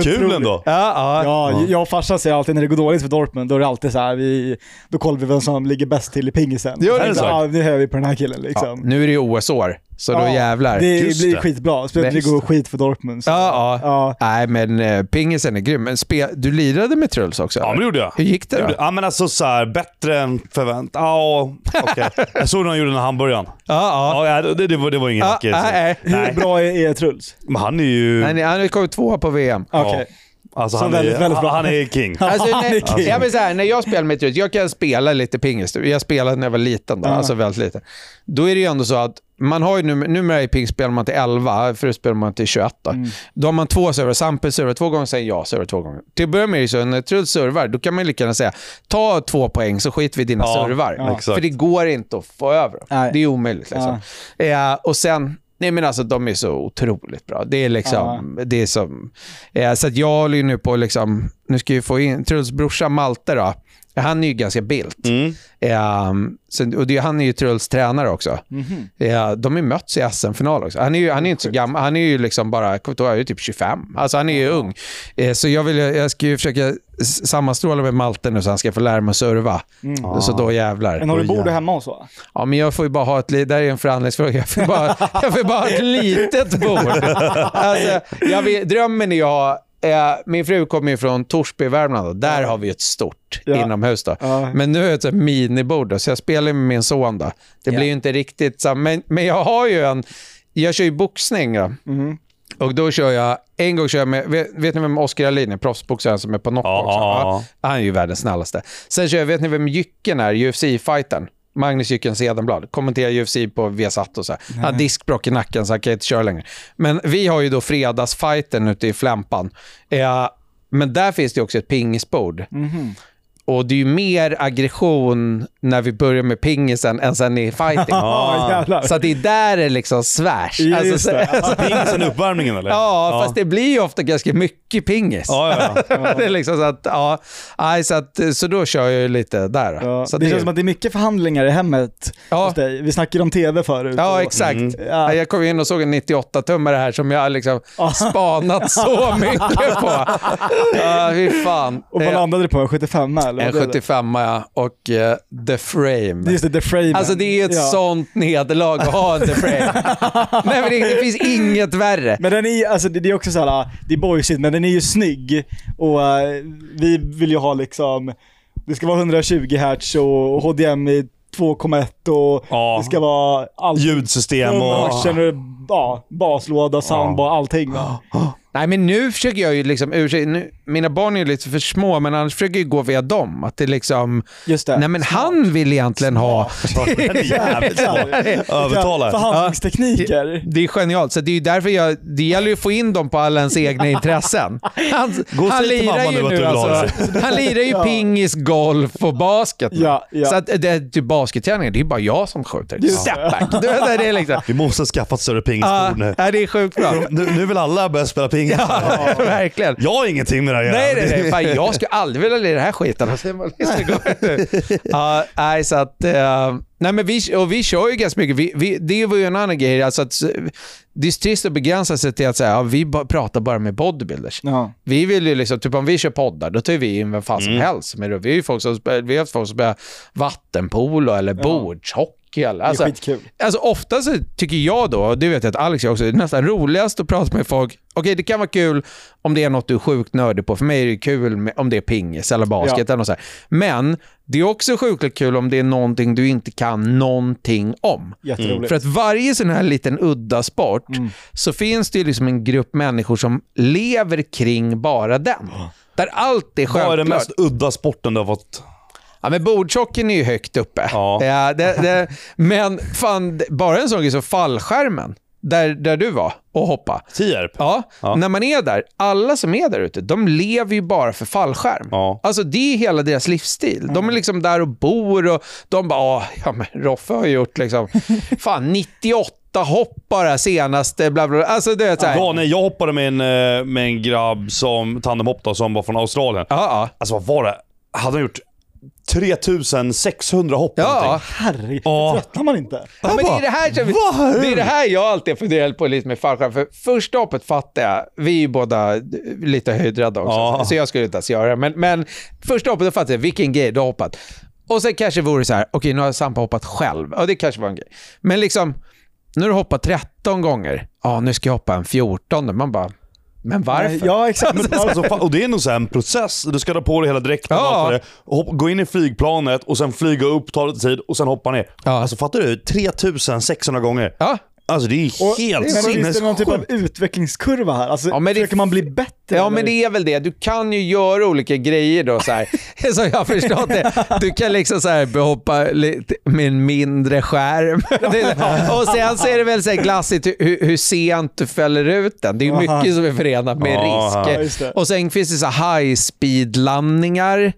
Kul ändå. Ja, ja. Ja, jag och farsan säger alltid när det går dåligt för Dortmund, då är det alltid så här, vi, då kollar vi vem som ligger bäst till i pingisen. Gör det så? Ja, det hör vi på den här killen Ja, liksom. nu är det ju OS-år, så då Ja, jävlar. Det Just blir det. skitbra, speciellt det går skit för Dortmund. Så. Ja, ja. ja. Nej, men eh, pingisen är grym. Men spe, du lirade med Truls också? Ja, men det gjorde jag. Hur gick det då? Ja, men alltså så här, bättre än förväntat. Ja, okej. [laughs] Jag såg när han gjorde den här hamburgaren. Ja, ja. Det, det, var, det var ingen Ja, vacker. nej, Hur bra är, är Truls? Men han är ju... Nej, nej, han har ju kommit tvåa på VM. Okej. Alltså Så han, väldigt, är, väldigt bra. han är king. Alltså, Han är när, king. jag, vill så här, när jag spelar med Truls, jag kan spela lite pingis. Jag spelade när jag var liten, då, Ja. alltså väldigt liten. Då är det ju ändå så att man har ju numera, numera i ping spelar man till 11, förut spelar man till 21. Då, Mm. då har man två servrar, Sampe servar två gånger, sen jag servar två gånger. Till att börja med är det så, när Truls servar, då kan man lika gärna säga, ta två poäng så skiter vi i dina Ja, servar. ja. För det går inte att få över dem. Nej. Det är omöjligt. Liksom. Eh, och sen, nej men alltså de är så otroligt bra. Det är liksom, det är som, eh, så att jag håller ju nu på liksom, nu ska vi få in, Truls brorsa Malte då, han är ju ganska bilt. Mm. Eh, så, och det, han är ju Truls tränare också. Mhm. Eh, de har mötts i SM-final också. Han är ju han är inte så gammal, han är ju liksom bara, han är ju typ 25. Alltså han är ju ung. Eh, så jag, vill, jag ska ju försöka sammanstråla med Malte nu så han ska få lära mig att serva. Så då jävlar. Men har du bord hemma hos va? Ja, men jag får ju bara ha ett li- där är en förhandlingsfråga. Jag får bara, [laughs] jag får bara ha ett litet bord. [laughs] Alltså, jag vill, drömmen är ju att ha, min fru kommer ju från Torsby i Värmland och där har vi ett stort Ja. inomhus. Då. Ja. Men nu är det ett minibord, då, så jag spelar med min son. Då. Det blir Ja. ju inte riktigt så, men, men jag har ju en, jag kör ju boxning. Då. Mhm. Och då kör jag, en gång kör jag med, vet, vet ni vem Oskar Alin är? Proffsboxaren som är på knock Ja, också. Han är ju världens snällaste. Sen kör jag, vet ni vem Jycken är? UFC-fightern. Magnus Jycken Cedenblad. Kommenterar UFC på Viasat och så här. Han har diskbråck i nacken så han kan inte köra längre. Men vi har ju då fredagsfighten ute i Flämpan. Eh, men där finns det också ett pingisbord. Mhm. Och det är ju mer aggression när vi börjar med pingisen än sen i fighting. [laughs] Ja, jävlar. Så att det är där det liksom svärs. Ja, Alltså, det. Alltså, pingisen i uppvärmningen eller? Ja, fast det blir ju ofta ganska mycket pingis. Ja, ja, ja. [laughs] det är liksom så att, ja, nej, så, att, så då kör jag ju lite där. Ja, så det det, känns som att det är mycket förhandlingar i hemmet Ja. hos dig. Vi snackade om tv förut. Ja, och- exakt. Mm. Ja. Ja, Jag kom in och såg en 98-tummare här som jag liksom Ja. spanat så [laughs] mycket på. Ja, fy fan. Och vad landade du på? En 75 En vad blev det? 75 ja, och eh, The Frame. Just det, The Frame. Alltså det är ett Ja. sånt nederlag att ha en The Frame. [laughs] Nej men det, det finns inget värre. Men den är, alltså det, det är också såhär, det är boysigt, men den är ju snygg och eh, vi vill ju ha liksom, det ska vara 120 Hz och HDMI 2,1 och Ja. det ska vara allt. Ljudsystem och... Känner ja, baslåda, soundbar, allting. [gasps] Nej, men nu försöker jag ju liksom, ursäkta, nu, mina barn är ju lite för små, men annars försöker jag gå via dem. Att det liksom, Just det. nej men han vill egentligen ha, [laughs] jävligt smart. Övertala. Förhandlingstekniker. det är genialt. Så det är därför jag, det gäller ju att få in dem på alla ens egna intressen. [laughs] Han, Gå [laughs] han lirar ju nu alltså, han lirar ju pingis, golf och basket. Ja, ja. Så att det, det, basketträningen, det är bara jag som skjuter. Just Step back. Det är liksom, Vi måste skaffa ett större ja, pingisbord nu. ja, det är sjukt bra. Nu, nu vill alla börja spela pingis. Ja, [laughs] verkligen. Jag har ingenting med det här att Nej, nej, nej. Fan, jag skulle aldrig vilja lira den här skiten. Ja, nej, så att... eh, nej, men vi, och vi kör ju ganska mycket. Vi, vi, det var ju en annan grej. Alltså att, det är trist att begränsa sig till att säga ja, vi pratar bara med bodybuilders. Ja. Vi vill ju liksom, typ om vi kör poddar, då tar vi in vem fan som helst. Men då, vi ju folk som, vi har haft folk som spelar vattenpolo eller bordshockey. Eller, Det är alltså, skitkul. Alltså ofta så tycker jag då, och det vet jag att Alex gör också, det är nästan roligast att prata med folk. Okej, det kan vara kul om det är något du är sjukt nördig på. För mig är det kul med, om det är pingis eller basket Ja. eller något så här. Men det är också sjukt kul om det är någonting du inte kan någonting om. Jätteroligt. För att varje sån här liten udda sport så finns det ju liksom en grupp människor som lever kring bara den. Där allt är självklart. Vad är den mest udda sporten du har fått? Ja, men bordshockeyn är ju högt uppe. Ja. det, det, men fan, bara en sån grej som fallskärmen, där, där du var och hoppa. Tierp? Ja, Ja. när man är där, alla som är där ute, de lever ju bara för fallskärm. Ja. Alltså det är hela deras livsstil. De är liksom där och bor och de bara, "Ah, ja men Roffe har gjort liksom, [laughs] fan 98 hopp bara senaste, bla bla bla. Alltså du vet såhär. Ja, nej, jag hoppade med en, eh, med en grabb som tandemhopp då, som var från Australien. Ja, ja. Alltså vad var det? Hade han gjort 3600 hopp Ja? Herregud, Ja. tröttnar man inte? Ja, men det, är det, här som, Va? det är det här jag alltid funderat på lite med fallskärm. För första hoppet fattar jag, vi är ju båda lite höjdrädda också, Ja. så jag skulle inte ens göra det. Men, men första hoppet, då fattar jag vilken grej du har hoppat. Och sen kanske vore det så här, okej nu har Sampa hoppat själv. Ja, det kanske var en grej. Men liksom, nu har du hoppat 13 gånger. Ja, nu ska jag hoppa en 14. Man bara, men varför? Ja, exakt. [laughs] Men, Alltså, och det är nog så en process. Du ska dra på dig hela dräkten Ja. det Gå in i flygplanet och sen flyga upp, ta lite tid och sen hoppa ner. Ja. Alltså fattar du? 3600 gånger. Ja, Alltså det är Och, helt men finns det någon typ av sinnessjukt. utvecklingskurva här? Alltså, Ja, men det- försöker man bli bättre? Ja, men eller? det är väl det. Du kan ju göra olika grejer då så här. [laughs] [laughs] Så jag har förstått det. Du kan liksom så här behoppa lite med en mindre skärm. [laughs] Det- Och sen så är det väl så här glassigt hur, hur sent du fäller ut den. Det är ju mycket som är förenat med risk. det. Och sen finns det så high speed landningar.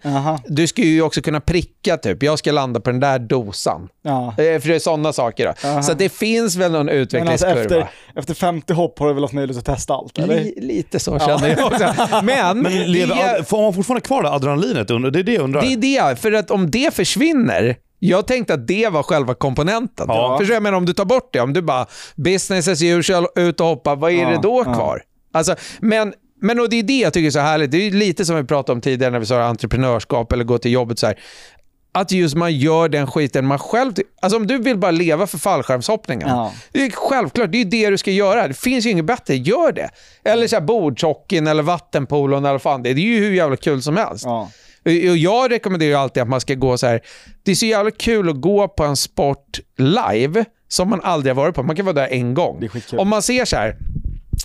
Du ska ju också kunna pricka typ. Jag ska landa på den där dosan. Ja. Eh, För det är sådana saker. Då. Så att det finns väl någon Men alltså utvecklingskurva. efter, efter 50 hopp har du väl haft möjlighet att testa allt? Eller? Li, lite så känner jag också. [laughs] Men, Men lever, det, får man fortfarande kvar det adrenalinet? Det är det jag undrar. det är det, för att om det försvinner, jag tänkte att det var själva komponenten. Ja. Förstår jag? Men om du tar bort det, om du bara business as usual, ut och hoppa, vad är Ja, det då ja. kvar? Alltså, men, men och det är det jag tycker är så härligt. Det är lite som vi pratade om tidigare när vi sa entreprenörskap eller gå till jobbet. så här. Att just man gör den skiten man själv... Alltså om du vill bara leva för fallskärmshoppningen. Ja. Det är självklart, det är ju det du ska göra. Det finns ju inget bättre, gör det. Eller så här bordshockeyn eller vattenpolon eller fan det är. Det är ju hur jävla kul som helst. Ja. Och jag rekommenderar ju alltid att man ska gå så här. Det är så jävla kul att gå på en sport live som man aldrig har varit på. Man kan vara där en gång. Om man ser så här.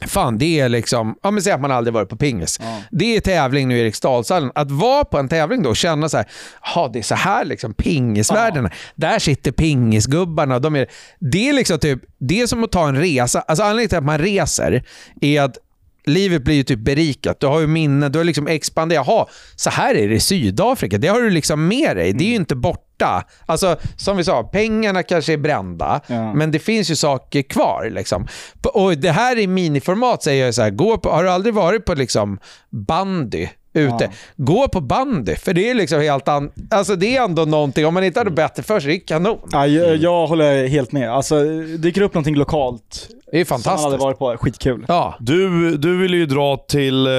Fan, det är liksom... Ja, men säg att man aldrig varit på pingis. Ja. Det är tävling nu i Eriksdalshallen. Att vara på en tävling då och känna så här, "Jaha, det är så här liksom pingisvärlden är. Där sitter pingisgubbarna. De är, det är liksom typ, det är som att ta en resa. Alltså anledningen till att man reser är att livet blir ju typ berikat. Du har ju minnen, du har liksom expanderat. Jaha, så här är det i Sydafrika. Det har du liksom med dig. Det är ju inte borta. Alltså, som vi sa, pengarna kanske är brända, Ja. men det finns ju saker kvar. Liksom. Och Det här i miniformat säger jag så här, gå på, har du aldrig varit på liksom bandy? Ute. Ja. Gå på bandy, för det är liksom helt an... Alltså det är ändå någonting, om man inte hade bättre för sig, det är kanon. Ja, jag, jag håller helt med. Alltså, dyker upp någonting lokalt Det är som man fantastiskt. hade varit på, skitkul. Ja. Du, du ville ju dra till, eh,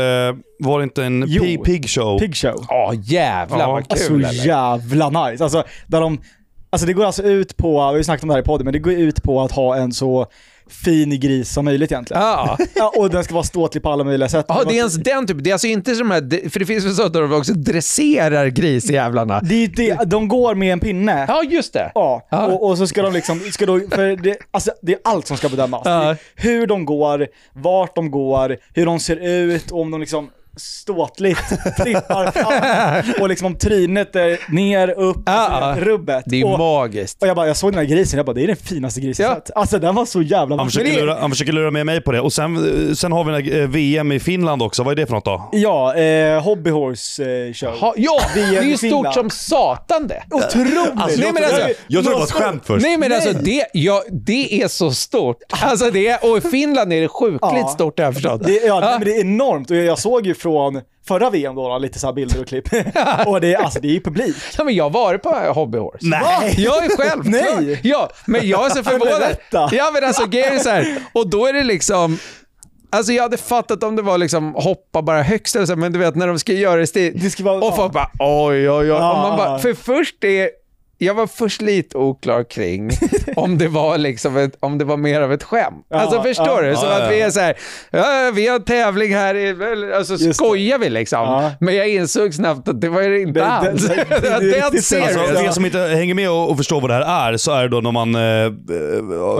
var det inte en Jo. pig, show? Pig show. Ja, jävlar Ja, vad Alltså kul. eller? jävla nice. Alltså, där de, alltså det går alltså ut på, vi har ju snackat om det här i podden, men det går ut på att ha en så fin gris som möjligt egentligen. Ja. [laughs] Ja, och den ska vara ståtlig på alla möjliga sätt. Ja, det är ens den typen. Det är alltså inte som här, för det finns väl så att de också dresserar grisjävlarna. det, det, de går med en pinne. Ja, just det. Ja, Ja. Och, och så ska de liksom, ska då, för det, alltså, det är allt som ska bedömas. Ja. Hur de går, vart de går, hur de ser ut, och om de liksom ståtligt trippar fram och liksom om trynet är ner, upp, Ja, alltså, ja. rubbet. Det är och, magiskt. och jag bara, jag såg den här grisen, jag bara det är den finaste grisen jag Ja. sett. Alltså den var så jävla Han försöker, lura, han försöker lura med mig på det. Och sen, sen har vi den här, eh, VM i Finland också. Vad är det för något då? Ja, eh, Hobby Horse eh, show. Ha, ja, det är ju stort som satan det. Otroligt! Alltså, Nej, jag, men alltså, jag trodde det var ett skämt först. Nej men alltså det, ja, det är så stort. Alltså det är, och i Finland är det sjukligt Ja. stort har jag förstått. Det, ja, nej, men det är enormt och jag, jag såg ju från förra VM då, då lite så här bilder och klipp. [laughs] och det, alltså, det är ju publik. Ja, men jag har varit på Hobby Horse. Nej. Jag är själv. [laughs] Nej. Ja, men jag är så [laughs] förvånad. Ja, men alltså grejen är så här. Och då är det liksom... Alltså jag hade fattat om det var liksom hoppa bara högst eller så, men du vet när de ska göra det stil. Det ska vara- och folk bara oj, oj, oj. Och man bara, för först är... Jag var först lite oklar kring [laughs] om det var liksom ett, om det var mer av ett skämt. Ja, alltså förstår ja. du? Som Ja, ja, att vi ja. är så här, ja, vi har tävling här, i, alltså Just det. skojar vi liksom? Ja. Men jag insåg snabbt att det var det inte Det- det- alls. det- [laughs] det- det är Det serious. Alltså, er som inte hänger med och, och förstår vad det här är, så är det då när man... Eh,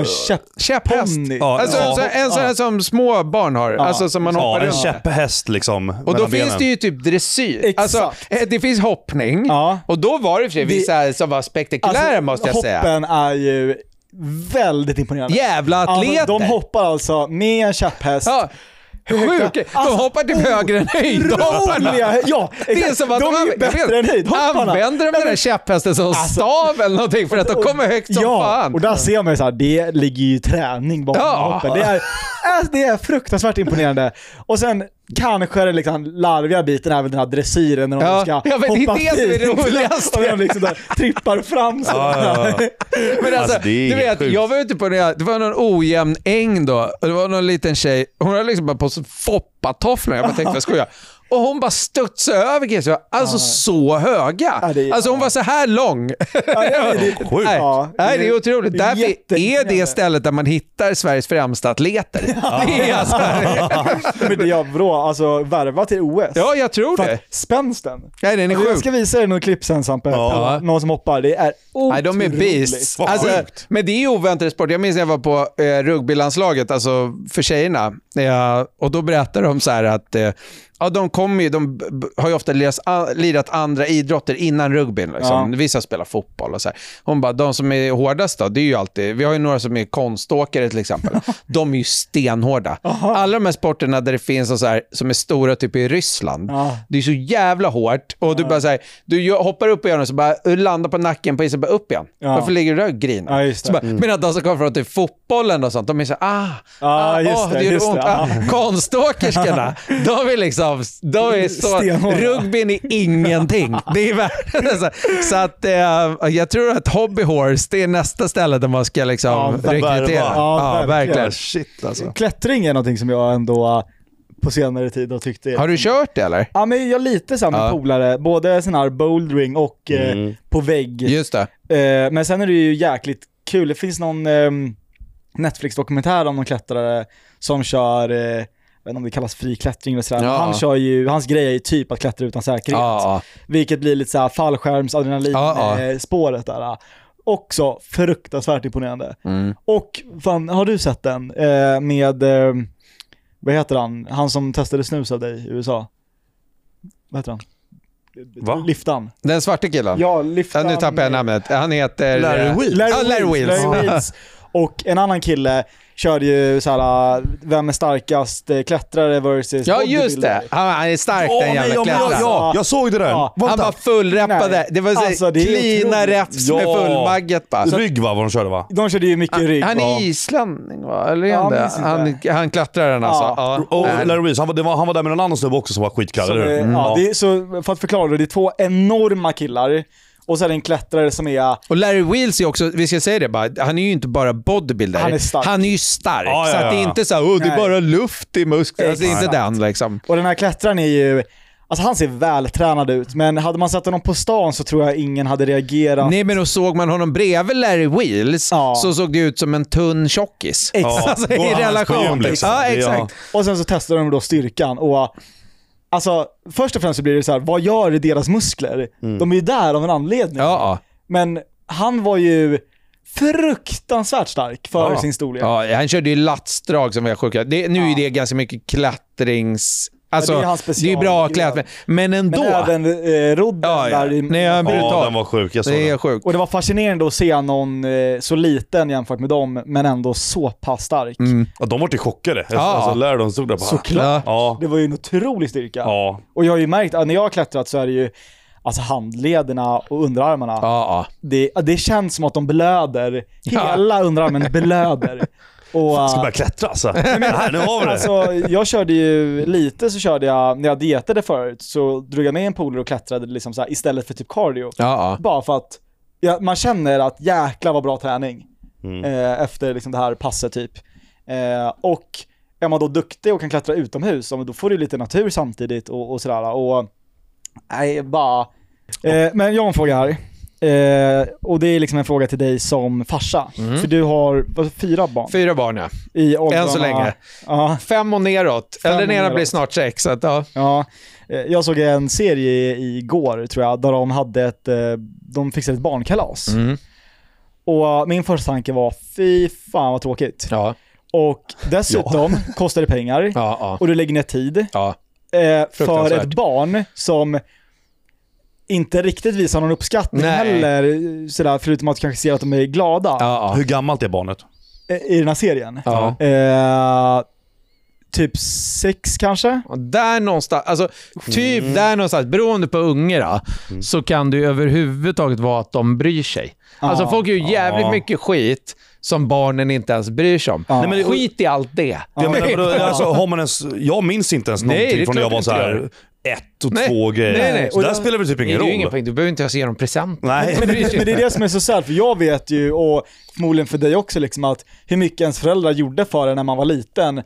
eh, käpp, Käpphäst. Ponny. Ja, Alltså ja. en, sån- en sån här som små barn har, Ja. alltså som man ja, hoppar en runt. käpphäst liksom. Och då finns benen. det ju typ dressyr. Exakt. Alltså, eh, det finns hoppning. Ja. Och då var det för sig Det- vissa som var spektakulära Alltså, måste jag säga. hoppen är ju väldigt imponerande. Jävla atleter. Alltså, de hoppar alltså med en käpphäst. Ja. Sjuka. De Alltså, hoppar typ högre än höjdhopparna. Ja, Det är som att de är jag bättre än höjdhopparna. Använder de den där käpphästen som stav eller någonting för att de kommer högt som ja, fan? och där ser man ju såhär, det ligger ju träning bakom Ja. hoppen. Det är, alltså, det är fruktansvärt imponerande. Och sen kanske den liksom larviga biten är väl den här dressyren när de Ja. ska Ja, men det är hoppa det som är roligaste. [laughs] Och de liksom där, trippar fram så. Ja, ja, ja. Men alltså, Alltså, du vet, sjukt. jag var ute på det, det var någon ojämn äng då och det var någon liten tjej, hon hade liksom bara på sig foppatofflor, jag bara tänkte jag skojar. Och hon bara studsade över killen. Alltså så höga. Ja, det är- alltså hon var så här lång. Ja, det, [laughs] det, Sjukt. Nej, Ja, nej, det är otroligt. det är Därför är det stället där man hittar Sveriges främsta atleter. [laughs] Det är alltså, [laughs] men det är bra, alltså värva till OS. ja, jag tror För det. spänsten. Nej, den är Alltså, jag sjuk. ska visa dig några klipp sen Sampe, Ja. någon som hoppar. Det är otroligt. Nej, de är beasts. Alltså, men det är ju oväntad sport. Jag minns när jag var på eh, rugbylandslaget, alltså för tjejerna. Ja, och då berättade de så här att eh, ja, de, kommer ju, de har ju ofta lirat, lirat andra idrotter innan rugbyn. Liksom. Ja. Vissa spelar fotboll och så här. Hon bara, de som är hårdast då, det är ju alltid, vi har ju några som är konståkare till exempel. [laughs] de är ju stenhårda. Alla de här sporterna där det finns så här, som är stora, typ i Ryssland, Ja. det är så jävla hårt. Och du bara så här, du hoppar upp igen och så bara landar på nacken på isen, bara upp igen. Ja. Varför ligger du där och grinar? Ja. Så bara, Medan de som kommer från typ fotbollen och sånt, de är så här, ah, Ja, ah just åh, det, det gör ont. det, Ah, ja. [laughs] Konståkerskorna, de är liksom, de är så, rugbyn är ingenting. Det är värre. [laughs] Så, att eh, jag tror att Hobby Horse, det är nästa ställe där man ska liksom Ja, rekrytera. värva. Ja, verkligen. Shit alltså. Klättring är någonting som jag ändå äh, på senare tid har tyckt är... Har du kört det eller? Ja men jag lite så med Ja. polare, både sån här bouldering och eh, Mm. på vägg. Just det. Eh, men sen är det ju jäkligt kul, det finns någon ehm, Netflix-dokumentär om någon klättrare som kör, eh, jag vet inte om det kallas fri klättring eller sådär, Ja. han kör ju, hans grej är ju typ att klättra utan säkerhet. Ja, Vilket blir lite såhär fallskärms adrenalin Ja, ja. eh, spåret där. Också fruktansvärt imponerande. mm. Och fan, har du sett den? Eh, med, eh, vad heter han? Han som testade snus av dig i USA. Vad heter han? Va? Liftan. Den svarta killen? Ja, Ja, Liftan. nu tappar jag namnet. Han heter... Larry eh, Wheels. Larry, Ja, Larry Wheels. [laughs] [laughs] Och en annan kille körde ju såhär, vem är starkast eh, klättrare versus Ja, just det. Han, han är stark Åh, den jävla ja, men klättraren. ja, ja, jag såg det där. Ja. Han var fullreppade. Det var så Alltså, klina otroligt. räfs med Ja. fullmagget bara. Rygg va, vad de körde va? De körde ju mycket rygg. Han Ja. är islänning va? Eller är Ja, han det? Han, han klättraren alltså. Ja. Ja. Och. Larry Reese, han var, han var där med någon annan snubbe också som var skitkall, Så, eller hur? Mm. ja, det är, så för att förklara det, det är två enorma killar och så är det en klättrare som är Och Larry Wheels är också, vi ska säga det bara, han är ju inte bara bodybuilder. Han är stark. Han är ju stark. Ja, ja, Så att det är ja. inte så här, oh, det är bara luft i musklerna. Alltså, det är inte den liksom. Och den här klättraren är ju, alltså han ser vältränad ut, men hade man sett honom på stan så tror jag ingen hade reagerat. Nej men då såg man honom bredvid Larry Wheels Ja. så såg det ut som en tunn tjockis. Exakt. Ja, [laughs] Alltså, i relation. liksom. Ja, exakt. Och sen så testar de då styrkan och Alltså, först och främst så blir det så här, vad gör deras muskler? De är ju där av en anledning. Ja. Men han var ju fruktansvärt stark för Ja. sin storlek. Ja, han körde ju latsdrag som var sjuka. Det, nu är det ganska mycket klättrings... Alltså, det är det, hans är ju bra specialgrej. klätt, men ändå. Men även eh, rodden Ja, ja. där i, Nej, Ja, den var sjuk. Jag såg det är den. sjukt. Och det var fascinerande att se någon eh, så liten jämfört med dem, men ändå så pass stark. Mm. Ja, de vart ju chockade. Ja. Alltså, Larry de stod där bara... Såklart. Ja. Det var ju en otrolig styrka. Ja. Och jag har ju märkt, att när jag har klättrat så är det ju, alltså handlederna och underarmarna, Ja, ja. det, det känns som att de blöder. Ja. Hela underarmen blöder. [laughs] Och, Ska börja klättra alltså. [laughs] Här, nu har vi det. Alltså, jag körde ju lite så körde jag, när jag dietade förut, så drog jag med en polare och klättrade liksom så här, istället för typ cardio. ja. Bara för att ja, man känner att jäklar vad bra träning Mm. eh, efter liksom det här passet typ. Eh, och är man då duktig och kan klättra utomhus, men då får du lite natur samtidigt och, och sådär. Och nej, bara... Eh, men jag har en fråga här. Eh, och det är liksom en fråga till dig som farsa. För du har vad, fyra barn Fyra barn ja. i åldrarna... Än så länge. Ja, Fem och neråt. Fem Eller den ena blir snart sex. Så att, ja. Ja, eh, jag såg en serie igår tror jag, där de hade ett, eh, de fixade ett barnkalas. Mm. Och eh, min första tanke var, fy fan vad tråkigt. Ja, Och dessutom kostar det pengar, ja, ja. och du lägger ner tid. ja. Eh, för ett barn som inte riktigt visar någon uppskattning Nej. heller, sådär, förutom att kanske se att de är glada ja, ja. Hur gammalt är barnet? eh, i den här serien. ja. Eh, typ sex kanske? Och Där någonstans, alltså typ Mm. där någonstans, beroende på unge då, så kan det ju överhuvudtaget vara att de bryr sig. Alltså Ja. folk gör ju jävligt Ja. mycket skit som barnen inte ens bryr sig om. Ja. Nej, men det- Skit i allt det. Jag, menar, vadå, [laughs] alltså, har man ens, jag minns inte ens Nej, det är någonting från när jag klart var så inte här ett och Nej. två grejer. Nej, nej. Så Och där spelar det typ Det ingen är ju roll. ingen poäng. Du behöver inte ens ge dem present. Nej. Men det, men det är det som är så sad, för jag vet ju, och förmodligen för dig också, liksom, att hur mycket ens föräldrar gjorde för en när man var liten.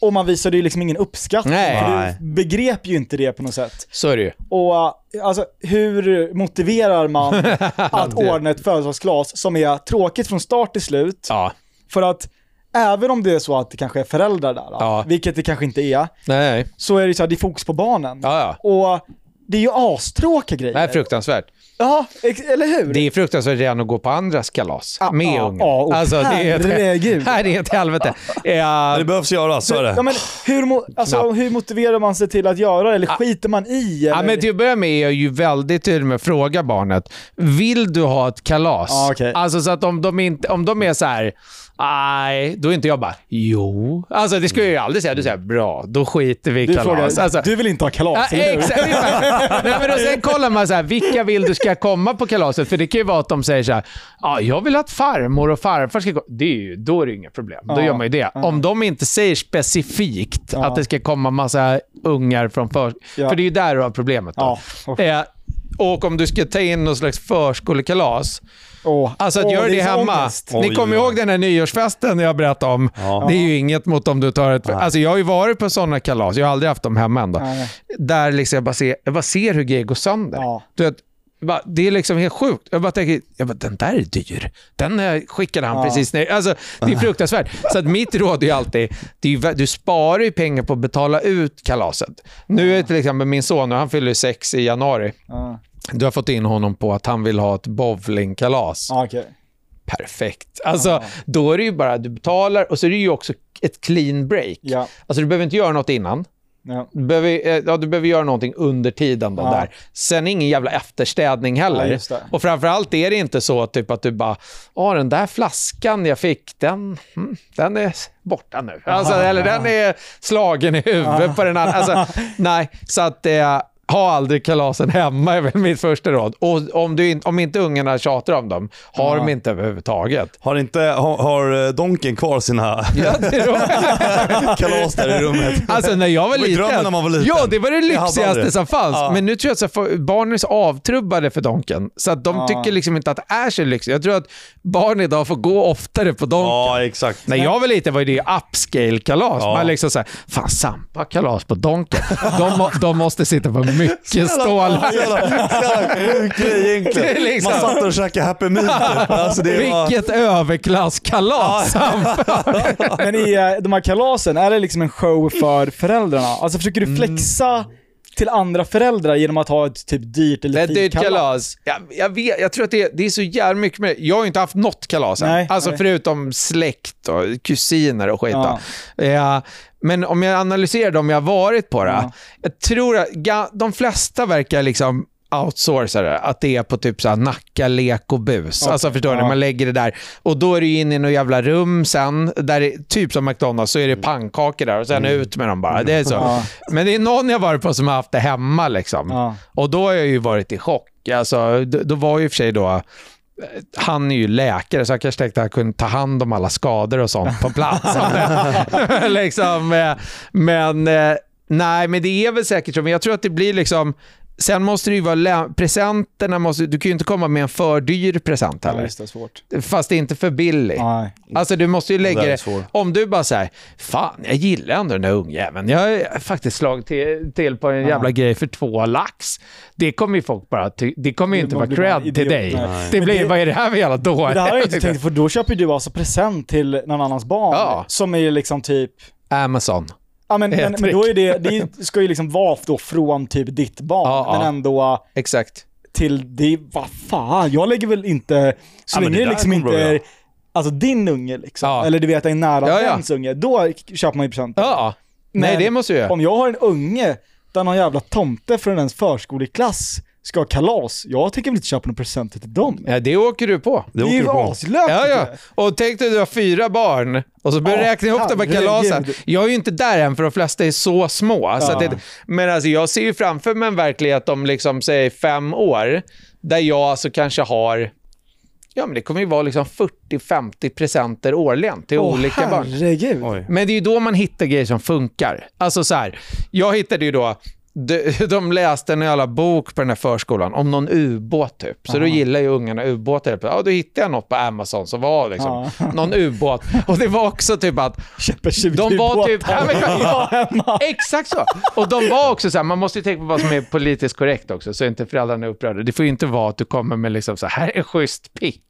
Och man visade ju liksom ingen uppskattning, Nej. för du begrep ju inte det på något sätt. Så är det ju. Och uh, alltså, hur motiverar man [laughs] att Det- ordna ett födelsedagskalas som är tråkigt från start till slut? Ja. För att även om det är så att det kanske är föräldrar där, Ja. vilket det kanske inte är, Nej. så är det så här, det är fokus på barnen. Ja, ja. Och det är ju astråkiga grejer. Det är fruktansvärt. Ja, eller hur? Det är fruktansvärt redan att gå på andras kalas Ja, med ja, ungen. ja, och alltså, det är ett, herregud. [laughs] här är ett helvete. Ja, Det behövs göras, så är det. Ja, men hur, alltså, hur motiverar man sig till att göra det? Eller skiter man i? Eller? Ja, men till att börja med är jag ju väldigt tydlig med att fråga barnet, vill du ha ett kalas? Ja, okej. Alltså så att om de, inte, om de är så här, nej, då är inte jag bara, jo. Alltså det skulle jag ju aldrig säga. Du säger, bra, då skiter vi i du kalas. frågar, Alltså, du vill inte ha kalas, Ja, eller hur? exakt. [laughs] Nej, men och sen kollar man så här, vilka vill du ska komma på kalaset? För det kan ju vara att de säger så här, ja, jag vill att farmor och farfar ska komma. Det är ju, då är det inga problem. Då Ja, gör man ju det. Om de inte säger specifikt Ja. att det ska komma massa ungar från för... Ja. För det är ju där du har problemet. Då. Ja. Eh, och om du ska ta in någon slags förskolekalas, Åh. alltså att Åh, göra det, så hemma. ångest. Ni kommer ihåg den här nyårsfesten jag berättade om? Ja. Det är ju inget mot om du tar ett... Alltså jag har ju varit på sådana kalas, jag har aldrig haft dem hemma ändå. Nej. Där liksom jag, bara ser, jag bara ser hur grejer går sönder. Ja. Du vet, bara, det är liksom helt sjukt. Jag bara tänker, jag bara, den där är dyr. Den eh, skickade han Ja. precis ner. Alltså, det är [laughs] fruktansvärt. Så att mitt råd är alltid, är du sparar ju pengar på att betala ut kalaset. Nu är till exempel min son, han fyller sex i januari. Ja, Du har fått in honom på att han vill ha ett bowlingkalas. ja, okej. Perfekt. Alltså, då är det ju bara, du betalar och så är det ju också ett clean break. Alltså du behöver inte göra något innan. Ja. Du behöver, eh, ja, du behöver göra någonting under tiden då Ja. där. Sen ingen jävla efterstädning heller. Ja, och framförallt är det inte så typ att du bara, ja den där flaskan jag fick, den, mm, den är borta nu. Alltså, [laughs] eller den är slagen i huvudet på den andra. Alltså, [laughs] nej, så att eh, ha aldrig kalasen hemma är väl mitt första råd. Och om, du in, om inte ungarna tjatar om dem, har de inte överhuvudtaget. Har, inte, har, har eh, Donken kvar sina Ja, [laughs] kalas där i rummet? Alltså när jag var liten. när man var liten. Ja, det var det lyxigaste som fanns. Ja. Men nu tror jag att barnen är så avtrubbade för Donken. Så att de Ja. tycker liksom inte att det är så lyxigt. Jag tror att barn idag får gå oftare på Donken. Ja, exakt. När jag var liten var det ju upscale-kalas. Ja. Man liksom såhär, fan Sampa kalas på Donken. De, de måste sitta på mycket stålar. Jävla jävla sjuk grej egentligen. Det är liksom- Man satt och käkade Happy Meal. typ. Alltså det var... Vilket överklasskalas. Men i eh, de här kalasen, är det liksom en show för föräldrarna? Alltså försöker du flexa till andra föräldrar genom att ha ett typ dyrt eller fint dyrt kalas? kalas. Jag, jag, vet, jag tror att det, det är så jävla mycket med Jag har ju inte haft något kalas än. Nej, Alltså nej. förutom släkt och kusiner och skit. Ja. då. Eh, men om jag analyserar dem jag har varit på det. Ja. Jag tror att ga, de flesta verkar liksom outsourca det. Att det är på typ så här Nacka, lek och bus. Okej, Alltså förstår ni? Man lägger det där. Och då är du in i något jävla rum sen, där det, typ som McDonalds, så är det pannkakor där och sen ut med dem bara. Det är så. Mm. Ja. Men det är någon jag varit på som har haft det hemma liksom. Ja. Och då har jag ju varit i chock. Alltså, då, då var ju i och för sig då, eh, han är ju läkare så jag kanske tänkte att han kunde ta hand om alla skador och sånt på plats. [laughs] [laughs] liksom, eh, men eh, nej, men det är väl säkert så. Men jag tror att det blir liksom, sen måste det ju vara, presenterna måste, du kan ju inte komma med en för dyr present Ja, heller. det, svårt. Fast det är inte för billig. Nej. Alltså du måste ju lägga Det om du bara säger fan jag gillar ändå den där ungjäveln. Jag har faktiskt slagit till, till på en jävla grej för två lax. Det kommer ju folk bara, ty- det kommer ju Det inte vara cred till dig. Nej. Det blir, det- vad är det här för jävla dåre? Det här har jag inte tänkt, för då köper du alltså present till någon annans barn. Ja. Som är liksom typ, Amazon. Ja men, men, men då är det, det ska ju liksom vara då från typ ditt barn, Ja, men ja. ändå Exakt. till det, vad fan, jag lägger väl inte, så länge det det liksom inte är, alltså din unge liksom, Ja. eller du vet en nära Ja, ja. väns unge, då köper man ju presenter. Ja. Nej, Men det måste göra. Om jag har en unge där någon jävla tomte från ens förskoleklass ska ha kalas, jag tänker väl inte köpa några presenter till dem. Ja, det åker du på. Det är åker ju du på. aslökt! Ja, ja. Och tänk dig du har fyra barn och så börjar du Ja, räkna ihop de här herregud. kalasen. Jag är ju inte där än för de flesta är så små. Så Ja. att det, men alltså jag ser ju framför mig en verklighet om liksom, säg fem år, där jag alltså kanske har Ja, men det kommer ju vara liksom 40-50 presenter årligen till Åh, olika barn. herregud. Oj. Men det är ju då man hittar grejer som funkar. Alltså så här, jag hittade ju då de, [laughs] de läste en jävla bok på den här förskolan om någon ubåt typ. Så då gillar ju ungarna ubåtar. Ja, då hittade jag något på Amazon som var liksom [laughs] någon ubåt. Och det var också typ att Köper 20 de var typ... båtar. Ja, men, [laughs] Ja. Exakt så. Och de var också så här, man måste ju tänka på vad som är politiskt korrekt också, så inte föräldrarna är upprörda. Det får ju inte vara att du kommer med liksom så här, här är schysst pickat.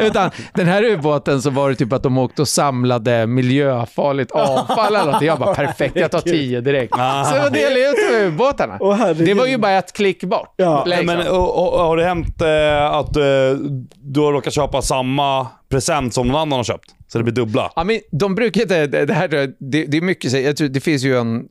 Utan den här ubåten så var det typ att de åkte och samlade miljöfarligt avfall eller något. Jag bara, perfekt, jag tar tio direkt. Så jag delade ut med ubåtarna. Det var ju bara ett klick bort. Ja. Liksom. men, och, och, har det hänt eh, att eh, du har råkat köpa samma present som någon annan har köpt? Så det blir dubbla? Ja, men de brukar inte, det, det här, det, det är mycket, jag tror, det finns ju en,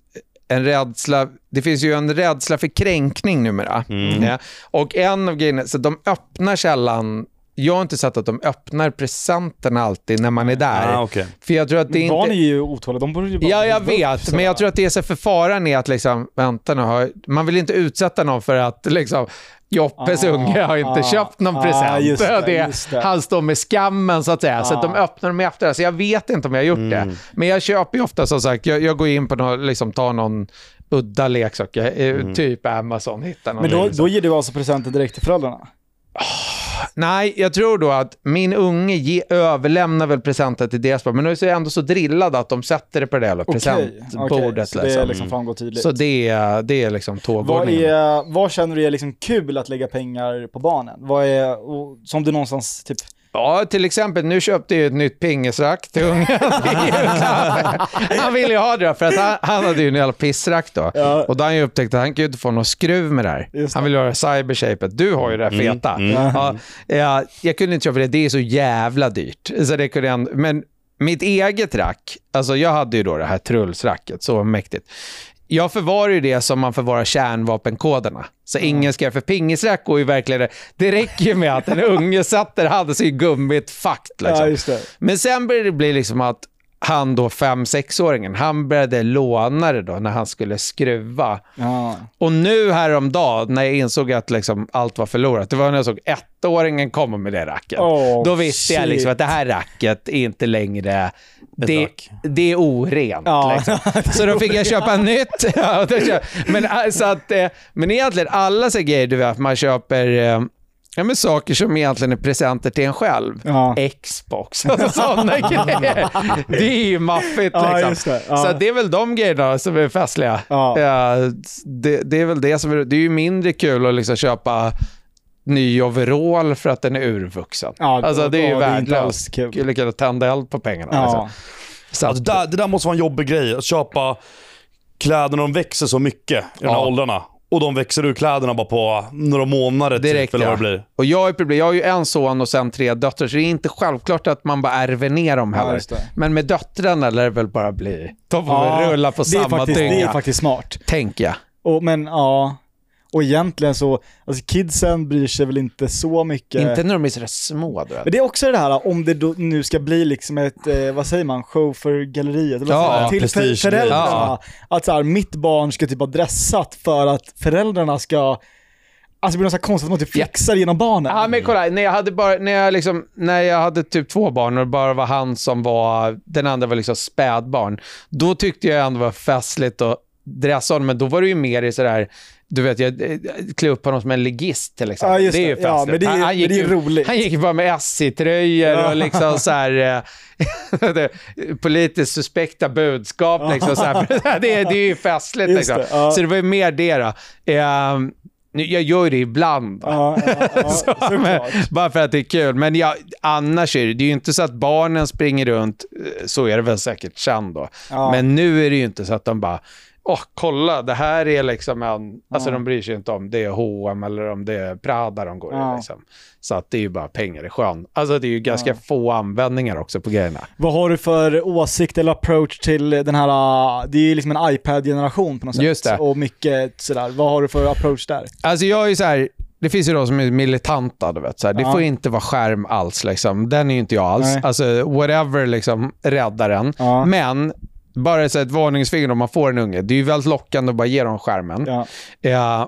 en rädsla, det finns ju en rädsla för kränkning numera. Ja. Och en av grejerna, så de öppnar sällan, jag har inte sett att de öppnar presenterna alltid när man är där. Ah, okej. För jag tror att det är Barn är inte... ju otåliga, de borde ju bara Ja, jag vet, men jag tror att det är så för faran är att liksom, vänta nu, man vill inte utsätta någon för att liksom, Joppes Ah, unge har inte ah, köpt någon ah, present. det, det. Han står med skammen så att säga, så att de Ah. öppnar dem i efterhand. Så jag vet inte om jag har gjort det. Men jag köper ju ofta som sagt, jag, jag går in på någon, liksom tar någon udda leksak, eh, typ Amazon, hittar någon. Men då, liksom. då ger du alltså presenten direkt till föräldrarna? Nej, jag tror då att min unge ge, överlämnar väl presenten till deras barn, men de är så ändå så drillade att de sätter det på det Okej, presentbordet. okej, så det liksom. liksom framgår tydligt. Så det är, det är liksom vad, tågordningen. är, vad känner du är liksom kul att lägga pengar på barnen? Vad är, och, som du någonstans typ, Ja, till exempel, nu köpte jag ett nytt pingisrack till ungen. [laughs] Det han ville ju ha det för att han, han hade ju en jävla pissrack då. Ja. Och då har han ju upptäckt att han kan ju inte få någon skruv med det här. Just det. Han vill göra cybershapet. Du har ju det här feta. Ja, ja, jag kunde inte köpa det, det är så jävla dyrt. Så det kunde jag, men mitt eget rack, alltså jag hade ju då det här trullsracket, så mäktigt. Jag förvarar ju det som man förvarar kärnvapenkoderna. Så ingen ska, för pingisrack går ju verkligen, det räcker ju med att en unge satt där, hade sig gummit fakt. Liksom. Ja. Men sen började det bli liksom att han då, fem sexåringen han började låna det då när han skulle skruva. ja. Och nu häromdagen när jag insåg att liksom allt var förlorat, det var när jag såg ettåringen komma med det racket. Oh, då visste jag shit. liksom att det här racket är inte längre, det, det är orent. Ja. Liksom. [laughs] Så då fick jag köpa nytt. [laughs] Ja, men, alltså att, eh, men egentligen alla så grejer du vet, man köper eh, Ja, men saker som egentligen är presenter till en själv. Ja. Xbox, alltså [laughs] sådana grejer. Det är ju maffigt liksom. det. Så det är väl de grejerna som är festliga. Ja. det, det är väl det som är, det är ju mindre kul att liksom köpa ny overall för att den är urvuxen. Ja, alltså det är ju ja, det värdelöst. kul. Skulle kunna tända eld på pengarna. Ja. Liksom. Så Alltså, att, det, där, det där måste vara en jobbig grej, att köpa kläder när de växer så mycket i de här Ja. åldrarna. Och de växer ur kläderna bara på några månader Direkt, typ, eller vad ja. det blir. Och jag, är problem, jag har ju en son och sen tre döttrar, så det är inte självklart att man bara ärver ner dem Ja, heller. det. Men med döttrarna lär det väl bara bli... De får väl rulla på det samma faktiskt, Det är dynga, faktiskt smart. tänker jag. Och, men ja, och egentligen så, alltså kidsen bryr sig väl inte så mycket. Inte när de är sådär små. Du vet. Men det är också det här om det då nu ska bli liksom ett, eh, vad säger man, show för galleriet. Eller vad Ja, till prestige. föräldrarna. Ja. Att så här, mitt barn ska typ ha dressat för att föräldrarna ska, alltså det blir något så konstigt att man typ flexar genom barnen. Ja, men kolla, när jag hade, bara, när jag liksom, när jag hade typ två barn och det bara var han som var, den andra var liksom spädbarn, då tyckte jag ändå var festligt att dressa honom, men då var det ju mer i sådär, du vet, jag eh, klä upp honom som en ligist till exempel. Ja, det är ju festligt. Ja, men det är- han, han gick det är roligt. Han gick bara med SJ-tröjor och liksom så här, eh, [laughs] politiskt suspekta budskap. Liksom, så här. [laughs] [laughs] Det, är, det är ju festligt. Liksom. det, ja. Så det var ju mer det då. Nu- jag gör det ibland. Ja, ja, ja, Så, men, bara för att det är kul. Men ja, annars är det, det är ju inte så att barnen springer runt, eh, så är det väl säkert sen då. Ja. Men nu är det ju inte så att de bara, åh kolla, det här är liksom en, alltså Ja. de bryr sig inte om det är H&M eller om det är Prada de går Ja. i. Liksom. Så att det är ju bara pengar i sjön. Alltså det är ju ganska få användningar också på grejerna. Vad har du för åsikt eller approach till den här, ah, det är ju liksom en iPad-generation på något sätt. Just det. Och mycket sådär, vad har du för approach där? Alltså jag är ju så här, det finns ju de som är militanta, du vet. Så här, det Ja. får inte vara skärm alls. Liksom. Den är ju inte jag alls. Nej. Alltså whatever liksom räddar den. Ja. Men bara så ett varningsfinger om man får en unge. Det är ju väldigt lockande att bara ge dem skärmen. Ja. Eh,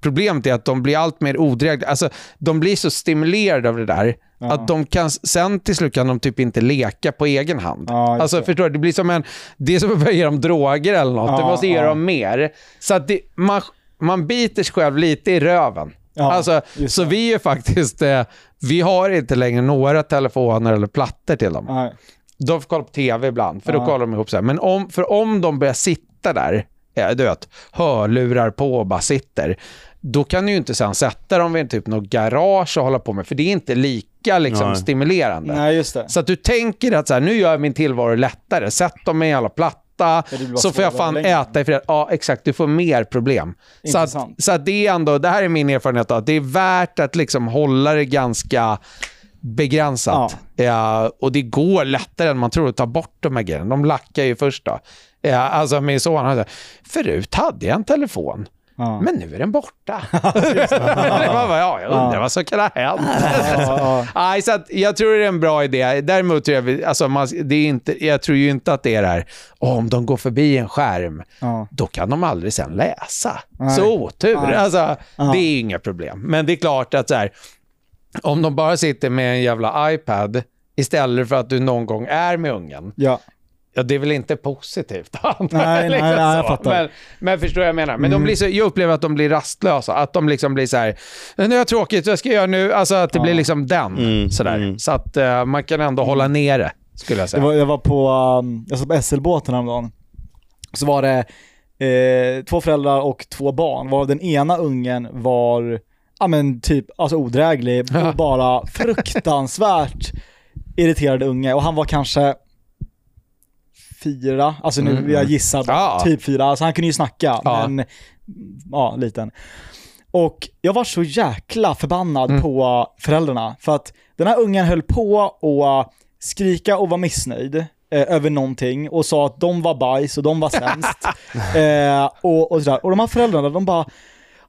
problemet är att de blir allt mer odrägliga. Alltså, de blir så stimulerade av det där Ja. Att de kan, sen till slut kan de typ inte leka på egen hand. Ja, alltså det. förstår du? Det blir som en, det är som att börja ge dem droger eller något. Ja, du måste ge dem mer. Så att det, man, man biter sig själv lite i röven. Ja, alltså, så vi är faktiskt, eh, vi har inte längre några telefoner eller plattor till dem. Nej. De får kolla på tv ibland, för då Ja. kollar de ihop så här. Men om, för om de börjar sitta där, ja, du vet, hörlurar på och bara sitter, då kan du ju inte sen sätta dem vid typ något garage och hålla på med, för det är inte lika liksom, Nej. stimulerande. Nej. Så att du tänker att så här, nu gör jag min tillvaro lättare, sätt dem i en jävla platta, så får jag fan längre. äta i fred. Ja, exakt, du får mer problem. Så att, Intressant. så att det är ändå, det här är min erfarenhet, att det är värt att liksom hålla det ganska begränsat. Ja, och det går lättare än man tror att ta bort de här grejerna. De lackar ju först då. Ja, alltså min son, han sa, förut hade jag en telefon. Ja. Men nu är den borta. [laughs] [laughs] Bara, ja, jag undrar Ja. vad som kan ha hänt. Ja, ja. [laughs] Nej, så att jag tror det är en bra idé. Däremot tror jag, alltså, man, det är inte, jag tror ju inte att det är det här, "Åh, om de går förbi en skärm, Ja. då kan de aldrig sen läsa. Nej. Så otur. Alltså, Ja. Det är inga problem. Men det är klart att så här, om de bara sitter med en jävla iPad istället för att du någon gång är med ungen, ja. Ja, det är väl inte positivt. [laughs] nej, nej, jag så. fattar. Men, men förstår vad jag menar? Men de blir så, jag upplever att de blir rastlösa. Att de liksom blir så här, nu är jag tråkigt, vad ska jag göra nu? Alltså att det blir liksom den. Mm, sådär. mm. Så att eh, man kan ändå hålla nere, skulle jag säga. var, jag var på, um, jag satt på SL-båten häromdagen. Så var det eh, två föräldrar och två barn, varav den ena ungen var, ja men typ, alltså odräglig och bara [laughs] fruktansvärt irriterad unge. Och han var kanske fyra, alltså nu, Mm. jag gissar, Ja. typ fyra. Alltså han kunde ju snacka, Ja. men ja, liten. Och jag var så jäkla förbannad Mm. på föräldrarna. För att den här ungen höll på att skrika och vara missnöjd eh, över någonting och sa att de var bajs och de var sämst. [laughs] eh, och, och, sådär. och de här föräldrarna, de bara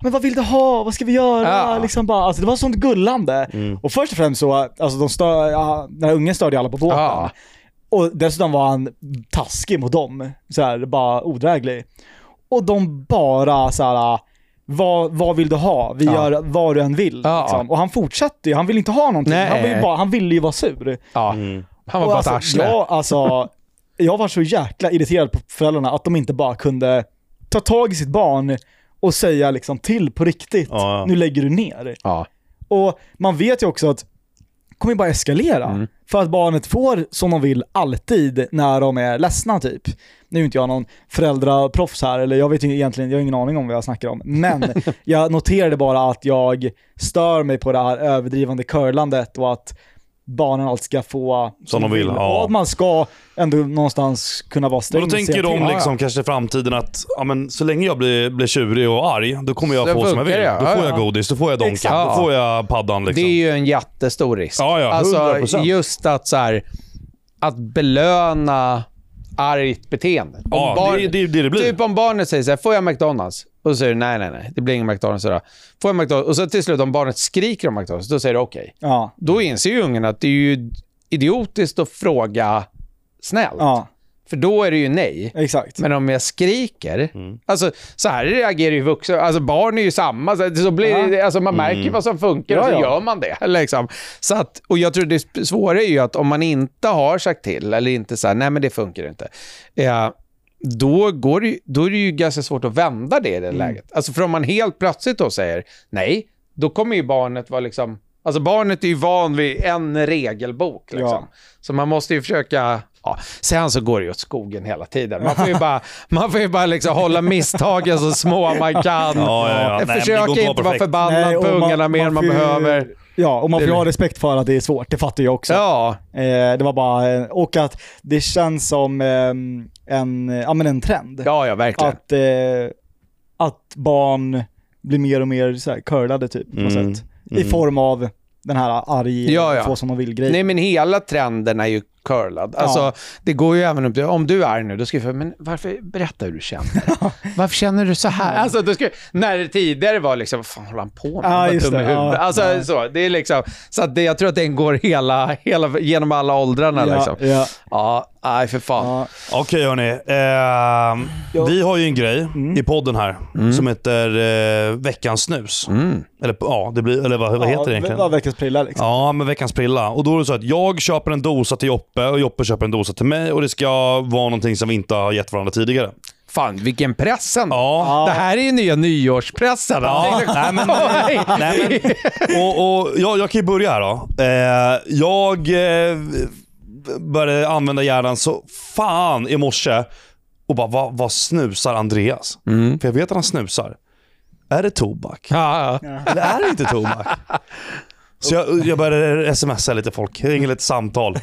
men vad vill du ha? Vad ska vi göra? Ja. Liksom bara, alltså det var sånt gullande. Och först och främst så, alltså de stör, ja, den här ungen störde ju alla på båten. Ja. Och dessutom var han taskig mot dem. Så här, bara odräglig. Och de bara så här. Vad, vad vill du ha? Vi Ja. gör vad du än vill. Ja. Liksom. Och han fortsatte ju, han ville inte ha någonting. Nej. Han, var ju bara, han ville ju vara sur. Ja. Mm. Han var Och bara ett alltså, arsle. jag, alltså, jag var så jäkla irriterad på föräldrarna att de inte bara kunde ta tag i sitt barn och säga liksom till på riktigt, Ja, nu lägger du ner. Ja. Och man vet ju också att det kommer bara eskalera. Mm. För att barnet får som de vill alltid när de är ledsna typ. Nu är inte jag någon föräldraproffs här, eller jag vet ju egentligen, jag har ingen aning om vad jag snackar om. Men [laughs] jag noterade bara att jag stör mig på det här överdrivande curlandet och att barnen alltid ska få Som de vill, ja. Och att man ska ändå någonstans kunna vara Och sträng då och tänker de till. liksom kanske i framtiden att ja, men, så länge jag blir, blir tjurig och arg, då kommer jag Så få som jag vill. det, Då ja, får ja. jag godis, då får jag donken, Exakt. då får jag paddan liksom. Det är ju en jättestor risk. Ja, ja, alltså, 100%. just att så här, att belöna argt beteende. Om Ja, barn- det det, det det blir. Typ om barnet säger så här, får jag McDonalds? Och så säger du nej, nej, nej, det blir ingen McDonalds idag. Får jag McDonalds? Och så till slut om barnet skriker om McDonalds, då säger du okej. Ja, Då inser ju ungen att det är ju idiotiskt att fråga snällt. ja, För då är det ju nej. exakt. Men om jag skriker, Mm. alltså så här reagerar ju vuxna, alltså barn är ju samma, så, så blir Ja. det, alltså man märker Mm. vad som funkar och Ja, så ja. gör man det. [laughs] Liksom. Så att, och jag tror det svåra är ju att om man inte har sagt till, eller inte så här, nej men det funkar inte. Eh, då, går det, då är det ju ganska svårt att vända det i det Mm. läget. Alltså för om man helt plötsligt då säger nej, då kommer ju barnet vara liksom, alltså barnet är ju van vid en regelbok liksom. Ja. Så man måste ju försöka, ja, sen så går det ju åt skogen hela tiden. Man får ju bara, [laughs] man får bara liksom hålla misstagen så små man kan. Ja, ja, ja. Försök inte vara perfekt. förbannad Nej, på ungarna mer än man behöver. Ja, och man får Det- ha respekt för att det är svårt, det fattar jag också. Ja, Eh, det var bara, eh, och att det känns som ehm, en, ja, men en trend. ja, ja verkligen. Att, eh, att barn blir mer och mer så här, curlade typ på Mm, sätt. I mm. form av den här arg, Ja, ja. få som man vill grej. Nej men hela trenden är ju curlad. Alltså, det går ju även om du, om du är arg nu, då ska jag men varför, berätta hur du känner. [laughs] varför känner du så här? Alltså, då ska, när det tidigare var liksom, vad fan håller han på med? Ja, dum i det, ja. huvudet. Alltså, Ja. så, det är liksom, så att det, jag tror att den går hela, hela, genom alla åldrarna. Ja, liksom. ja. ja, nej för fan. Ja. Okej hörni. Eh, vi har ju en grej i podden här som heter eh, Veckans snus. Eller ja, det blir, eller vad, vad heter det egentligen? Ja, veckans prilla liksom. Ja, med veckans prilla. Och då är det så att jag köper en dosa till Joppe och Joppe köper en dosa till mig och det ska vara någonting som vi inte har gett varandra tidigare. Fan, vilken press ändå. Ja. Det här är ju nya nyårspressen. Ja, nej men, nej, men och, och jag, jag kan ju börja här då. Eh, jag eh, började använda hjärnan så fan i morse och bara, vad, vad snusar Andreas? För jag vet att han snusar. Är det tobak? Ja, ja. Eller är det inte tobak? [laughs] Så jag, jag började smsa lite folk, ringde lite samtal.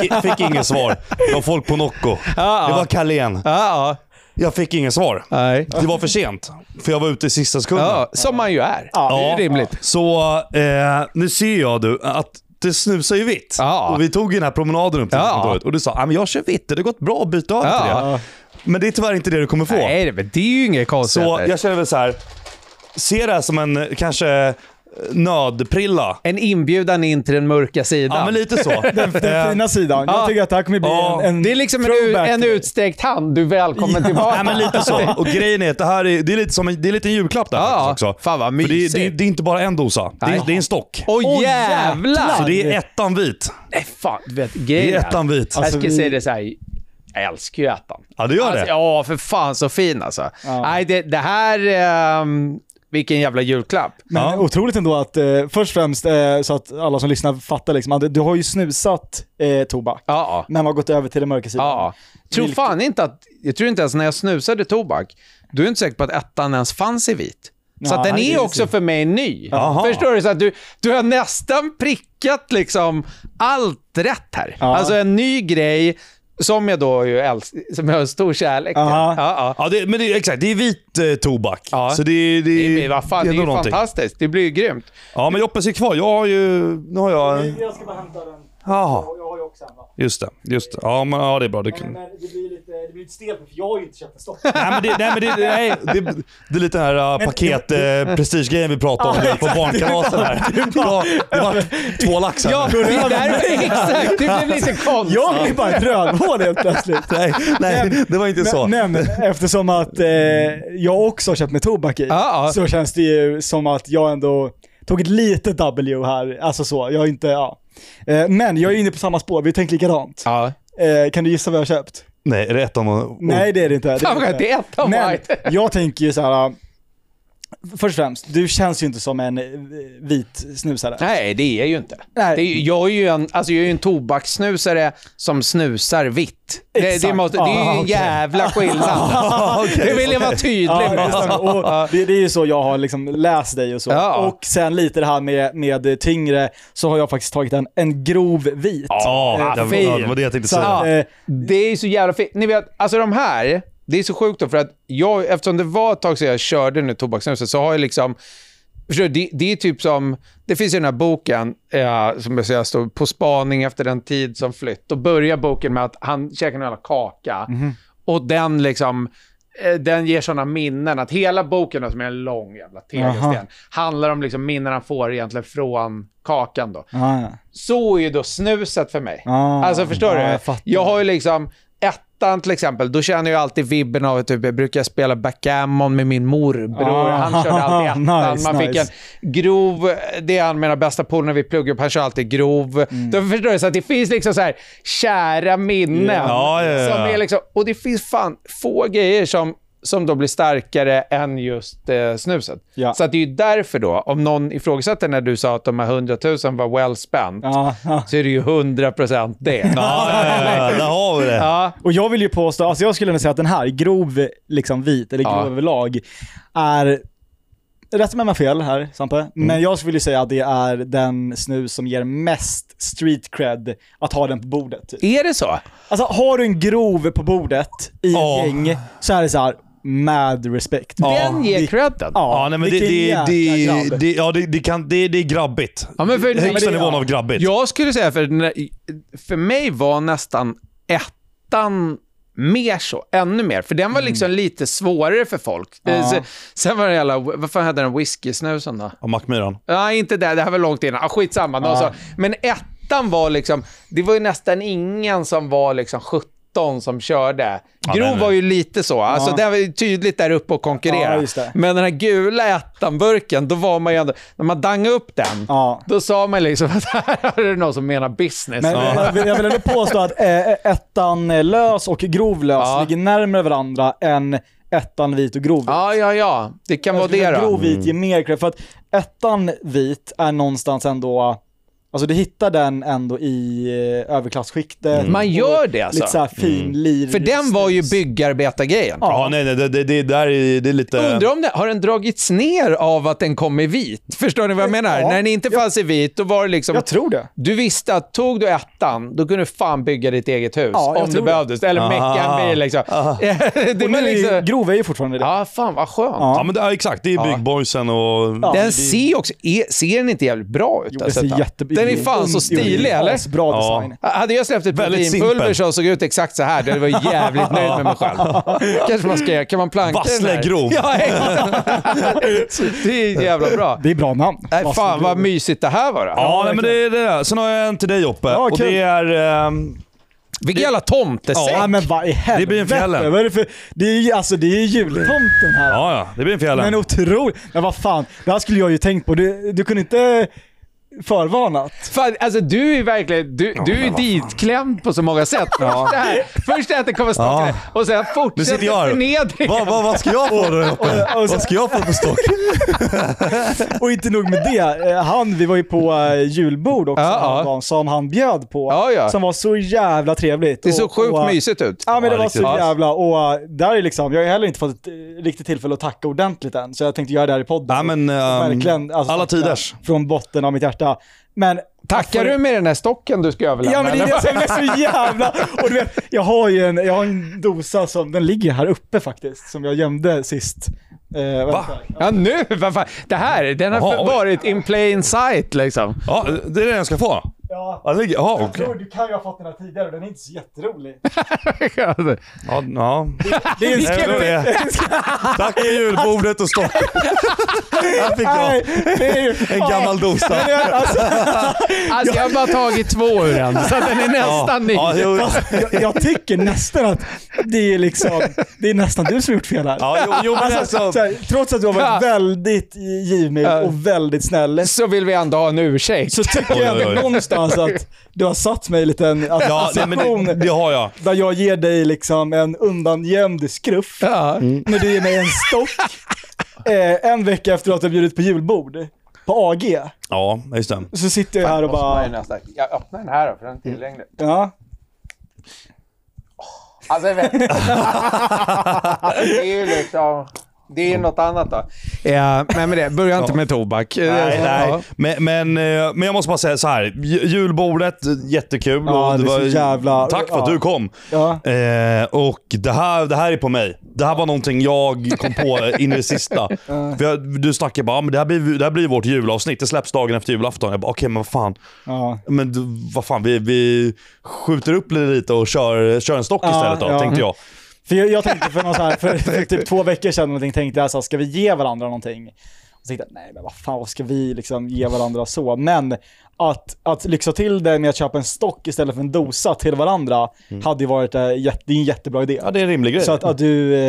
Fick, fick inget svar. Det var folk på Nocco. Det var Carlén. ja, ja. Jag fick inget svar. Nej. Det var för sent. För jag var ute i sista sekunden. Ja, som man ju är. Det är ju rimligt. Så eh, nu ser jag du att det snusar ju vitt. Ja. Och vi tog ju den här promenaden upp till Ja. kontoret och du sa att jag kör vitt, det har gått bra att byta över till Ja. det. Men det är tyvärr inte det du kommer få. Nej, det- men det är ju inget konstigt. så jag känner väl så här. se det här som en eh, kanske nödprilla. En inbjudan in till den mörka sidan. Ja men lite så. [laughs] Den, den fina sidan. Ja. Jag tycker att det här kommer bli Ja. en, en det är liksom en, en utsträckt hand. Du är välkommen tillbaka. Nej men lite så. [laughs] Och grejen är att det här är, det är lite som en, det är lite en julklapp där Ja, faktiskt också. fan vad För det, mysigt. det, det är inte bara en dosa. Det är, det är en stock. Åh Åh, jävlar! Så det är ettan vit. Nej, fan, du vet, Det grejen är ettan vit. Jag Alltså, ska vi- säga det så här. Jag älskar ju ettan. Ja det gör Alltså, det. ja, för fan så fin alltså. Ja. Nej, det, det här... ehm, vilken jävla julklapp. Men Ja. otroligt ändå att, eh, först och främst eh, så att alla som lyssnar fattar liksom, att du har ju snusat eh, tobak, Ja, men har gått över till den mörka sidan. ja. Tror Vilket- fan inte att... Jag tror inte ens när jag snusade tobak, du är inte säker på att ettan ens fanns i vit. Så att Nej, den är också så. för mig ny. Jaha. Förstår du? Så att du, du har nästan prickat liksom allt rätt här. Ja. Alltså en ny grej som jag då ju älsk- som jag har stor kärlek till. Ja, ja. Ja, det, men det, exakt. Det är vit eh, tobak. Ja. Så det, det, Det, är- vad fan, det är ju någonting. fantastiskt. Det blir ju grymt. Ja, men Joppe sitter kvar. Jag har ju... Nu har jag... Jag ska bara hämta den. Jaha, Jag har ju också en va? just det. Just det. Ja, men ja, det är bra. Du kan... Men det blir lite, det blir lite stelt för jag har ju inte köpt en stock. Nej men det, nej, men det, nej, det, det är lite den här uh, paket uh, prestigegrejen vi pratade om Ja, på barnkalasen här. Det var, det var två laxar. Ja, det är därför, [laughs] exakt. Det blev lite konstigt. Jag blir bara ett rövhål helt plötsligt. Nej, nej, det var inte så. Men, men eftersom att eh, jag också har köpt med tobak i, Ja, ja. så känns det ju som att jag ändå tog ett litet W här. Alltså så, jag har inte, ja. Eh, men jag är inne på samma spår, vi tänker likadant. Ja. Eh, kan du gissa vad jag har köpt? Nej, är det ettan och... Nej det är det inte. Det är inte. det är ettan Men jag tänker ju så här. Först och främst, du känns ju inte som en eh, vit snusare. Nej, det är ju inte. Nej. Det är, jag, är ju en, alltså jag är ju en tobakssnusare som snusar vitt. Det, det, måste, det är ju Ah, en jävla skillnad. [laughs] det vill jag vara tydlig med. det, det är ju så jag har liksom läst dig och så. Ja. Och sen lite det här med, med tyngre, så har jag faktiskt tagit en, en grov vit. Ja, det, var- fin. ja, det var det jag tänkte Så, säga. Ja. eh, Det är ju så jävla fint. Ni vet, alltså de här, det är så sjukt då för att jag, eftersom det var ett tag sedan jag körde nu tobakssnuset så har jag liksom Förstår du, det, det är typ som, det finns ju den här boken eh, som jag säger står på spaning efter den tid som flytt. Då börjar boken med att han käkar en jävla kaka och den liksom, eh, den ger sådana minnen att hela boken som är en lång jävla tegelsten Aha. handlar om liksom minnen han får egentligen från kakan då. ah, ja. Så är ju då snuset för mig. Ah, alltså förstår ja, du? Jag har ju liksom ettan till exempel, då känner jag alltid vibben av att typ, jag brukar spela backgammon med min morbror. Ah, han körde alltid [laughs] ettan. nice, Man fick nice. en grov, det är av mina bästa polare när vi pluggade upp, han kör alltid grov. Mm. Då förstår du, så att det finns liksom så här kära minnen. Ja. Som är liksom, och det finns fan få grejer som som då blir starkare än just eh, snuset. Ja. Så det är ju därför då, om någon ifrågasätter när du sa att de här 100 000 var well spent, Ja, ja. så är det ju 100% det. Ja, där har vi det. Ja, Och jag vill ju påstå, alltså jag skulle nog säga att den här, grov liksom vit, eller grov överlag, är Rätt med mig fel här, Sampe. Mm. Men jag skulle säga att det är den snus som ger mest street cred att ha den på bordet. typ. är det så? Alltså har du en grov på bordet i ett Ja. gäng så är det så här. Mad respect. Den ger credden. Ja, Ja, nej, men det, det, det, det, ja, det, det, kan, det, det är grabbigt. Ja, men för, Högsta det- nivån ja. av grabbigt. Jag skulle säga, för, för mig var nästan ettan mer så, ännu mer. För den var liksom lite svårare för folk. Ja. Eh, se- Sen var det jävla, vad fan hette den whisky-snusen då? Av Mackmyran. Nej, inte det. Det här var långt innan. Ah, skitsamma. Ja. Så. Men ettan var liksom, det var ju nästan ingen som var liksom 17 som körde. Grov var ju lite så. Alltså, Ja. det var ju tydligt där uppe och konkurrera. Ja. Men den här gula ettan-burken, då var man ju ändå, när man dangade upp den, Ja. då sa man liksom [laughs] att här är det någon som menar business. Men Ja. jag, vill, jag vill ändå påstå att eh, ettan eh, lös och grov lös ligger närmare varandra än ettan vit och grov vit. Ja, ja, ja. Det kan vara Jag skulle det då. Grov vit ger mer cred, för att ettan vit är någonstans ändå, alltså du hittar den ändå i eh, överklassskiktet. Man gör det Lite alltså. såhär fin liv. För den var ju byggarbetargrejen. Ja, nej, nej, det, det, det, där är, det är lite... Undrar om det, har den dragits ner av att den kom i vit? [laughs] Förstår ni vad jag menar? Ja. När den inte fanns i vit, då var det liksom... Jag tror det. Du visste att tog du ettan, då kunde du fan bygga ditt eget hus. Ja, jag om det det. behövdes. Eller Aha. mecka en bil liksom. [laughs] det Och nu liksom... grov är ju fortfarande det. Ja, fan vad skönt. Ja, men det, ja, exakt. Det är byggboysen och... Ja. Den det- ser också, är, ser den inte jävligt bra ut? Jo, det alltså, ser den? Den är fan så det stilig, eller? Bra Ja. design. Hade jag släppt ett proteinpulver som såg ut exakt så här, jag varit jävligt nöjd med mig själv. Kanske man ska göra, kan man planka den Vassle här? grov. Ja, exakt. det är jävla bra. Det är bra namn. Nej, fan vad mysigt det här var då. Ja, nej, men det är det. Sen har jag en till dig Joppe. Ja, och det är... ehm, Vilken jävla tomtesäck. Ja men vad i helvete. Det blir en fjällen. Vad är det för... Det är ju alltså, det är ju jultomten här. ja, ja. Det blir en fjällen. Men otroligt. Men vad fan, det här skulle jag ju tänkt på. Du, du kunde inte förvarnat. Fan, alltså du är verkligen, du, du är ditklämd på så många sätt. Först, det här, först att det kommer stocka Ja. och sen fortsätter förnedringen. Vad, vad, vad ska jag få då? Vad ska jag få för stock? [laughs] Och inte nog med det, eh, han, vi var ju på eh, julbord också Ja, ja. som han bjöd på. Ja, ja. Som var så jävla trevligt. Det såg Och- sjukt och, mysigt ut. Ja men det Ja, var så jävla, och eh, där är liksom, jag har heller inte fått ett riktigt tillfälle att tacka ordentligt än, så jag tänkte göra det här i podden. Ja, men, ehm, verkligen, alltså, alla tiders. Från botten av mitt hjärta. Men Tackar du med den här stocken du ska överlämna? Ja men det är det som är så jävla... [laughs] Och du vet, jag har ju en, jag har en dosa som, den ligger här uppe faktiskt, som jag gömde sist. Eh, vänta. Ja nu, vad fan. Det här, den har Jaha, oj. varit in plain sight liksom. Ja, det är det jag ska få. Ja, Ja, det ligger- Jaha, jag okej. tror du kan ju ha fått den här tidigare och den är inte så jätterolig. [laughs] Ja, ja. Det är en det är- Tack för julbordet och stock. Jag fick Nej, jag en gammal dosa. Alltså, Alltså jag har bara tagit två ur den, så den är nästan ny. Ja, jag, jag tycker nästan att det är liksom, det är nästan du som har gjort fel här. ja, jo, jo men Alltså, alltså, så här, trots att du har varit Ja. väldigt givmild och väldigt snäll, Så vill vi ändå ha en ursäkt. så tycker Oj, jag oj, ändå oj. Någonstans att du har satt mig i en liten alltså, ja, men det, det har jag. där jag ger dig liksom en undangömd skruff, Ja. när du ger mig en stock eh, en vecka efter att du har bjudit på julbord på AG. Ja, just det. Så sitter jag här och bara, Jag öppnar den här då, för den är tillgänglig. ja. Alltså, jag vet. [laughs] det är ju liksom... Det är ju något annat då. Ja, men med det, börja inte med tobak. Nej, nej. Men, men, eh, men jag måste bara säga så här. Ju- julbordet, jättekul. Ja, det så jävla- Tack för att ja. du kom. Ja. Eh, och det här, det här är på mig. Det här var någonting jag kom på in i det sista. [laughs] För jag, du snackade bara, "Ja, men det här, blir, det här blir vårt julavsnitt. Det släpps dagen efter julafton. Jag bara, okej men vad fan. Ja. Men vad fan, vi, vi skjuter upp lite och kör, kör en stock istället då, tänkte jag. För jag, jag tänkte för, någon så här, för, [laughs] för typ två veckor sedan någonting, tänkte jag så här, ska vi ge varandra någonting? Och så tänkte jag, nej men vad fan, vad ska vi liksom ge varandra så? Men att, att lyxa till det med att köpa en stock istället för en dosa till varandra hade ju varit äh, jätte, det är en jättebra idé. Ja, det är en rimlig grej. Så att, att du, eh,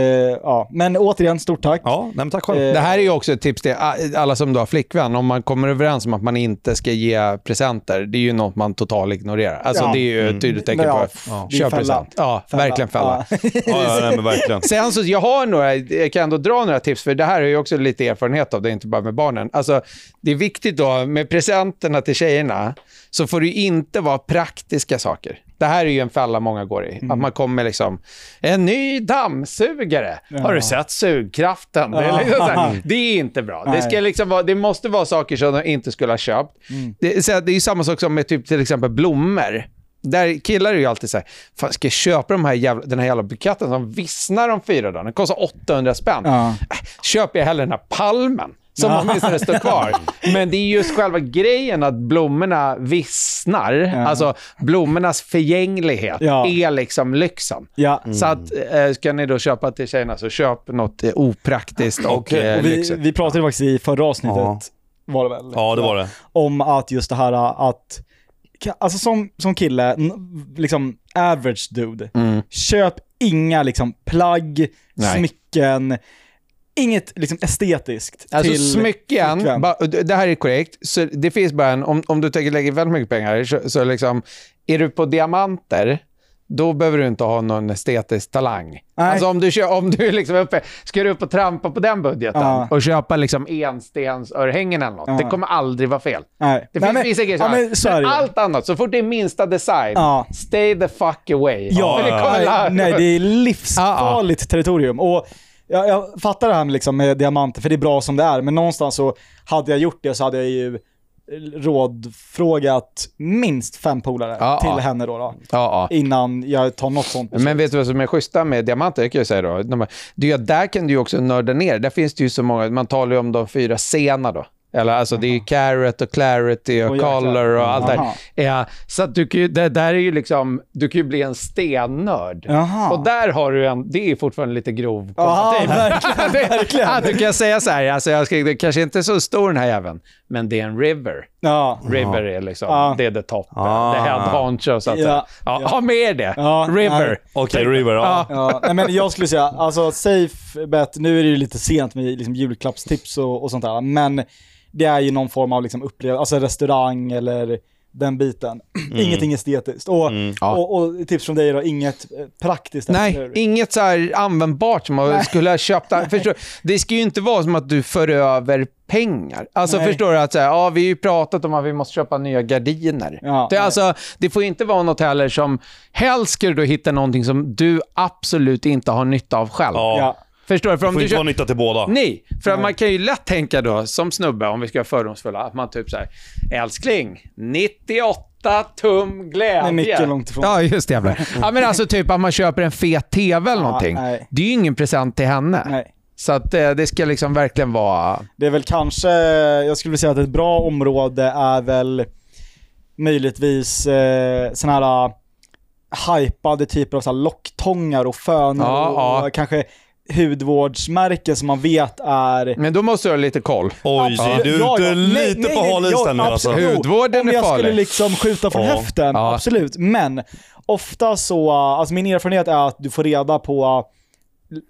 ja. Men återigen, stort tack. Ja, nej, men tack själv. Eh, Det här är ju också ett tips till alla som då har flickvän. Om man kommer överens om att man inte ska ge presenter, det är ju något man totalt ignorerar. Alltså Ja. det är ju ett tydligt tecken Ja, på ja. Är köp fälla. present. Ja, verkligen fälla. Ja. Ja, ja, nej, men verkligen. [laughs] Sen så, jag har några, jag kan ändå dra några tips, för det här är ju också lite erfarenhet av det, inte bara med barnen. Alltså, det är viktigt då, med presenterna till tjejerna, så får det inte vara praktiska saker. Det här är ju en fälla många går i. Att man kommer liksom, en ny dammsugare. Har du sett sugkraften? Det, är liksom här, [laughs] det är inte bra. Det, ska liksom vara, det måste vara saker som de inte skulle ha köpt. Det, så det är ju samma sak som med typ till exempel blommor. där killar är ju alltid så här, fan ska jag köpa de här jävla, den här jävla buketten som vissnar om fyra dagar? Den kostar 800 spänn. Ja. Äh, köper jag hellre den här palmen som åtminstone står kvar. [laughs] Men det är just själva grejen att blommorna vissnar. Alltså blommornas förgänglighet Ja. är liksom lyxen. Ja. Så att, eh, ska ni då köpa till tjejerna så köp något eh, opraktiskt och Okej. eh, Och vi, lyxigt. vi pratade faktiskt i förra avsnittet, Ja. var det väl? Ja, det var det. Om att just det här att, alltså som, som kille, liksom average dude, Mm. köp inga liksom plagg, Nej. smycken, inget liksom estetiskt Alltså till smycken, ba, det här är korrekt. Så det finns bara en, om, om du tänker lägga väldigt mycket pengar, så, så liksom, är du på diamanter, då behöver du inte ha någon estetisk talang. Nej. Alltså om du, kör, om du [laughs] liksom uppe, ska du upp och trampa på den budgeten Ja. och köpa liksom enstensörhängen eller något, Ja. det kommer aldrig vara fel. Nej. Det Nej, finns men- vissa grejer ja, men allt annat, så fort det är minsta design, Ja. stay the fuck away. Ja, nej, nej, det är livsfarligt territorium. Och jag, jag fattar det här med, liksom, med diamanter, för det är bra som det är, men någonstans så hade jag gjort det så hade jag ju rådfrågat minst fem polare Ja, till ja. henne då, då Ja, innan jag tar något sånt beslut. Men vet du vad som är schyssta med diamanter? Det kan jag säga då. De, där kan du ju också nörda ner. Där finns det ju så många, man talar ju om de fyra sena då. Eller alltså det är ju carrot och clarity och jäklar. color och allt Aha. där. Ja, så att du kan ju, det där är ju liksom, du kan ju bli en stennörd. Jaha. Och där har du en, det är fortfarande lite grov Ja, komparativ. [laughs] verkligen, [laughs] Det- verkligen. Ja, du kan säga så här, alltså jag ska, det kanske inte är så stor den här jäveln, men det är en river. Ja. River är liksom, Ja. det är the top, Ah. the head honcho så att Ja. Ja, Ja. Ha med det. Ja, river. Okej, River. Ja. Ja, nej, men jag skulle säga, alltså safe bet, nu är det ju lite sent med liksom, julklappstips och, och sånt där, men det är ju någon form av liksom, upplevelse, alltså restaurang eller den biten. [clears throat] Ingenting estetiskt. Och, Ja. och, och tips från dig då, inget eh, praktiskt. eller Nej, hur? inget så här användbart som man skulle ha köpt. [laughs] Förstår, det ska ju inte vara som att du för över pengar. Alltså Nej. förstår du att så här, ja, vi har ju pratat om att vi måste köpa nya gardiner. Ja, det, nej. alltså, det får inte vara något heller som, helst ska du hitta någonting som du absolut inte har nytta av själv. Ja. Ja. Förstår du? För om får du inte vara köper... nytta till båda. Nej, för att man kan ju lätt tänka då, som snubbe, om vi ska vara fördomsfulla, att man typ så här, älskling, 98 tum glädje. Är mycket långt ifrån. Ja, just det. jävlar. [laughs] Ja, men alltså typ att man köper en fet TV eller någonting. nej. Det är ju ingen present till henne. Nej. Så att eh, det ska liksom verkligen vara... Det är väl kanske, jag skulle vilja säga att ett bra område är väl möjligtvis eh, sådana här uh, hypade typer av så här locktångar och fönor Ja, och, ja. och kanske hudvårdsmärken som man vet är Men då måste du ha lite koll. Oj, Absolut. du är Ja, lite Nej, nej, på hal is nu alltså. absolut. Hudvården Om är jag skulle farlig. liksom skjuta från Ja. höften, Ja. absolut. Men ofta så, alltså min erfarenhet är att du får reda på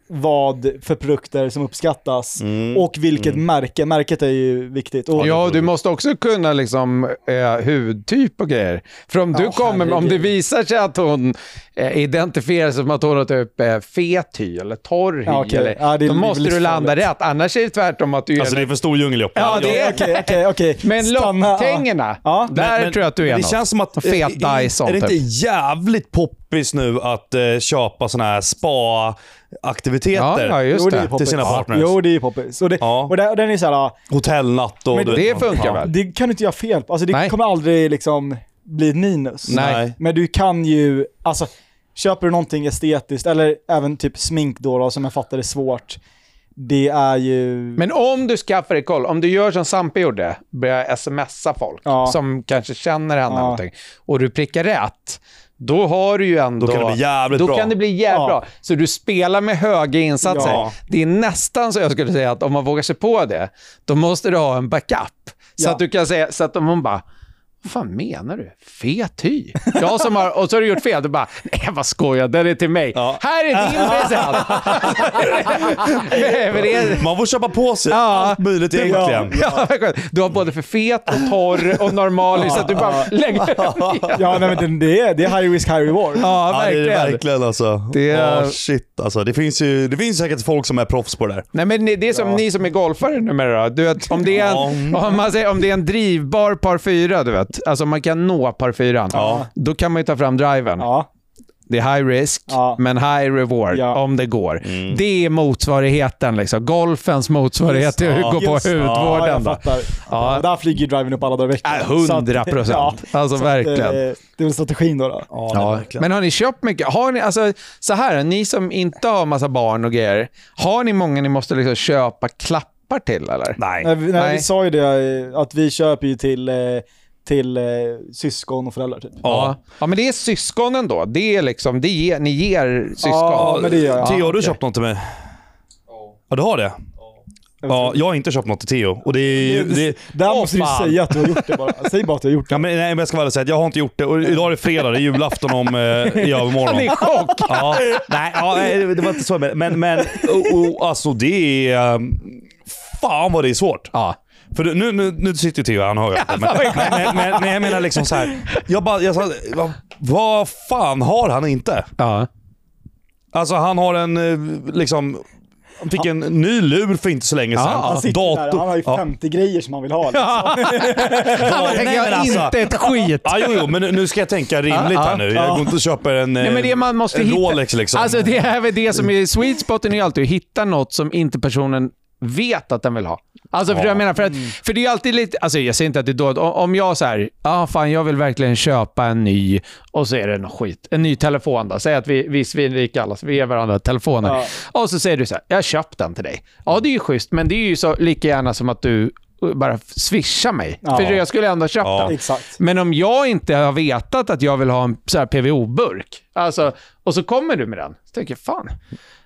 vad för produkter som uppskattas Mm. och vilket märke. Märket är ju viktigt. Och, Ja, du måste också kunna liksom eh, hudtyp och grejer. För om du Ja, kommer, om det visar sig att hon eh, identifierar sig som att hon har typ eh, fet hy eller torr hy, Ja, okej. eller, Ja, då måste du landa rätt. Annars är det tvärtom att du är Alltså det är för stor djungel Joppe. Ja, det är- Okej, okej, okej. Men Stanna, locktängerna, Ja. där Men- tror jag att du är men Det något. känns som att, fet är, Dyson, är det inte typ. jävligt poppis nu att eh, köpa såna här spa-aktiviteter? Ja, ja, just Jo, det är det. poppis. Till sina partners. Jo, det är poppis. Och, det, Ja. och, det, och den är såhär, Hotellnatt och... Men du vet- det funkar ja. väl? det kan du inte göra fel på. Alltså det Nej. kommer aldrig liksom bli ett minus. Nej. Nej. Men du kan ju, alltså köper du någonting estetiskt, eller även typ smink då, då som jag fattar är svårt. Det är ju... Men om du skaffar dig koll, om du gör som Sampe gjorde, börjar smsa folk Ja. som kanske känner henne Ja. någonting, och du prickar rätt, då har du ju ändå... Då kan det bli jävligt då bra. kan det bli jävligt Ja. bra. Så du spelar med höga insatser. Ja. Det är nästan så jag skulle säga att om man vågar sig på det, då måste du ha en backup. Så Ja. att du kan säga, så att om hon bara, vad fan menar du? Fet hy? Jag som har, och så har du gjort fel, du bara, nej vad skojar, den är till mig. Ja. Här är din present! [laughs] Man får köpa på sig Ja. allt möjligt egentligen. Ja, verkligen. du har både för fet och torr och normal så att du bara lägger Ja, nej, men det, det, är, det är high risk, high reward. Ja, Ja, det är det verkligen. verkligen alltså. Det är- Ja, shit alltså. Det finns ju det finns säkert folk som är proffs på det där. Nej, men det är som ni som är golfare numera. Du vet, om, det är en, Ja. om, man säger, om det är en drivbar par fyra, du vet, alltså man kan nå par fyran, Ja. då kan man ju ta fram driven. Ja. det är high risk, Ja. men high reward Ja. om det går. Mm. Det är motsvarigheten, liksom. golfens motsvarighet till att gå på Just- Ja, hudvården. jag. Ja. Där flyger driven upp alla dagar i veckan. Äh, 100 Så att- procent. [laughs] Alltså, så att, verkligen. eh, det är strategin då. då. Ja, Ja, men har ni köpt mycket? Har ni, alltså, så här, ni som inte har massa barn och grejer, har ni många ni måste liksom köpa klappar till eller? Nej. Nej, vi, nej, Nej. vi sa ju det, eh, att vi köper ju till, eh, till eh, syskon och föräldrar typ. Ja. ja, men det är syskonen då. Det är liksom, det ger, ni ger syskon. Ja, men det gör jag. Theo, har du köpt något till mig? Ja, du har det? Ja, jag har inte köpt något till Theo. Och det är... Det, Där Åh, måste du fan. säga att du har gjort det bara. Säg bara att du har gjort det. ja, men, nej, men jag ska väl säga att jag har inte gjort det. Och idag är det fredag, det är julafton om eh, i övermorgon. Han är i chock. Ja, nej, ja, det var inte så. Men, men och, och, alltså det är... um, Fan vad det är svårt. Ja. För nu, nu, nu sitter Theo här, han hör [laughs] ju inte. Men, men, men, men jag menar liksom så här. Jag bara, jag sa, vad, vad fan har han inte? Ja. Alltså han har en, eh, liksom, han fick en ny lur för inte så länge sedan. Ja, Han sitter där, han har ju Ja. 50 grejer som han vill ha. [laughs] Liksom. Han [laughs] Nej, tänker men alltså- inte ett skit. Ja, jo, jo, men nu- ska jag tänka rimligt Ja, här nu. Jag går inte och köper en, Nej, men det man måste en hitta. Rolex liksom. Alltså det är väl det som är sweet spoten är ju alltid att hitta något som inte personen vet att den vill ha. Alltså för Ja. jag menar, för, att, för det är alltid lite, alltså jag säger inte att det är dåligt, Om- jag så här, ja ah, fan jag vill verkligen köpa en ny, och så är det något skit, en ny telefon då, säg att vi, vi är svinrika alla, så vi ger varandra telefoner. Ja. Och så säger du så här, jag har köpt den till dig. Ja det är ju schysst, men det är ju så lika gärna som att du bara swishar mig. Ja. För jag skulle ändå köpt Ja. den. Exakt. Men om jag inte har vetat att jag vill ha en PVO-burk, alltså, och så kommer du med den, så tänker jag fan,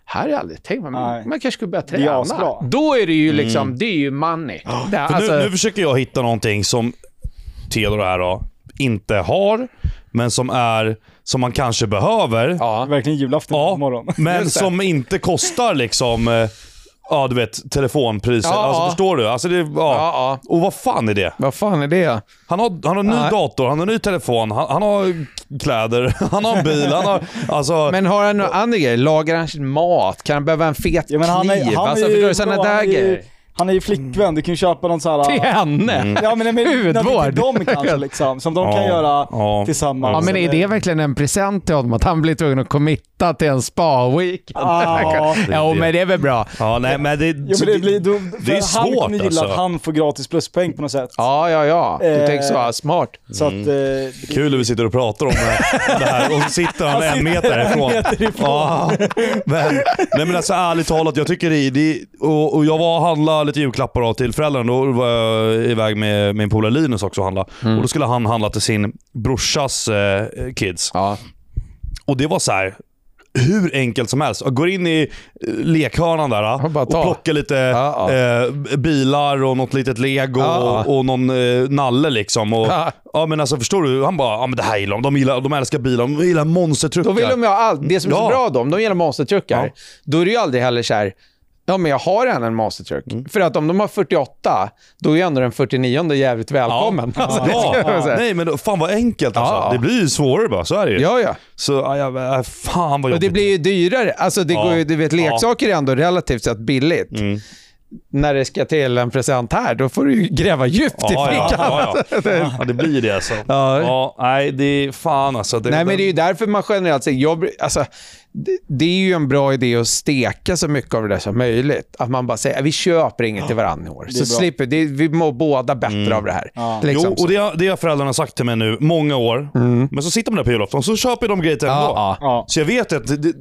här har jag aldrig tänkt, men Nej. man kanske skulle börja träna. asbra. Då är det ju liksom, det är ju money. Det, För alltså, nu, nu försöker jag hitta någonting som Theodor här då, inte har, men som är som man kanske behöver. ja. Verkligen julafton Ja, imorgon. men det. som inte kostar liksom, eh, ja du vet, telefonpriser. Ja, alltså ja. förstår du? Alltså, det, ja. Ja, ja. Och vad fan är det? Vad fan är det? Han har, han har en ny Nej. dator, han har en ny telefon, han, han har kläder, [laughs] han har en bil, han har... Alltså, Men har han några andra grejer? Lagar han sin mat? Kan han behöva en fet Ja, men han kniv? är, han alltså, är förstår ju du? Sådana där grejer. Han är ju flickvän, du kan ju köpa någon sån här... Till henne? Ja men, men Hudvård. till dem kanske [laughs] liksom, som de kan göra ja. tillsammans. Ja, men är det verkligen en present till honom att han blir tvungen att committa till en spa-weekend? Ja. ja, men det är väl bra. ja, nej, men det, Jo men det blir, då, det är för han svårt, kommer gilla alltså. att han får gratis pluspoäng på något sätt. Ja, ja, ja. Du Eh, tänker så. Smart. Så att... Eh, Kul när vi sitter och pratar om det här [laughs] och så sitter han en meter ifrån. Ja, men, nej men alltså ärligt talat, jag tycker det, det och, och jag var och handlade lite julklappar då till föräldrarna. Då var jag iväg med min polare Linus också och handla. Och då skulle han handla till sin brorsas eh, kids. Ja. Och det var så här. Hur enkelt som helst. Jag går in i eh, lekhörnan där Och plockar lite Ja, ja. Eh, bilar och något litet lego Ja. och, och någon eh, nalle liksom. Och, Ja. men alltså förstår du? Han bara, ja men det här gillar de. De, gillar, de älskar bilar, de gillar monstertruckar. Då vill de ju allt. Det som är så bra om de gillar monstertruckar, då är det ju aldrig heller så här, ja men jag har redan en monstertruck. Mm. För att om de har 48, då är ändå den 49 jävligt välkommen. Ja. [laughs] Alltså, Ja. säga. Nej men fan vad enkelt alltså. Ja. Det blir ju svårare bara, så är det ju. Ja, ja. Så ja, ja, äh, fan vad Och jobbigt. det blir ju dyrare. Alltså det Ja. går ju, du vet, leksaker är ändå relativt sett billigt. Mm. När det ska till en present här, då får du ju gräva djupt i Ja, ja, fickan. ja, ja. [laughs] ja, det blir det alltså. Ja. Ja, nej det är fan alltså. Det, Nej, men det är ju därför man generellt jag, bry- alltså, det, det är ju en bra idé att steka så mycket av det där som möjligt. Att man bara säger, vi köper inget till varandra i år. Så slipper, det, vi mår båda bättre av det här. Ja. Liksom Jo, och det, har- det har föräldrarna sagt till mig nu, många år. Men så sitter man där på julafton så köper de grejer till en Ja, ändå. ja. Ja. Så jag vet att det, det,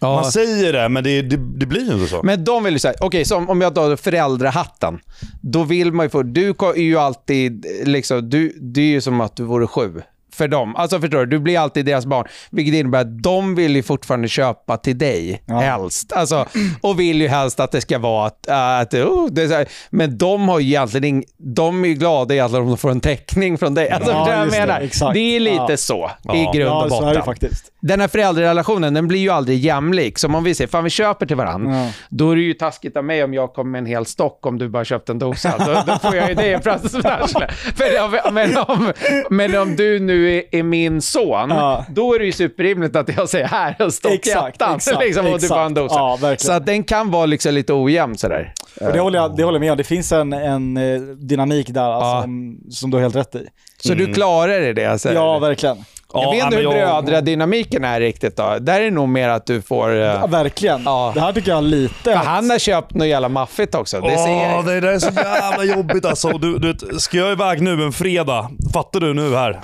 Ja. man säger det, men det, det, det blir ju inte så. Men de vill ju säga, okej, så om- jag tar föräldrahatten, då vill man ju få, du är ju alltid, liksom, du, det är ju som att du vore sju för dem. Alltså förstår du, du blir alltid deras barn. Vilket innebär att de vill ju fortfarande köpa till dig, Ja. helst. Alltså, och vill ju helst att det ska vara att, att oh, det men de har ju egentligen ing, de är ju glada egentligen om de får en teckning från dig. Alltså, Ja, jag det, menar? exakt. Det är lite Ja. så i grund och Ja, så är botten det faktiskt. den här föräldrarelationen, den blir ju aldrig jämlik. Som om vi säger, fan vi köper till varandra. Då är det ju taskigt av mig om jag kommer med en hel stock om du bara köpt en dosa. Då, då får jag ju det i presentarsle. [laughs] men, om, men om du nu är, är min son, Ja. då är det ju superrimligt att jag säger här, stock i Exakt, [laughs] exakt, liksom, och du exakt. bara en dosa. Ja. Så att den kan vara liksom lite ojämn sådär. Och det, håller jag, det håller jag med om. Det finns en, en eh, dynamik där alltså, Ja. som, som du har helt rätt i. Så du klarar det, det? Alltså. Ja, verkligen. Jag Ja, vet ja, inte hur men jag- brödradynamiken är riktigt då. Där är det nog mer att du får... eh, Ja, verkligen. Ja. Det här tycker jag lite... för han har köpt något jävla maffigt också. Det ser Åh, jag. det där är så jävla jobbigt alltså. Du, du, ska jag iväg nu en fredag? Fattar du nu här?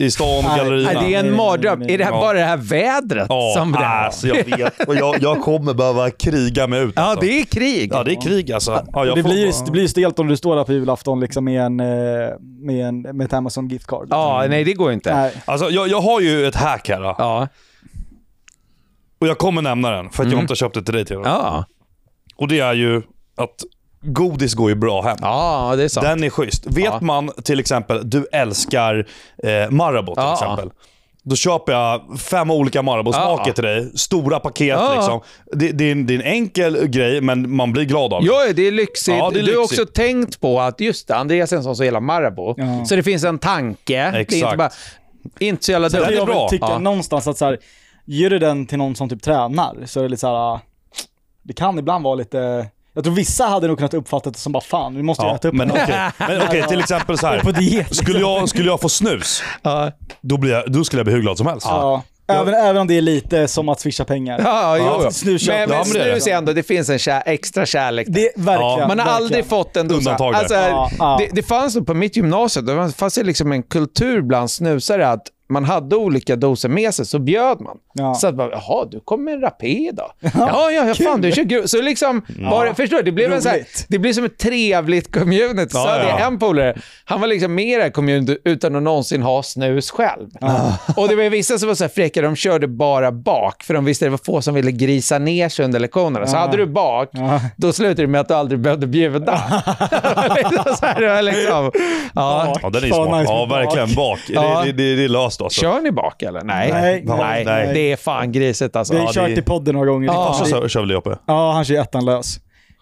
I stan, gallerierna. Det är en mardröm. Är det här Ja. bara det här vädret Ja, som det är? alltså, jag vet. Och jag, jag kommer behöva kriga mig ut. Ja, Alltså. det är krig. Ja, det är krig alltså. Ja, jag det, får- blir, det blir stelt om du står där på julafton liksom med, en, eh, med, en, med ett Amazon gift card. Ja, nej det går inte. Nej. Alltså, jag, jag har ju ett hack här. Då. Ja. Och jag kommer nämna den, för att Mm. jag inte har köpt det till dig Theo. Ja. Och det är ju att godis går ju bra hem. ja, det är sant. Den är schysst. Vet Ja. man till exempel, du älskar eh, Marabou till Ja. exempel. Då köper jag fem olika Marabou-smaker Ja. till dig. Stora paket Ja. liksom. Det, det, är en, det är en enkel grej, men man blir glad av det. Ja, det är lyxigt. Ja, det är Du har lyxigt. också tänkt på att just det, Andreas är en sån som gillar Marabou. Ja. Så det finns en tanke. Det är inte Exakt. bara... Inte så jävla dumt. är jag vill bra. tycka Ja. någonstans att så här, ger du den till någon som typ tränar så är det lite så här. det kan ibland vara lite, jag tror vissa hade nog kunnat uppfatta det som bara fan, vi måste ju Ja, äta upp men okej, [laughs] men okej, till exempel så Jag är på här. diet. Skulle jag, skulle jag få snus, Ja, då, blir jag, då skulle jag bli hur glad som helst. Ja. Även, även om det är lite som att swisha pengar. ja, jo, jo. snusköp. Men, men Ja, men det är snus är ändå, det finns en kär, extra kärlek. Det verkligen. Ja, Man har verkligen. aldrig fått en dosa. Undantag där. Alltså, Ja, ja. Det, det fanns nog på mitt gymnasium, det fanns det liksom en kultur bland snusare att man hade olika doser med sig, så bjöd man. Ja. Så att man, jaha, du kom med en rapé idag? [laughs] Ja, ja, ja, fan du kör gro-" Så liksom, bara, förstår du? Det blev, en så här, det blev som ett trevligt community. Ja, så hade jag ja. en polare, han var liksom med i det här community utan att någonsin ha snus själv. Och det var ju vissa som var så här fräcka, de körde bara bak, för de visste det var få som ville grisa ner sig under lektionerna. Så hade du bak, Ja. då slutade det med att du aldrig behövde bjuda. [laughs] [laughs] så här, det liksom, ja. Ja, den är smart. Ja, verkligen bak. Ja. Det, det, det är löst alltså. Kör ni bak eller? Nej. Nej, nej, nej. Det är fan grisigt alltså. Vi har Ja, kört det- i podden några gånger. Ja. Så kör, kör väl det uppe. Ja, han kör ettan lös.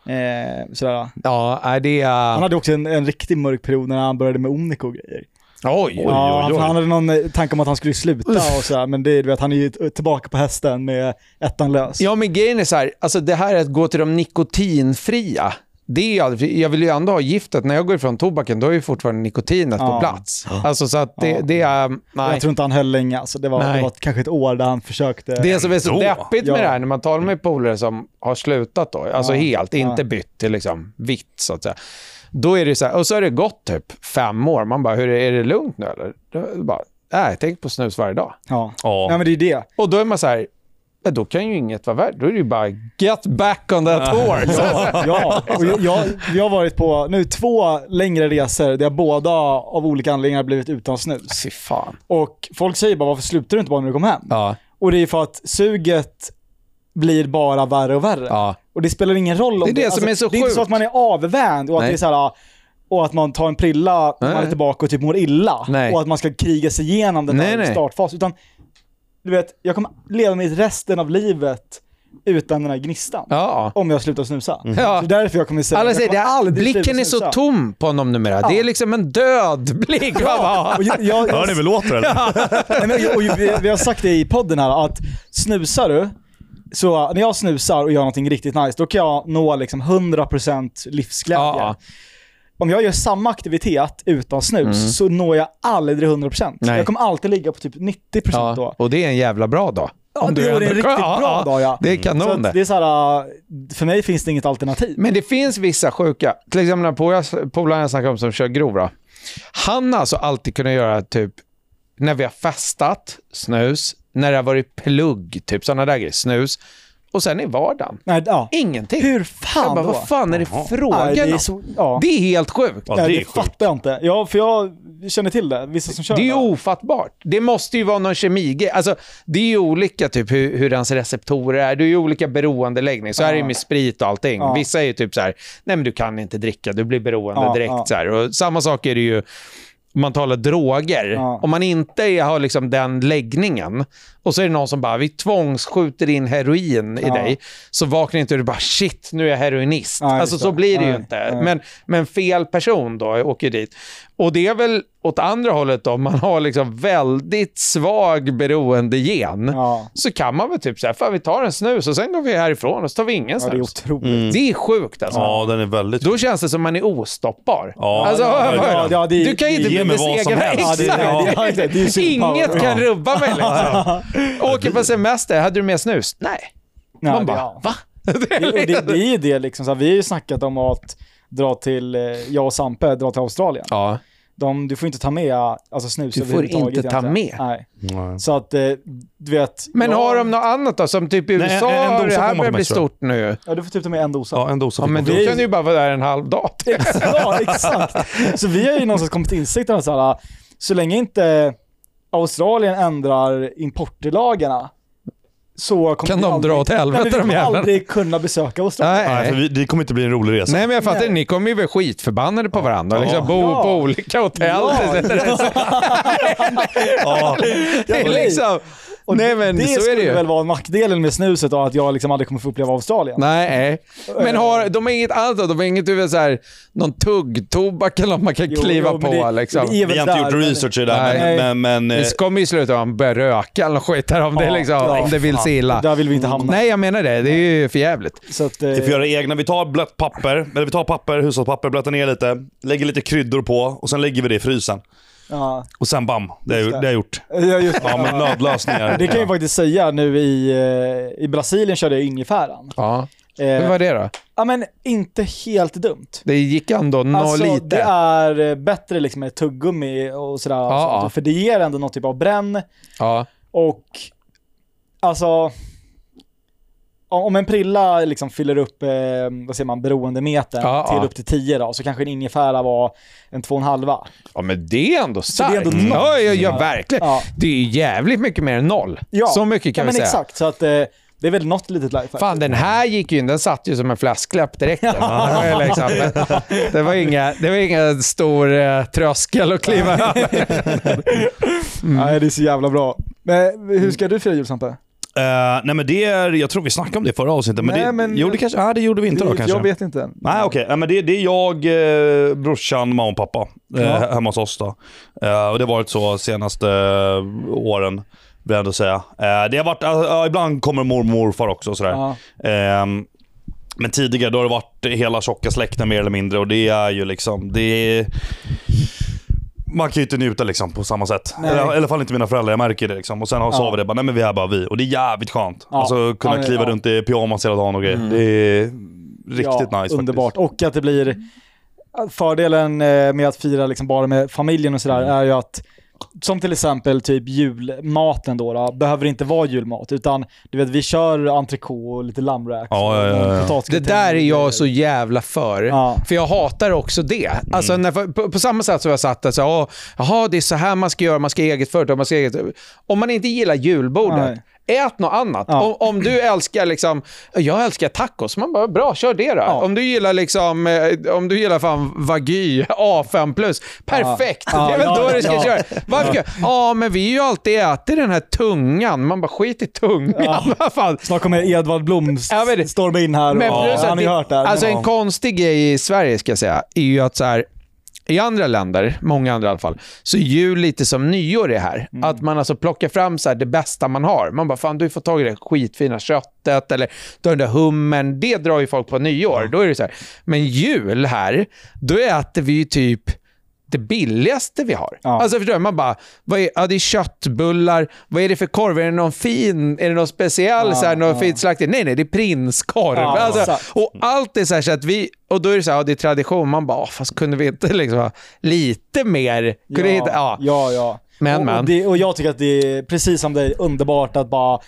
Eh, sådär. Ja, det är... Han hade också en, en riktigt mörk period när han började med Omnico och grejer. Oj. ja, oj, oj. Han hade någon eh, tanke om att han skulle sluta och sådär, men det, du vet, han är ju tillbaka på hästen med ettan lös. Ja, men grejen är så här, alltså det här att gå till de nikotinfria, det är aldrig, jag vill ju ändå ha giftet. När jag går ifrån tobaken, då är ju fortfarande nikotinet på Ja. plats. Alltså så att det, Ja. det är, nej. Jag tror inte han höll länge, alltså, det, var, Nej. det var kanske ett år där han försökte. Det som är så Då. deppigt Ja. med det här, när man talar med polare som har slutat då, alltså Ja. helt, inte Ja. bytt till liksom vitt så att säga. Då är det så här, och så har det gått typ fem år. Man bara, hur är, är det lugnt nu eller? Då bara, nej, tänker på snus varje dag. Ja. Ja. Nej men det är det. Och då är man så här, ja, då kan ju inget vara värt. Då är det ju bara get back on that horse. [laughs] Ja, ja. Och jag, jag, har varit på nu två längre resor där båda av olika anledningar blivit utan snus. Fy fan. Och folk säger bara varför slutar du inte bara när du kommer hem? Ja, Och det är för att suget blir bara värre och värre. ja. Och det spelar ingen roll om Det är det som är så Det är inte sjukt. så att man är avvänd och att Nej. det är så här, och att man tar en prilla när man är tillbaka och typ mår illa. Nej. Och att man ska kriga sig igenom den Nej, här nej. startfasen. Utan, du vet, jag kommer leva mitt resten av livet utan den här gnistan. ja. Om jag slutar snusa. Ja. Så därför jag kommer säga Alla jag säger kommer det, blicken är så tom på honom numera. Ja. Det är liksom en död blick. Ja. Och jag, jag, Hör ni vi låter eller? [laughs] Nej, men, och vi, vi har sagt det i podden här, att snusar du, så när jag snusar och gör någonting riktigt nice, då kan jag nå liksom 100% livsglädje. Om jag gör samma aktivitet utan snus så når jag aldrig 100%. Mm. Nej. Jag kommer alltid ligga på typ 90% Ja. då. Och det är en jävla bra dag. Ja, det är en riktigt Ja, bra dag ja. Det är kanon det. det är så här, för mig finns det inget alternativ. Men det finns vissa sjuka, till exempel polaren polaren jag snackade om som kör grov då. Han har alltså alltid kunnat göra typ, när vi har festat, snus, när det har varit plugg, typ sådana där grejer, snus. Och sen i vardagen, Nej, ja. ingenting. Hur Jag fan bara, då? vad fan är det Jaha. frågan Nej, det är så, ja. Det är helt sjukt. Ja, Nej, det det är sjukt. fattar jag inte. Ja, för jag känner till det. Vissa som kör Det är ju det. ofattbart. Det måste ju vara någon kemigrej. Alltså, det är ju olika typ hur, hur ens receptorer är. Det är ju olika beroendeläggning. Så här är det Ja. med sprit och allting. Ja. Vissa är ju typ så här, nej men du kan inte dricka, du blir beroende Ja, direkt. ja. Så här. Och samma sak är det ju om man talar droger. Ja. Om man inte har liksom den läggningen och så är det någon som bara, vi tvångsskjuter in heroin i Ja. dig, så vaknar inte du bara shit, nu är jag heroinist. Nej, alltså så blir det ju Nej, inte. nej. Men, men fel person då åker dit. Och det är väl åt andra hållet då, man har liksom väldigt svag beroendegen. Ja. Så kan man väl typ säga, fan vi tar en snus och sen går vi härifrån och så tar vi ingen Ja, det är snus. otroligt. Det är sjukt alltså. Ja, den är väldigt... Då känns det som man är ostoppbar. Ja. alltså, Ja, ja, ja, ja, det- du kan ju inte bli besegrad. [laughs] Ja, det, det, det, det, ju. Inget kan rubba mig liksom. Åker på semester, hade du med snus? Nej. Ja, Man det- bara, ja. va? [laughs] Det, det, det är ju det liksom, så här, vi har ju snackat om att dra till, eh, jag och Sampe, dra till Australien. Ja. De, du får inte ta med alltså, snus Du får inte ta med? Nej. Nej. Så att, eh, du vet. Men har de något annat då? Som typ i Nej, USA, en- en dosa det här börjar bli stort nu. Ja, du får typ ta med en dosa. Ja, en dosa Ja, men då kan du ju bara vara där en halv dag. [laughs] ja, exakt. Så vi har ju någonstans kommit till insikten att så, här, så länge inte Australien ändrar importlagarna så kommer Kan de aldrig, dra åt helvete, Nej, men vi de kommer jävlarna. aldrig kunna besöka Australien. Nej, för vi, det kommer inte bli en rolig resa. Nej, men jag fattar, Nej. ni kommer ju vara skitförbannade på varandra. Liksom, bo Ja. på olika hotell. [laughs] Ja, Ja, det är liksom... Och Nej, men det så är skulle det ju. väl vara nackdelen med snuset då, att jag liksom aldrig kommer få uppleva Australien. Nej, men har, de har inget annat? De har inget, du vet, så här, någon tuggtobak eller något man kan Jo, kliva jo, på det- liksom. det vi har inte där, gjort research i det Nej. men... men, men eh, Det kommer ju sluta med att man börjar röka eller något skit här om, det, Ja, liksom, ja, om det vill sig illa. Där vill vi inte hamna. Nej, jag menar det. Det är ju för jävligt. Så att, eh, vi får göra egna. Vi tar blött papper, eller vi tar papper, hushållspapper, blöter ner lite, lägger lite kryddor på och sen lägger vi det i frysen. Ja, Och sen bam, det jag, det. det jag gjort. jag just, Ja, men nödlösningar. Det kan jag ju faktiskt säga nu i, eh, i Brasilien körde jag ingefäran. Ja. Eh, Hur var det då? ja men inte helt dumt. Det gick ändå nå Alltså lite. det är eh, bättre liksom med tuggummi och sådär. Ja, sånt, ja. För det ger ändå någon typ av bränn Ja. och alltså om en prilla liksom fyller upp, eh, vad säger man, beroendemetern Ja, till ja. upp till 10 då, så kanske en ingefära var en 2,5. ja, men det är ändå det är starkt. ändå noll. ja, ja, ja, verkligen. Ja. Det är jävligt mycket mer än noll. Ja. Så mycket kan ja, vi men säga. exakt, så att eh, det är väl något litet lifehack. Fan, den här gick ju in, den satt ju som en flaskläpp direkt. Ju liksom, [laughs] det var inga, det var inga stor eh, tröskel att kliva över. [laughs] Nej, det är så jävla bra. Men hur ska du fira jul Sampe? Eh, nej men det är, jag tror vi snackade om det förra avsnittet. Men Nej, det, men- jo, det kanske, nej, det gjorde vi inte då Det- kanske. Jag vet inte. Nej okej, men det, det är jag, eh, brorsan, mamma och pappa eh, Ja. hemma hos oss då. Eh, och det har varit så senaste eh, åren, vill jag ändå säga. Det har varit, ja, ibland kommer mormor och morfar också och sådär. Ja. Ehm, men tidigare då har det varit hela tjocka släkten mer eller mindre och det är ju liksom, det är... Man kan ju inte njuta liksom på samma sätt. Nej. Eller, I alla fall inte mina föräldrar, jag märker det liksom. Och sen har, sa Ja. vi det, bara, nej men vi är bara vi. Och det är jävligt skönt. Ja. Alltså kunna Ja, kliva ja. runt i pyjamas hela dagen och grejer. Det är riktigt ja, nice Underbart. faktiskt. Och att det blir... Fördelen eh, med att fira liksom bara med familjen och sådär Mm. är ju att som till exempel typ julmaten då, då behöver inte vara julmat utan du vet vi kör entrecote och lite lammräk. Ja, ja, ja, ja. Det där är jag så jävla för. Ja. För jag hatar också det. Alltså när, på, på samma sätt som jag satt där så, jaha det är så här man ska göra, man ska ha eget företag, man ska ha eget... Om man inte gillar julbordet, ät något annat. Ja. Om, om du älskar liksom, jag älskar tacos, man bara bra, kör det då. Ja. Om du gillar liksom, eh, om du gillar fan Wagyu [laughs] A5 plus, perfekt. Ja. Det är väl Ja, då ja, du ska ja. köra. Varför ja men vi har ju alltid ätit den här tungan, man bara skit i tungan. [laughs] Fan. Snart kommer Edvard Blom Ja, storma in här och Men att han har ju hört det här. Alltså en konstig grej i Sverige ska jag säga, är ju att så här, i andra länder, många andra i alla fall, så är jul lite som nyår är här. Mm. Att man alltså plockar fram så här det bästa man har. Man bara, fan du får tag i det skitfina köttet eller har den där hummern. Det drar ju folk på nyår. Då är det så här. Men jul här, då äter vi ju typ det billigaste vi har. Ja. Alltså förstår du? Man bara, vad är, ja, det är köttbullar, vad är det för korv? Är det någon fin, är det någon speciell, Ja, så här, någon ja. fint slaktigt? Nej, nej, det är prinskorv. Ja, alltså, och allt är så här så att vi, och då är det så här, ja, det är tradition. Man bara, "Åh, fast kunde vi inte liksom lite mer? Kunde ja, inte, ja. ja, ja. Men, och, men. Och, det, och jag tycker att det är precis som det är underbart att bara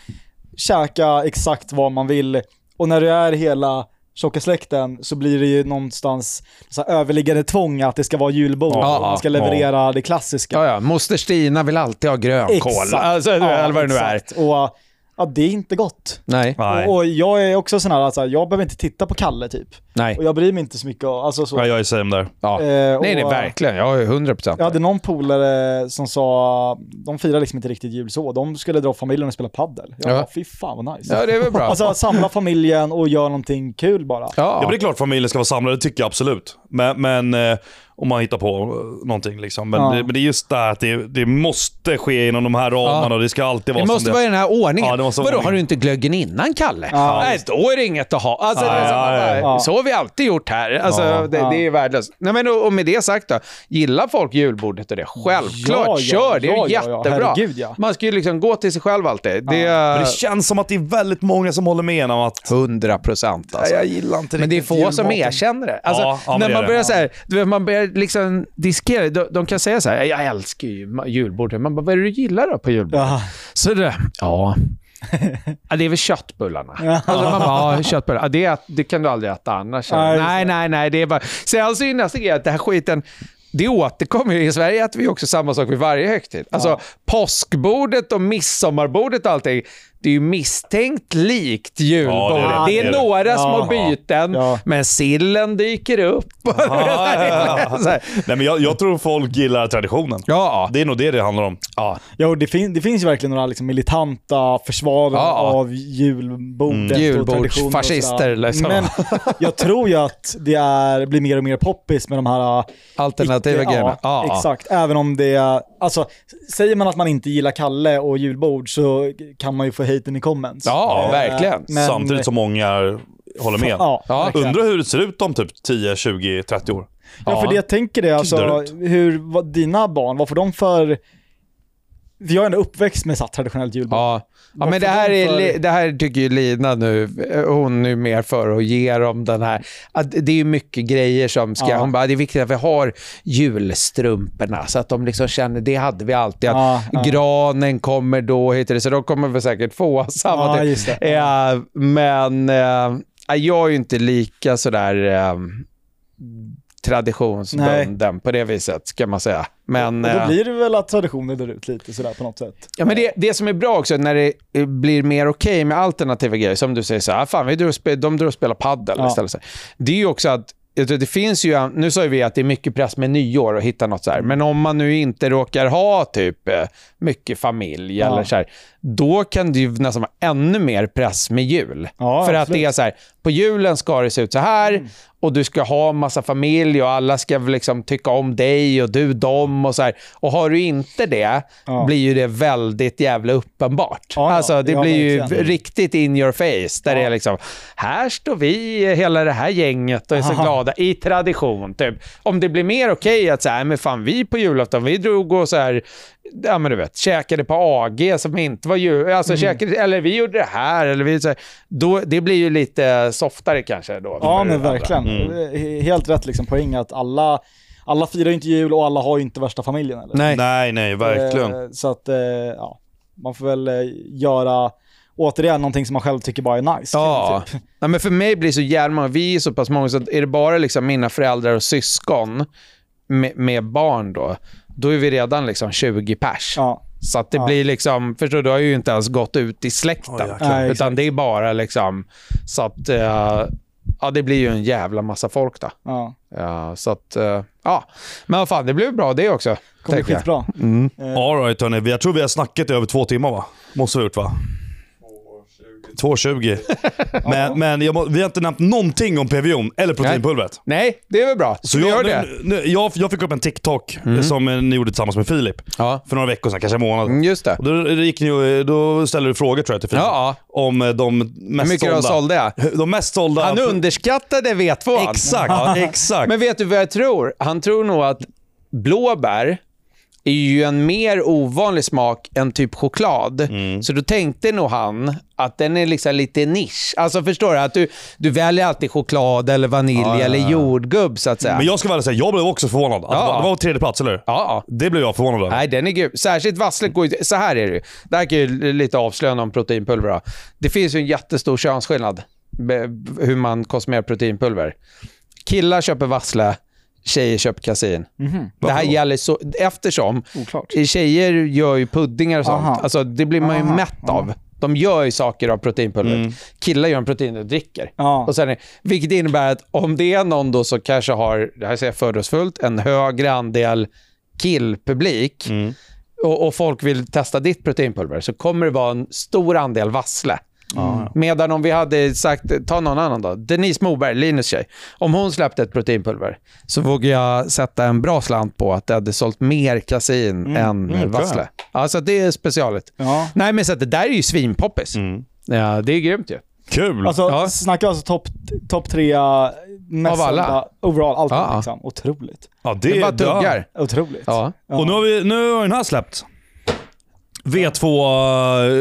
käka exakt vad man vill. Och när det är hela tjocka släkten så blir det ju någonstans så här överliggande tvång att det ska vara julbord. Ja, man ska leverera det klassiska. Ja, ja. Moster Stina vill alltid ha grönkål. Exakt. Alltså, Ja, eller vad det nu är. Och att det är inte gott. Nej. Nej. Och, och jag är också sån här, alltså, jag behöver inte titta på Kalle typ. Nej. Och jag bryr mig inte så mycket alltså så. Ja, jag är same där. Ja. Eh, nej, nej, och- verkligen. Jag är 100 procent. Jag hade någon polare som sa, de firar liksom inte riktigt jul så, de skulle dra familjen och spela paddel. Jag Ja. bara, fy fan vad nice. Ja, det är väl bra. Alltså samla familjen och göra någonting kul bara. Ja, ja. men det är klart familjen ska vara samlad, det tycker jag absolut. Men, men eh, om man hittar på någonting liksom. Men, Ja. det, men det är just det här att det, det måste ske inom de här ramarna och det ska alltid vara Det måste det. vara i den här ordningen. Ja, det Vadå, ordning. har du inte glöggen innan, Kalle? Ja, Nej, då är det inget att ha. Alltså, Ja, det är så, ja, ja, ja. Så har vi alltid gjort här. Alltså, Ja. det, Ja. det är värdelöst. Nej, men, och, med det sagt då, gillar folk julbordet och det, självklart, Ja, ja, kör. Det är ja, ja, ja. jättebra. Herregud, ja. Man ska ju liksom gå till sig själv alltid. Det Men det känns som att det är väldigt många som håller med om att 100 procent alltså. jag gillar inte Men det är få som erkänner det. Alltså, Ja, ja, när det är man det. börjar så här, du vet, man börjar liksom diskera, de, de kan säga så här, jag älskar ju julbordet. Man bara, vad är det du gillar då på julbordet? Ja. Så det, ja. ja, det är väl köttbullarna. Alltså man bara, ja, köttbullar. Ja, det, det kan du aldrig äta annars. Nej, nej, nej, nej. Det är bara... Sen så är nästa grej att det här skiten, det återkommer ju. I Sverige äter vi också samma sak vid varje högtid. Alltså påskbordet och midsommarbordet och allting, det är ju misstänkt likt julbordet. Ja, det, det är, är det. några små Ja. byten, Ja. men sillen dyker upp. [laughs] Nej, men jag, jag tror folk gillar traditionen. Ja, Det är nog det det handlar om. ja. Ja, det, fin- det finns ju verkligen några liksom militanta försvarare Ja. av julbordet Mm. och traditioner och Julbordsfascister, liksom. Men [laughs] jag tror ju att det är, blir mer och mer poppis med de här Alternativa icke- grejerna. Ja, Ja, exakt. Även om det är, alltså, säger man att man inte gillar Kalle och julbord så kan man ju få haten i comments. Ja, Eh, verkligen. men- Samtidigt som många håller med. Ja, Ja. Undrar hur det ser ut om typ 10, 20, 30 år. Ja, för det jag tänker det, alltså, hur, vad, dina barn, vad får de för... Jag är ändå uppväxt med så traditionellt julbord. Ja, ja men det här, är, det här tycker ju Lina nu, hon är mer för att ge dem den här, det är ju mycket grejer som ska, Ja. hon bara, det är viktigt att vi har julstrumporna så att de liksom känner, det hade vi alltid, att Ja, ja. granen kommer då, heter det, så de kommer väl säkert få [laughs] samma Ja, typ. just det. Ja, men eh, jag är ju inte lika sådär eh, traditionsbunden på det viset, kan man säga. Men, Och då eh, blir det väl att traditionen dör ut lite sådär på något sätt. Ja, men det, det som är bra också när det eh, blir mer okej med alternativa grejer, som du säger så här, "Ah, fan, vi drar de drar och spelar paddel Ja. istället. Det är ju också att det finns ju, nu sa vi att det är mycket press med nyår och hitta något så här. Men om man nu inte råkar ha typ eh, mycket familj Ja. eller så här, då kan det ju nästan vara ännu mer press med jul. Ja, För att absolut. det är så här, på julen ska det se ut så här Mm. Och du ska ha massa familj och alla ska liksom tycka om dig och du dem och så här. Och har du inte det, Ja. blir ju det väldigt jävla uppenbart. Ja, alltså det Ja, blir ju verkligen. riktigt in your face. Där det är liksom, här står vi, hela det här gänget och är så [laughs] Aha. glada i tradition. Typ. Om det blir mer okej att säga, men fan vi på julafton, vi drog och så här, ja men du vet, käkade på AG som inte var jul, alltså Mm. käkade, eller vi gjorde det här, eller vi så här, då, det blir ju lite softare kanske då. Ja men verkligen. He- Helt rätt liksom poäng att alla, alla firar ju inte jul och alla har ju inte värsta familjen eller? Nej. Nej, nej, verkligen. Eh, Så att, eh, ja, man får väl eh, göra, återigen, någonting som man själv tycker bara är nice. Ja, Typ. [laughs] Nej, men för mig blir det så jävla många, vi är så pass många så är det bara liksom mina föräldrar och syskon med, med barn då, då är vi redan liksom 20 pers. Ja. Så att det Ja. blir liksom, förstår du, du har ju inte ens gått ut i släkten. Ja, jäklar. Nej, utan det är bara liksom, så att, eh, ja det blir ju en jävla massa folk då. Ja. Ja, så att, eh, ja. Men vad fan, det blev bra det också. Kommer bli skitbra. Mm. Alright hörni, jag tror vi har snackat i över två timmar va? Måste vi ha gjort va? 2.20. [laughs] men men jag må, vi har inte nämnt någonting om PVO'n eller proteinpulvret. Nej, det är väl bra. Så vi jag, gör det. nu, nu, jag, jag fick upp en TikTok eh, som ni gjorde tillsammans med Filip. Ja, För några veckor sedan, kanske en månad. Mm, just det. Och då, gick ni, då ställde du frågor tror jag till Filip. Ja, Om eh, de Hur mest mycket de sålda. sålde? De mest sålda. Han underskattade V2. Exakt, [laughs] exakt. Men vet du vad jag tror? Han tror nog att blåbär är ju en mer ovanlig smak än typ choklad. Mm. Så då tänkte nog han att den är liksom lite nisch. Alltså förstår du? Att du, du väljer alltid choklad eller vanilj Ja, ja, eller ja. jordgubb så att säga. Men jag ska väl säga, jag blev också förvånad. Att Ja. det, var, var tredje plats, eller? Ja. Det blev jag förvånad över. Nej, den är grym. Särskilt vasslet går ju... Så här är det ju. Det här kan ju lite avslöjande om proteinpulver. Då. Det finns ju en jättestor könsskillnad hur man konsumerar proteinpulver. Killar köper vassle, tjejer köper kasin. Det här Varför då? gäller så... Eftersom Oklart. tjejer gör ju puddingar och sånt. Aha. Alltså, det blir man ju Aha. mätt av. De gör ju saker av proteinpulvret. Killar gör en proteinpulver och dricker. Ja. Och sen, vilket innebär att om det är någon då som kanske har, det här säger jag fördomsfullt, en högre andel killpublik Mm. och, och folk vill testa ditt proteinpulver så kommer det vara en stor andel vassle. Medan om vi hade sagt, ta någon annan då, Denise Moberg, Linus tjej. Om hon släppte ett proteinpulver så vågar jag sätta en bra slant på att det hade sålt mer kasin än Mm, vassle. Alltså det är specialigt. Ja. Nej men så att det där är ju svinpoppis. Mm. Ja, det är grymt ju. Kul! Alltså, Ja. snacka alltså topp top trea mest Av alla? Overall, allt Ja. liksom. Otroligt. ja, Det är bara tuggar. Otroligt. Ja. Och nu har, vi, nu har den här släppt. V2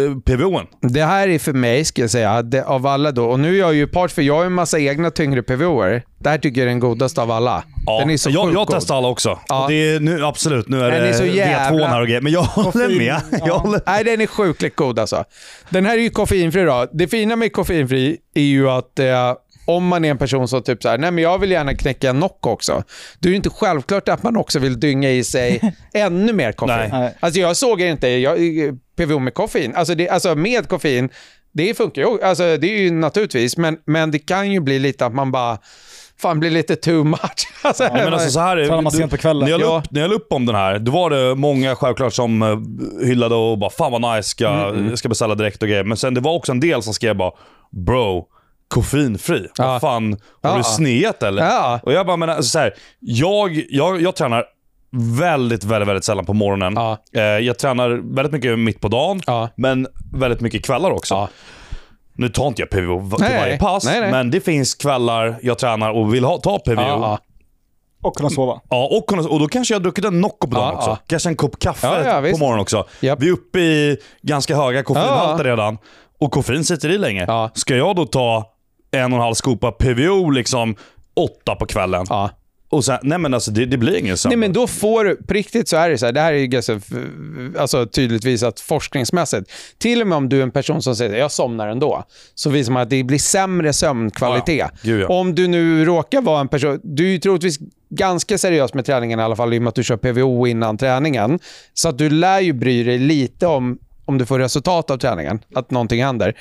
uh, PVO'n. Det här är för mig, ska jag säga, det, av alla då. Och nu är jag ju part för jag har ju en massa egna tyngre PVOer. Det här tycker jag är den godaste av alla. Ja, Den är så jag, jag testar alla också. Ja. Det är nu, absolut, nu är Den det är så jävla- V2 här och grejer. Men jag [laughs] håller med. ja. Jag håller... Nej, den är sjukligt god alltså. Den här är ju koffeinfri då. Det fina med koffeinfri är ju att eh, om man är en person som typ så här, nej men jag vill gärna knäcka en Nocco också. Då är det inte självklart att man också vill dynga i sig [laughs] ännu mer koffein. Nej. Nej. Alltså jag såg inte, jag, PVO med koffein, alltså, det, alltså med koffein, det funkar ju, alltså det är ju naturligtvis, men, men det kan ju bli lite att man bara, fan blir lite too much. [laughs] Alltså, Ja, men alltså så här, man sent på kvällen. När jag, la Ja. upp, när jag la upp om den här, då var det många självklart som eh, hyllade och bara “Fan vad nice, ska, Mm, jag ska beställa direkt” och grejer. Men sen det var också en del som skrev bara “Bro, koffeinfri. Ja. Vad fan, har Ja. du sneat eller?” Ja. Och jag bara, men alltså så här, jag, jag, jag tränar väldigt, väldigt, väldigt sällan på morgonen. Ja. Eh, jag tränar väldigt mycket mitt på dagen, Ja. men väldigt mycket kvällar också. Ja. Nu tar inte jag PVO till Nej, varje pass, nej, nej. men det finns kvällar jag tränar och vill ha, ta PVO. Och kunna sova. Ja, och, kunna- och då kanske jag har druckit en Nocco på dagen Ja, också. ja. Kanske en kopp kaffe Ja, ja, på morgonen också. Japp. Vi är uppe i ganska höga koffeinhalter redan. Och koffein sitter i länge. Ja. Ska jag då ta en och en halv skopa PVO liksom åtta på kvällen? ja. Och sen, nej men alltså det, det blir ingen sömn. Nej, men då får du, på riktigt så är det så här, det här är ju ganska f- alltså, tydligt visat forskningsmässigt. Till och med om du är en person som säger jag somnar ändå, så visar man att det blir sämre sömnkvalitet. Gud, ja. Om du nu råkar vara en person, du är ju troligtvis ganska seriös med träningen i alla fall, i och med att du kör PVO innan träningen. Så att du lär ju bry dig lite om, om du får resultat av träningen, att någonting händer.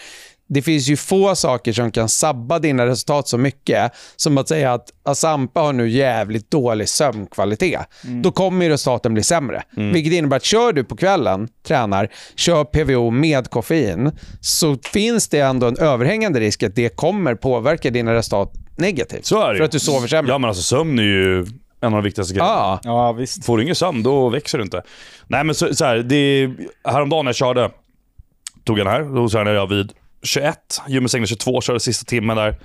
Det finns ju få saker som kan sabba dina resultat så mycket som att säga att Asampa har nu jävligt dålig sömnkvalitet. Då kommer ju resultaten bli sämre. Vilket innebär att kör du på kvällen, tränar, kör PVO med koffein, så finns det ändå en överhängande risk att det kommer påverka dina resultat negativt. Så är det För att du sover sämre. Ja men alltså sömn är ju en av de viktigaste grejerna. Ja, Ja, visst. Får du ingen sömn, då växer du inte. Nej men så, så här, det, häromdagen när jag körde, tog jag den här, då tränade jag vid 21, gymmet stängde 22, körde sista timmen där.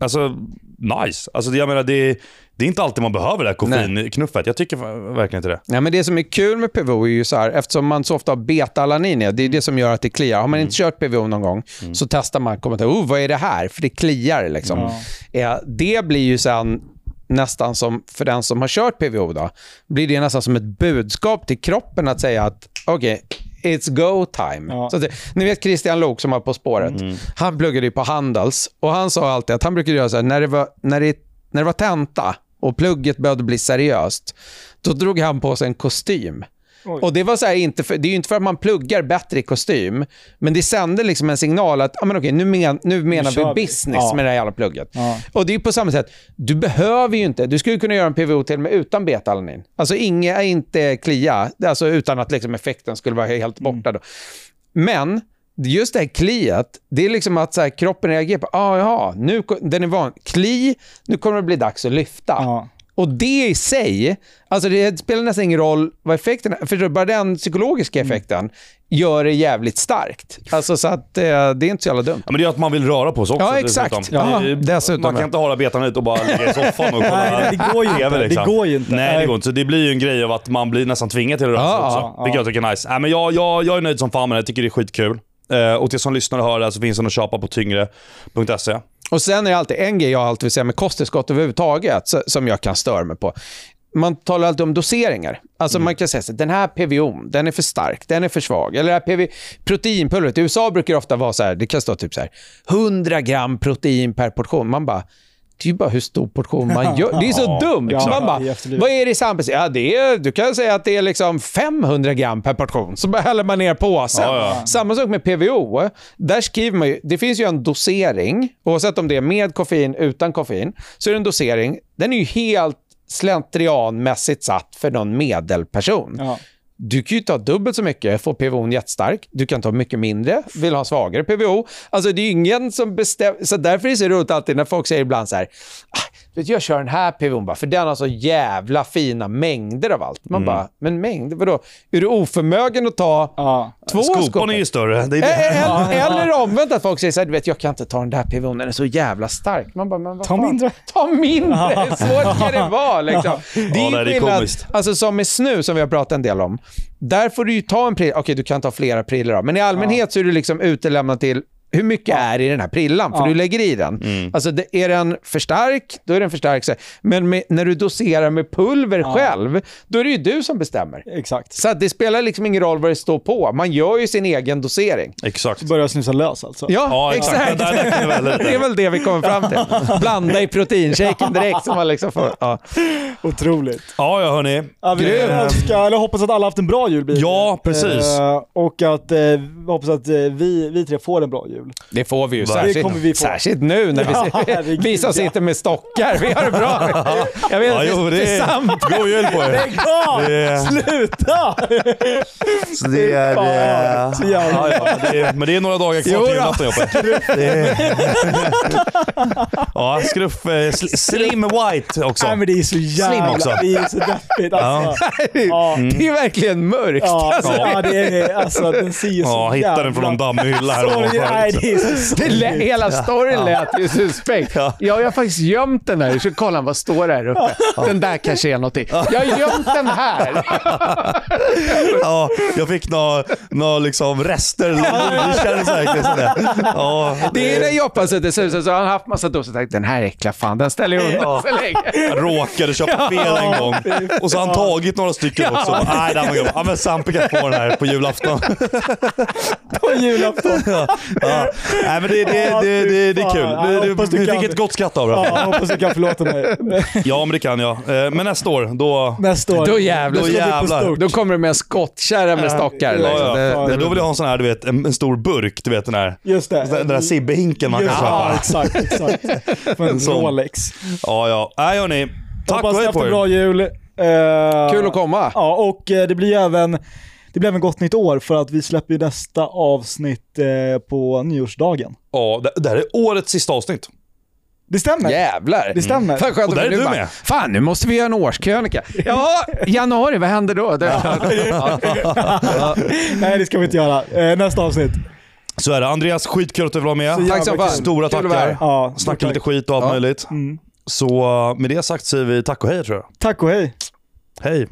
Alltså, nice. Alltså, jag menar, det, det är inte alltid man behöver det här koffeinknuffet. Jag tycker verkligen inte det. Ja, men det som är kul med PVO är ju så här, eftersom man så ofta har beta-alanin i, det är det som gör att det kliar. Har man inte kört PVO någon gång så testar man, kommer till, oh, vad är det här? För det kliar liksom. Ja, det blir ju sen nästan som, för den som har kört PVO då, blir det nästan som ett budskap till kroppen att säga att okej, it's go time. Ja. Så att ni vet Christian Lok som var På spåret. Han pluggade ju på Handels och han sa alltid att han brukade göra så här, när det var, när det, när det var tenta och plugget började bli seriöst, då drog han på sig en kostym. Oj. Och det var så här, inte för, det är ju inte för att man pluggar bättre i kostym, men det sände liksom en signal att ah, men okej, nu, men, nu menar kör vi business Ja. med det här jävla plugget. Ja. Och det är på samma sätt, du behöver ju inte, du skulle kunna göra en PVO till och med utan beta-alanin. Alltså inga, inte klia, alltså utan att liksom effekten skulle vara helt borta. Då. Men just det här kliet, det är liksom att så här, kroppen reagerar på, ah, jaha, nu, den är van, kli, nu kommer det bli dags att lyfta. Ja. Och det i sig, alltså det spelar nästan ingen roll vad effekten är. För bara den psykologiska effekten gör det jävligt starkt. Alltså så att eh, det är inte så jävla dumt. Ja, men det är att man vill röra på sig också. Ja, exakt. dessutom. Ja, dessutom, Man kan inte hålla betan ut och bara ligga i [laughs] soffan och kolla Nej, det går ju inte. TV, liksom. Det går ju inte. Nej, det går inte. Så det blir ju en grej av att man blir nästan tvingad till att röra sig Ja, också. ja, Vilket jag tycker är nice. Nej, men jag, jag, jag är nöjd som fan med det. Jag tycker det är skitkul. Eh, och till som lyssnar och hör det här så finns den att köpa på tyngre.se. Och sen är det alltid en grej jag alltid vill säga med kosttillskott överhuvudtaget som jag kan störa mig på. Man talar alltid om doseringar. Alltså man kan säga så här, den här PVO, den är för stark, den är för svag. Eller det här PV, proteinpulvret, i USA brukar det ofta vara så här, det kan stå typ så här, 100 gram protein per portion. Man bara, det är ju bara hur stor portion man gör. Det är så [laughs] dumt. Ja, man bara, vad är det i sambestämning? Ja, det är, du kan säga att det är liksom 500 gram per portion. Så bara häller man ner påsen. Ja, ja. Samma sak med PVO. Där skriver man ju, det finns ju en dosering, oavsett om det är med koffein, utan koffein, så är det en dosering. Den är ju helt slentrianmässigt satt för någon medelperson. Du kan ju ta dubbelt så mycket, få PVO jättestark. Du kan ta mycket mindre, vill ha svagare PVO. Alltså det är ingen som bestämmer. Så därför är det så roligt alltid när folk säger ibland så här, ah, vet du, jag kör den här PVO bara, för den har så jävla fina mängder av allt. Man bara, men mängder, vadå? Är du oförmögen att ta Ja. två skopor? Skopan är ju större. Det är det. Eller, eller omvänt att folk säger så här, du vet jag kan inte ta den där PVOn, den är så jävla stark. Man bara, men vad Ta fan? mindre. Ta mindre, [laughs] så svårt kan det vara liksom. Det är Ja, ju nej, det är skillnad, komiskt. alltså som med snus som vi har pratat en del om. Där får du ju ta en prilla, okej du kan ta flera prillor då, men i allmänhet så är du liksom utelämnad till hur mycket är i den här prillan? För Ja. du lägger i den. Mm. Alltså det, är den för stark, då är den för stark. så. Men med, när du doserar med pulver själv, då är det ju du som bestämmer. Exakt. Så det spelar liksom ingen roll vad det står på. Man gör ju sin egen dosering. Exakt. Börja snusa lös alltså. Ja, Ja, exakt. exakt. Det [laughs] det är väl det vi kommer fram till. [laughs] Blanda i proteinshaken direkt så man liksom får... Ja. Otroligt. Ja, ja hörni. Ja, vi önskar, eller hoppas att alla haft en bra jul. Ja, precis. Eh, och att eh, vi hoppas att eh, vi, vi tre får en bra jul. Det får vi ju. Det Särskilt, vi särskilt nu när vi, Ja, vi som sitter med stockar. Vi har det bra. Jag vet Ja, jo, det är... God jul på er. Lägg av! Det är- Sluta! Så det är... Ja, ja, eh, så jävla ja, ja, men, det är men det är några dagar kvar till julafton Joppe. [laughs] Det är... Ja, skruff... eh, sl- Slim white också. Nej men det är så jävla, också. det är så deppigt alltså. [laughs] Ja. Det är verkligen mörkt. Ja, alltså, Ja. det är alltså den ser ju så Ja, hitta den från någon dammig hylla här Sorry, ovanför. Nej det är så [laughs] Det hela storyn lät ju suspekt. Ja. Ja. jag har faktiskt gömt den här. Så kolla vad står där uppe. Den där kanske är någonting. Jag har gömt den här. [laughs] Ja, jag fick några nå liksom rester. Det kändes verkligen sådär. Ja, Det är när Joppa suttit så så har han haft massa doser och tänkt den här äckla fan, den ställer jag undan så länge. Jag råkade köpa fel en gång. Och så har han tagit några stycken också. Nej, den var god. Ja, men Sampe kan få den här på julafton. [laughs] På julafton. Ja. Nej, men det, det, det, det, det är kul. Du, du, hoppas du du fick ett gott skratt av det. Ja, hoppas du kan förlåta mig. [laughs] Ja, men det kan jag. Eh, Men nästa år, då... Nästa år. Då jävlar. Då jävlar. Då kommer det med en skottkärra med stockar. Ja, Liksom. Ja, Det, det, Då vill jag ha en sån här, du vet, en, en stor burk. Du vet den här, Just det. den där Sibbe-hinken man kan Just, ja, köpa. [laughs] exakt, exakt. För en [laughs] sån. Rolex. Ja, ja. Nej, hörni. Tack Hoppas och ni hej haft på en er. bra jul. Eh, Kul att komma. Ja, och eh, det blir även det blir även gott nytt år för att vi släpper ju nästa avsnitt eh, på nyårsdagen. Ja, det, det här är årets sista avsnitt. Det stämmer. Jävlar. Det stämmer. Fan, skönt Och där att är nu du bara, med. Fan, nu måste vi göra en årskrönika. Ja, januari, vad händer då? Det, [laughs] Nej, det ska vi inte göra. Eh, nästa avsnitt. Så är det. Andreas, skitkul att du vill vara med. Så Tack som fan. Stora tackar. Ja, Snacka lite skit och allt Ja. möjligt. Mm. Så med det sagt säger vi tack och hej tror jag. Tack och hej. Hej.